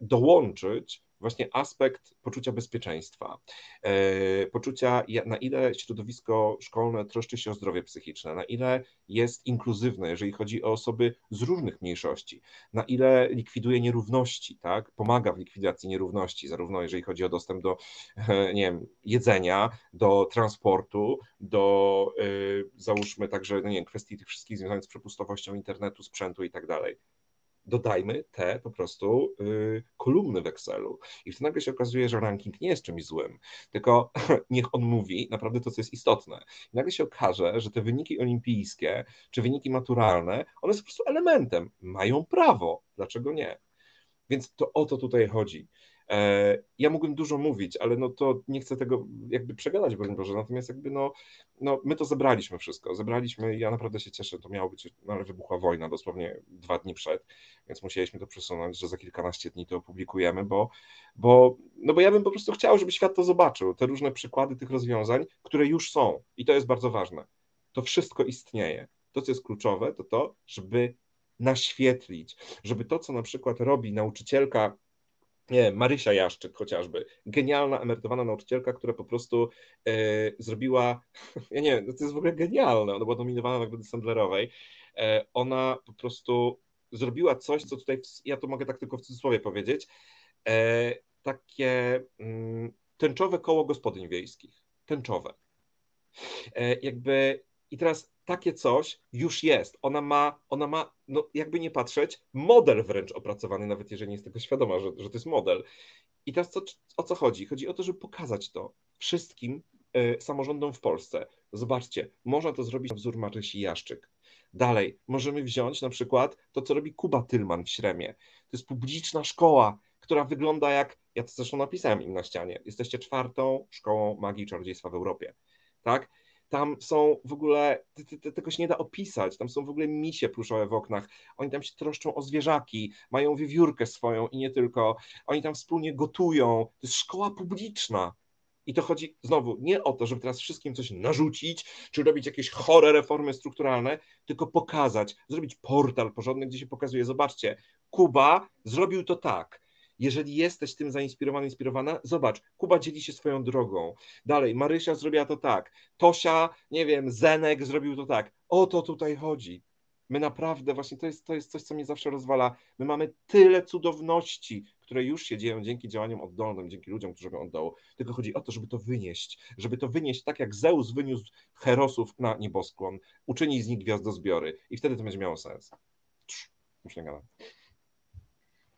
S4: dołączyć właśnie aspekt poczucia bezpieczeństwa, e, poczucia na ile środowisko szkolne troszczy się o zdrowie psychiczne, na ile jest inkluzywne, jeżeli chodzi o osoby z różnych mniejszości, na ile likwiduje nierówności, tak? pomaga w likwidacji nierówności, zarówno jeżeli chodzi o dostęp do e, nie wiem, jedzenia, do transportu, do e, załóżmy także no nie wiem, kwestii tych wszystkich związanych z przepustowością internetu, sprzętu i tak dalej dodajmy te po prostu y, kolumny w Excelu. I wtedy nagle się okazuje, że ranking nie jest czymś złym, tylko *laughs* niech on mówi naprawdę to, co jest istotne. I nagle się okaże, że te wyniki olimpijskie czy wyniki maturalne, one są po prostu elementem. Mają prawo. Dlaczego nie? Więc to o to tutaj chodzi. E, ja mógłbym dużo mówić, ale no to nie chcę tego jakby przegadać, broń Boże, natomiast jakby no, no my to zebraliśmy wszystko, zebraliśmy ja naprawdę się cieszę, to miało być, no ale wybuchła wojna dosłownie dwa dni przed, więc musieliśmy to przesunąć, że za kilkanaście dni to opublikujemy, bo, bo, no bo ja bym po prostu chciał, żeby świat to zobaczył, te różne przykłady tych rozwiązań, które już są. I to jest bardzo ważne. To wszystko istnieje. To, co jest kluczowe, to to, żeby naświetlić, żeby to, co na przykład robi nauczycielka nie, Marysia Jaszczyk chociażby, genialna emerytowana nauczycielka, która po prostu e, zrobiła, *laughs* ja nie wiem, to jest w ogóle genialne, ona była nominowana na nagrody Sandlerowej, e, ona po prostu zrobiła coś, co tutaj, ja to mogę tak tylko w cudzysłowie powiedzieć, e, takie mm, tęczowe koło gospodyń wiejskich, tęczowe. E, jakby i teraz takie coś już jest. Ona ma, ona ma, no jakby nie patrzeć, model wręcz opracowany, nawet jeżeli nie jest tego świadoma, że, że to jest model. I teraz co, o co chodzi? Chodzi o to, żeby pokazać to wszystkim y, samorządom w Polsce. Zobaczcie, można to zrobić na wzór Marysi Jaszczyk. Dalej, możemy wziąć na przykład to, co robi Kuba Tylman w Śremie. To jest publiczna szkoła, która wygląda jak, ja to zresztą napisałem im na ścianie, jesteście czwartą szkołą magii i czarodziejstwa w Europie. Tak? Tam są w ogóle, tego się nie da opisać, tam są w ogóle misie pluszowe w oknach, oni tam się troszczą o zwierzaki, mają wiewiórkę swoją i nie tylko, oni tam wspólnie gotują, to jest szkoła publiczna. I to chodzi znowu nie o to, żeby teraz wszystkim coś narzucić, czy robić jakieś chore reformy strukturalne, tylko pokazać, zrobić portal porządny, gdzie się pokazuje, zobaczcie, Kuba zrobił to tak, jeżeli jesteś tym zainspirowany, inspirowana, zobacz, Kuba dzieli się swoją drogą. Dalej, Marysia zrobiła to tak, Tosia, nie wiem, Zenek zrobił to tak. O to tutaj chodzi. My naprawdę, właśnie to jest, to jest coś, co mnie zawsze rozwala. My mamy tyle cudowności, które już się dzieją dzięki działaniom oddolnym, dzięki ludziom, którzy robią oddołu. Tylko chodzi o to, żeby to wynieść, żeby to wynieść tak jak Zeus wyniósł herosów na nieboskłon, uczyni z nich gwiazdozbiory i wtedy to będzie miało sens. Już nie gadam.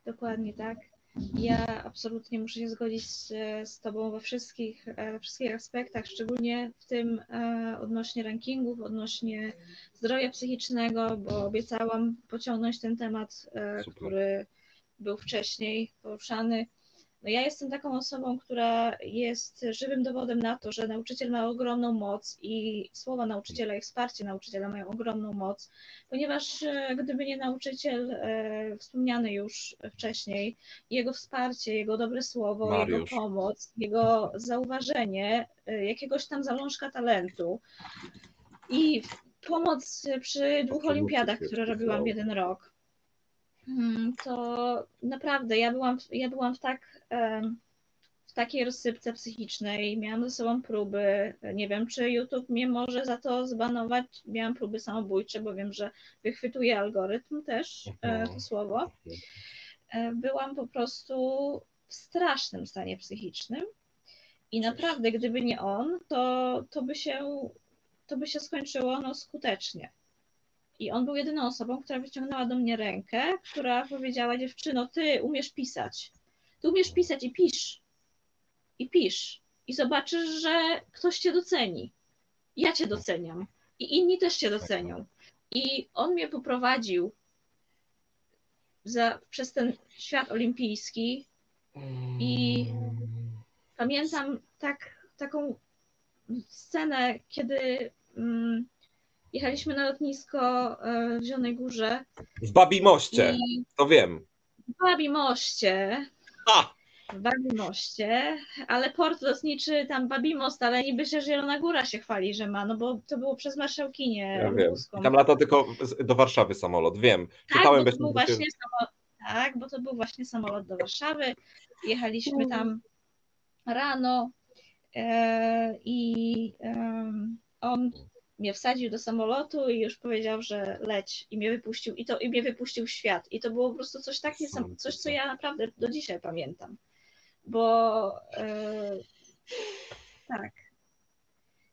S3: Dokładnie tak. Ja absolutnie muszę się zgodzić z, z Tobą we wszystkich, e, we wszystkich aspektach, szczególnie w tym e, odnośnie rankingów, odnośnie zdrowia psychicznego, bo obiecałam pociągnąć ten temat, e, który był wcześniej poruszany. No ja jestem taką osobą, która jest żywym dowodem na to, że nauczyciel ma ogromną moc i słowa nauczyciela i wsparcie nauczyciela mają ogromną moc, ponieważ e, gdyby nie nauczyciel e, wspomniany już wcześniej, jego wsparcie, jego dobre słowo, Mariusz. jego pomoc, jego zauważenie, e, jakiegoś tam zalążka talentu i pomoc przy dwóch olimpiadach, które robiłam jeden rok. Hmm, to naprawdę ja byłam, ja byłam w tak w takiej rozsypce psychicznej, miałam ze sobą próby, nie wiem, czy YouTube mnie może za to zbanować, miałam próby samobójcze, bo wiem, że wychwytuje algorytm też e,
S4: Mhm.
S3: to słowo. E, Byłam po prostu w strasznym stanie psychicznym i naprawdę, gdyby nie on, to, to, by, się, to by się skończyło no, skutecznie. I on był jedyną osobą, która wyciągnęła do mnie rękę, która powiedziała, dziewczyno, ty umiesz pisać. Ty umiesz pisać i pisz. I pisz. I zobaczysz, że ktoś cię doceni. Ja cię doceniam. I inni też cię docenią. I on mnie poprowadził za, przez ten świat olimpijski. I pamiętam tak, taką scenę, kiedy mm, jechaliśmy na lotnisko e, w Zielonej Górze
S4: W Babimoście,
S3: i
S4: to wiem.
S3: w Babimoście,
S4: A!
S3: w Babimoście, ale port lotniczy tam Babimost, ale niby się Zielona Góra się chwali, że ma, no bo to było przez Marszałkinię
S4: Ja wiem. I tam lata tylko do Warszawy samolot, wiem.
S3: Tak,
S4: Czytałem
S3: bo to był właśnie samolot, tak, bo to był właśnie samolot do Warszawy. Jechaliśmy tam rano e, i on mnie wsadził do samolotu i już powiedział, że leć i mnie wypuścił i to i mnie wypuścił w świat. I to było po prostu coś tak niesam, coś, co ja naprawdę do dzisiaj pamiętam. Bo e, tak.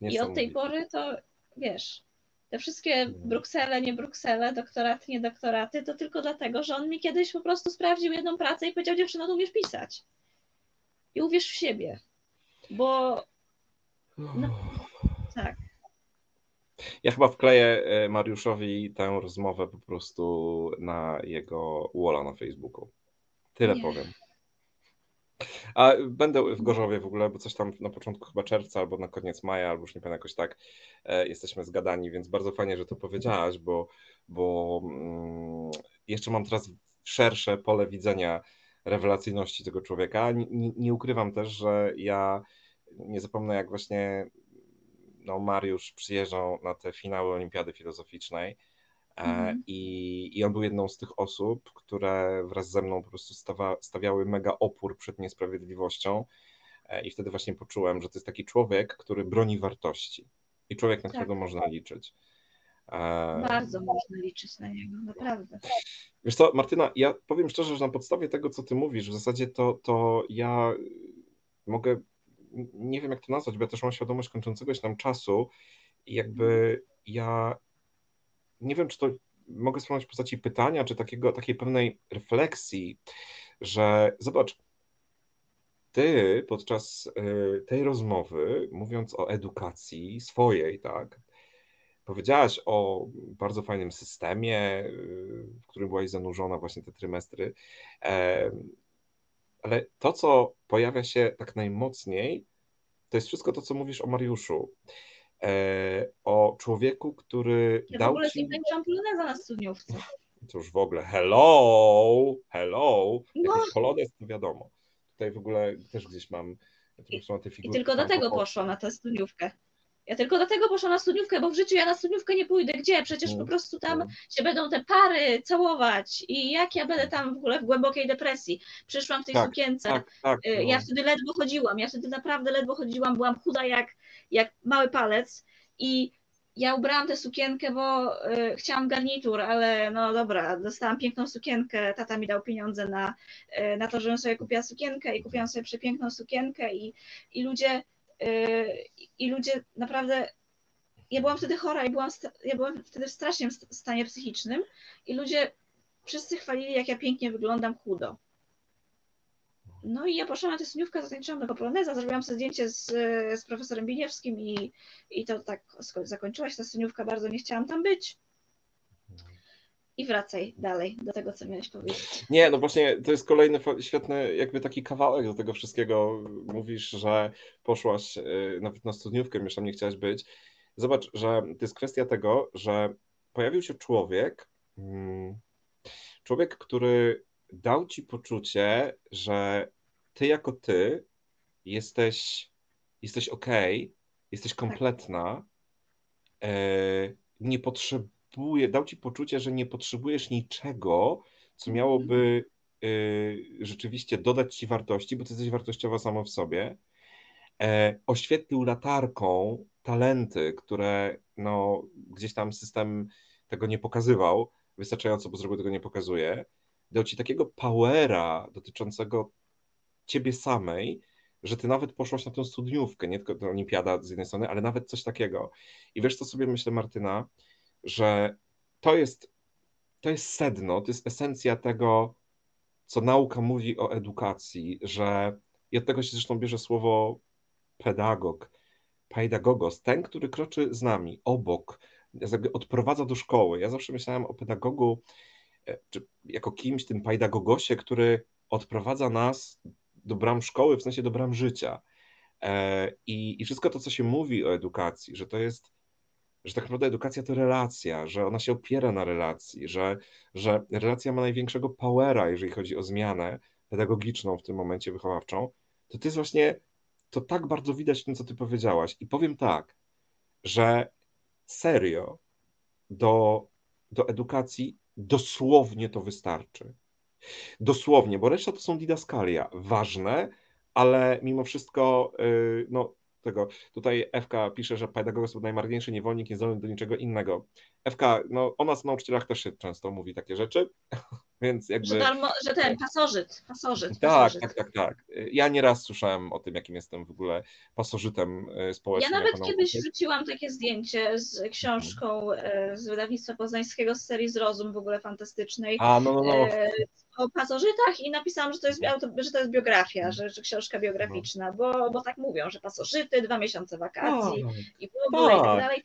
S3: I od tej
S4: Niesamowite.
S3: pory to wiesz, te wszystkie Bruksele, nie Bruksele, doktoraty, nie doktoraty, to tylko dlatego, że on mi kiedyś po prostu sprawdził jedną pracę i powiedział, dziewczyno, to umiesz pisać. I uwierz w siebie. Bo no, tak.
S4: Ja chyba wkleję e, Mariuszowi tę rozmowę po prostu na jego walla na Facebooku. Tyle
S3: Nie.
S4: powiem. A będę w Gorzowie w ogóle, bo coś tam na początku chyba czerwca, albo na koniec maja, albo już nie pamiętam jakoś tak, e, jesteśmy zgadani, więc bardzo fajnie, że to powiedziałaś, bo, bo mm, jeszcze mam teraz szersze pole widzenia rewelacyjności tego człowieka. Nie, nie, nie ukrywam też, że ja nie zapomnę, jak właśnie no, Mariusz przyjeżdżał na te finały Olimpiady Filozoficznej.
S3: Mhm.
S4: I, I on był jedną z tych osób, które wraz ze mną po prostu stawa, stawiały mega opór przed niesprawiedliwością. E, I wtedy właśnie poczułem, że to jest taki człowiek, który broni wartości i człowiek, na
S3: Tak.
S4: którego można liczyć. E,
S3: Bardzo można liczyć na niego, naprawdę.
S4: Wiesz co, Martyna, ja powiem szczerze, że na podstawie tego, co ty mówisz, w zasadzie to, to ja mogę, nie wiem jak to nazwać, bo ja też mam świadomość kończącego się nam czasu i jakby ja nie wiem, czy to mogę spełniać w postaci pytania, czy takiego, takiej pewnej refleksji, że zobacz, ty podczas y, tej rozmowy, mówiąc o edukacji swojej, tak, powiedziałaś o bardzo fajnym systemie, y, w którym byłaś zanurzona właśnie te trymestry, ale to, co pojawia się tak najmocniej, to jest wszystko to, co mówisz o Mariuszu. E, o człowieku, który
S3: Ja w
S4: dał
S3: ogóle z
S4: ci.
S3: nim tańczyłam poloneza na studniówce. *laughs*
S4: Już w ogóle, hello, hello.
S3: No.
S4: Jakiś polonez, to wiadomo. Tutaj w ogóle też gdzieś mam,
S3: I
S4: figurki.
S3: tylko
S4: tam
S3: dlatego
S4: po-
S3: poszłam na tę studniówkę. Ja tylko dlatego poszłam na studniówkę, bo w życiu ja na studniówkę nie pójdę. Gdzie? Przecież po prostu tam
S4: Mm.
S3: się będą te pary całować. I jak ja będę tam w ogóle w głębokiej depresji? Przyszłam w tej
S4: Tak,
S3: sukience.
S4: Tak, tak.
S3: Y,
S4: no.
S3: Ja wtedy ledwo chodziłam. Ja wtedy naprawdę ledwo chodziłam. Byłam chuda jak, jak mały palec. I ja ubrałam tę sukienkę, bo y, chciałam garnitur, ale no dobra, dostałam piękną sukienkę. Tata mi dał pieniądze na, y, na to, żebym sobie kupiła sukienkę i kupiłam sobie przepiękną sukienkę i, i ludzie i ludzie naprawdę ja byłam wtedy chora i byłam, ja byłam wtedy w strasznym st- stanie psychicznym i ludzie wszyscy chwalili, jak ja pięknie wyglądam chudo. No i ja poszłam na tę studniówkę, zatańczyłam do poloneza, zrobiłam sobie zdjęcie z, z profesorem Biniewskim i, i to tak zakończyła się ta studniówka, bardzo nie chciałam tam być. I wracaj dalej do tego, co miałeś powiedzieć.
S4: Nie, no właśnie to jest kolejny świetny jakby taki kawałek do tego wszystkiego. Mówisz, że poszłaś y, nawet na studniówkę, już tam nie chciałaś być. Zobacz, że to jest kwestia tego, że pojawił się człowiek, mm, człowiek, który dał ci poczucie, że ty jako ty jesteś, jesteś okej, jesteś kompletna e, nie dał ci poczucie, że nie potrzebujesz niczego, co miałoby y, rzeczywiście dodać ci wartości, bo ty jesteś wartościowa samo w sobie. E, oświetlił latarką talenty, które no, gdzieś tam system tego nie pokazywał wystarczająco, bo z reguły tego nie pokazuje. Dał ci takiego powera dotyczącego ciebie samej, że ty nawet poszłaś na tę studniówkę, nie tylko olimpiada z jednej strony, ale nawet coś takiego. I wiesz, co sobie myślę, Martyna, że to jest, to jest sedno, to jest esencja tego, co nauka mówi o edukacji, że i od tego się zresztą bierze słowo pedagog, pedagogos, ten, który kroczy z nami, obok, odprowadza do szkoły. Ja zawsze myślałem o pedagogu, e, czy jako kimś, tym pedagogosie, który odprowadza nas do bram szkoły, w sensie do bram życia. E, I, I wszystko to, co się mówi o edukacji, że to jest, że tak naprawdę edukacja to relacja, że ona się opiera na relacji, że, że relacja ma największego powera, jeżeli chodzi o zmianę pedagogiczną w tym momencie wychowawczą, to to jest właśnie, to tak bardzo widać w tym, co ty powiedziałaś. I powiem tak, że serio do, do edukacji dosłownie to wystarczy. Dosłownie, bo reszta to są didaskalia, ważne, ale mimo wszystko, y, no tego, tutaj FK pisze, że pedagog jest najmarniejszy niewolnik, niezdolny do niczego innego. FK, no o nas nauczycielach też się często mówi takie rzeczy, *laughs* więc jakby...
S3: Że, darmo, że ten pasożyt, pasożyt.
S4: Tak,
S3: pasożyt.
S4: tak, tak, tak. Ja nieraz słyszałem o tym, jakim jestem w ogóle pasożytem y, społecznym.
S3: Ja nawet kiedyś wrzuciłam takie zdjęcie z książką e, z wydawnictwa poznańskiego z serii Zrozum, w ogóle fantastycznej.
S4: A, no, no, no.
S3: e, o pasożytach i napisałam, że to jest, auto, że to jest biografia, że, że książka biograficzna, bo, bo tak mówią, że pasożyty, dwa miesiące wakacji i w ogóle i tak
S4: tak.
S3: dalej.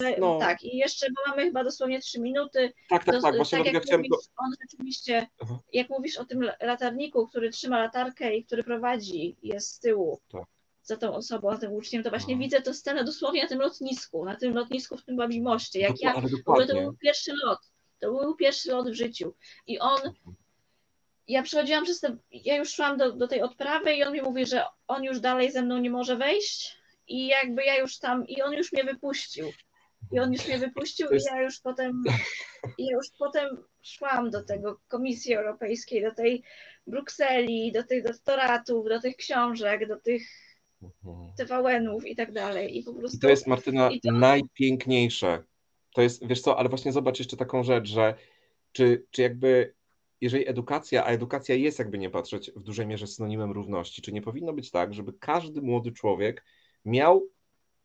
S3: Ale
S4: no,
S3: tak, i jeszcze, bo mamy chyba dosłownie trzy minuty.
S4: tak, tak, tak, właśnie
S3: tak jak mówisz, on rzeczywiście,
S4: Aha.
S3: jak mówisz o tym latarniku, który trzyma latarkę i który prowadzi, jest z tyłu
S4: Tak.
S3: za tą osobą, za tym uczniem, to właśnie
S4: Aha.
S3: widzę tę scenę dosłownie na tym lotnisku, na tym lotnisku w tym babim moście, jak ja,
S4: ale
S3: w ogóle to
S4: dokładnie.
S3: był pierwszy lot, to był pierwszy lot w życiu i on ja przechodziłam przez te, ja już szłam do, do tej odprawy i on mi mówi, że on już dalej ze mną nie może wejść i jakby ja już tam, i on już mnie wypuścił. I on już mnie wypuścił
S4: jest-
S3: i ja już potem, ja już potem szłam do tego Komisji Europejskiej, do tej Brukseli, do tych doktoratów, do tych książek, do tych
S4: Mhm.
S3: TVN-ów i tak dalej. I po prostu
S4: I to jest, Martyna,
S3: to-
S4: najpiękniejsze. To jest, wiesz co, ale właśnie zobacz jeszcze taką rzecz, że czy, czy jakby, jeżeli edukacja, a edukacja jest jakby nie patrzeć w dużej mierze synonimem równości, czy nie powinno być tak, żeby każdy młody człowiek miał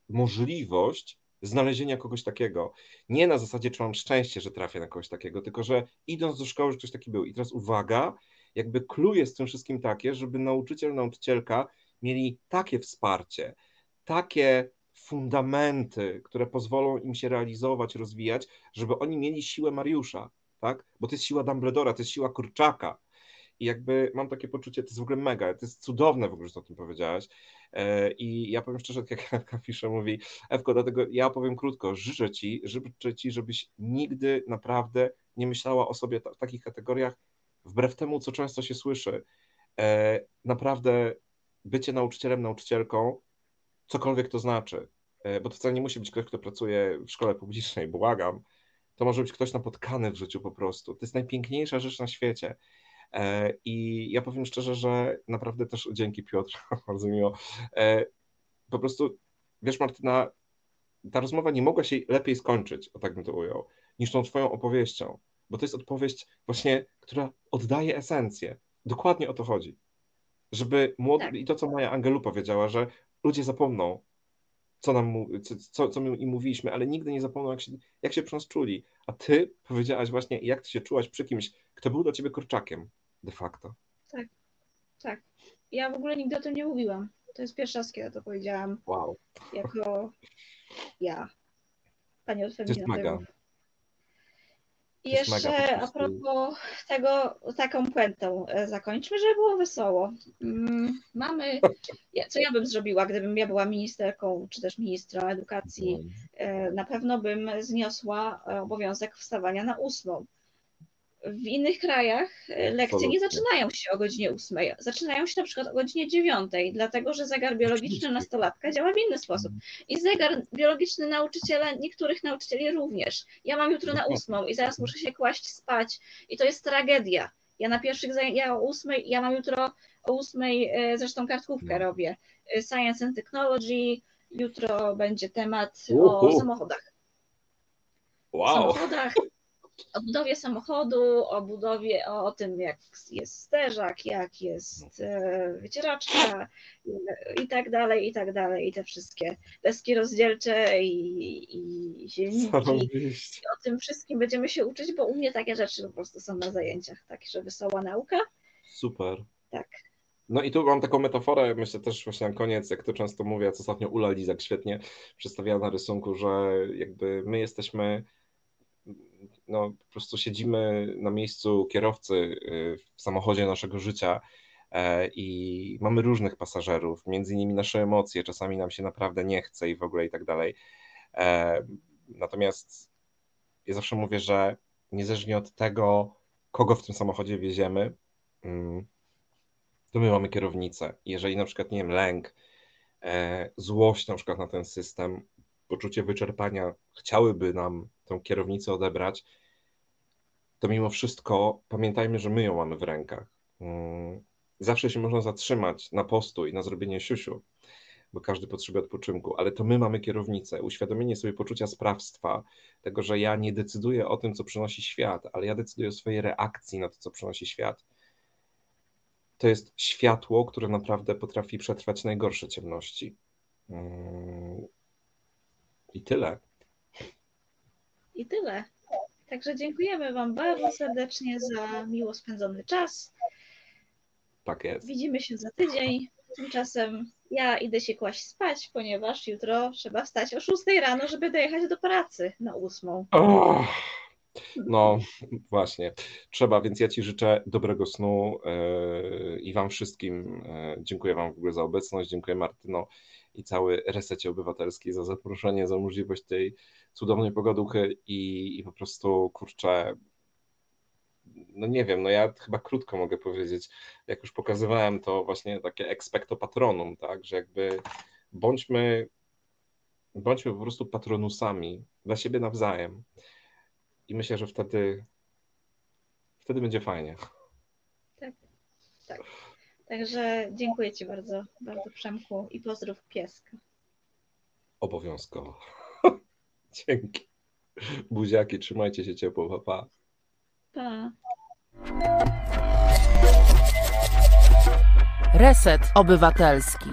S4: możliwość znalezienia kogoś takiego. Nie na zasadzie, czy mam szczęście, że trafię na kogoś takiego, tylko że idąc do szkoły, że ktoś taki był. I teraz uwaga, jakby jest w tym wszystkim takie, żeby nauczyciel, nauczycielka mieli takie wsparcie, takie fundamenty, które pozwolą im się realizować, rozwijać, żeby oni mieli siłę Mariusza, tak? Bo to jest siła Dumbledora, to jest siła Kurczaka. I jakby mam takie poczucie, to jest w ogóle mega, to jest cudowne w ogóle, że o tym powiedziałaś. E, I ja powiem szczerze, tak jak *laughs* Ewka pisze, mówi, Ewko, dlatego ja powiem krótko, życzę ci, życzę ci, żebyś nigdy naprawdę nie myślała o sobie w takich kategoriach, wbrew temu, co często się słyszy. E, Naprawdę bycie nauczycielem, nauczycielką, cokolwiek to znaczy, e, bo to wcale nie musi być ktoś, kto pracuje w szkole publicznej, błagam. To może być ktoś napotkany w życiu po prostu. To jest najpiękniejsza rzecz na świecie. E, I ja powiem szczerze, że naprawdę też dzięki Piotr, *laughs* bardzo miło. E, Po prostu, wiesz Martyna, ta rozmowa nie mogła się lepiej skończyć, o tak bym to ujął, niż tą twoją opowieścią, bo to jest odpowiedź właśnie, która oddaje esencję. Dokładnie o to chodzi. Żeby młody,
S3: Tak.
S4: i to, co Maja Angelu powiedziała, że ludzie zapomną, co, nam, co, co my im mówiliśmy, ale nigdy nie zapomną, jak się, jak się przy nas czuli. A ty powiedziałaś właśnie, jak ty się czułaś przy kimś, kto był dla ciebie kurczakiem de facto.
S3: tak. Ja w ogóle nigdy o tym nie mówiłam. To jest pierwszy raz, kiedy to powiedziałam
S4: Wow.
S3: jako ja. Pani od feminatywów. I jeszcze a propos tego, taką puentą e, zakończmy, żeby było wesoło. Mm, Mamy, co ja bym zrobiła, gdybym ja była ministerką, czy też ministrą edukacji, e, na pewno bym zniosła e, obowiązek wstawania na ósmą. W innych krajach e, lekcje nie zaczynają się o godzinie 8, zaczynają się na przykład o godzinie 9, dlatego że zegar biologiczny nastolatka działa w inny sposób. I zegar biologiczny nauczyciela, niektórych nauczycieli również. Ja mam jutro na
S4: Dokładnie.
S3: 8 i zaraz muszę się kłaść spać i to jest tragedia. Ja na pierwszych zajęciach, ja o 8, ja mam jutro o 8, e, zresztą kartkówkę
S4: No.
S3: robię, e, Science and Technology, jutro będzie temat
S4: Uhu.
S3: o samochodach
S4: Wow.
S3: samochodach, *laughs* o budowie samochodu, o budowie, o, o tym, jak jest sterzak, jak jest e, wycieraczka i, i tak dalej, i tak dalej, i te wszystkie deski rozdzielcze i, i silniki.
S4: Zarobiście.
S3: O tym wszystkim będziemy się uczyć, bo u mnie takie rzeczy po prostu są na zajęciach, tak, że wesoła nauka.
S4: Super.
S3: Tak.
S4: No i tu mam taką metaforę, myślę też właśnie na koniec, jak to często mówię, co ostatnio Ula Lizak świetnie przedstawiała na rysunku, że jakby my jesteśmy, no po prostu siedzimy na miejscu kierowcy y, w samochodzie naszego życia e, i mamy różnych pasażerów, między innymi nasze emocje, czasami nam się naprawdę nie chce i w ogóle i tak dalej. E, Natomiast ja zawsze mówię, że niezależnie od tego, kogo w tym samochodzie wieziemy, mm, to my mamy kierownicę. Jeżeli na przykład, nie wiem, lęk, e, złość na przykład na ten system, poczucie wyczerpania chciałyby nam tą kierownicę odebrać, to mimo wszystko pamiętajmy, że my ją mamy w rękach. Mm, Zawsze się można zatrzymać na postój, na zrobienie siusiu, bo każdy potrzebuje odpoczynku, ale to my mamy kierownicę. Uświadomienie sobie poczucia sprawstwa, tego, że ja nie decyduję o tym, co przynosi świat, ale ja decyduję o swojej reakcji na to, co przynosi świat to jest światło, które naprawdę potrafi przetrwać najgorsze ciemności. Mm. I tyle.
S3: I tyle. Także dziękujemy Wam bardzo serdecznie za miło spędzony czas.
S4: Tak jest.
S3: Widzimy się za tydzień. Tymczasem ja idę się kłaść spać, ponieważ jutro trzeba wstać o 6 rano, żeby dojechać do pracy na 8.
S4: Och, no, właśnie. Trzeba, więc ja Ci życzę dobrego snu yy, i Wam wszystkim yy, dziękuję Wam w ogóle za obecność. Dziękuję Martyno i cały resecie obywatelski za zaproszenie, za możliwość tej cudownej pogaduchy i, i po prostu kurczę. No nie wiem, no ja chyba krótko mogę powiedzieć, jak już pokazywałem, to właśnie takie expecto patronum, tak, że jakby bądźmy, bądźmy po prostu patronusami dla siebie nawzajem. I myślę, że wtedy, wtedy będzie fajnie.
S3: Także dziękuję Ci bardzo, bardzo Przemku i pozdrów pieska.
S4: Obowiązkowo. Dzięki. Buziaki, trzymajcie się ciepło, pa, pa.
S3: Pa.
S1: Reset Obywatelski.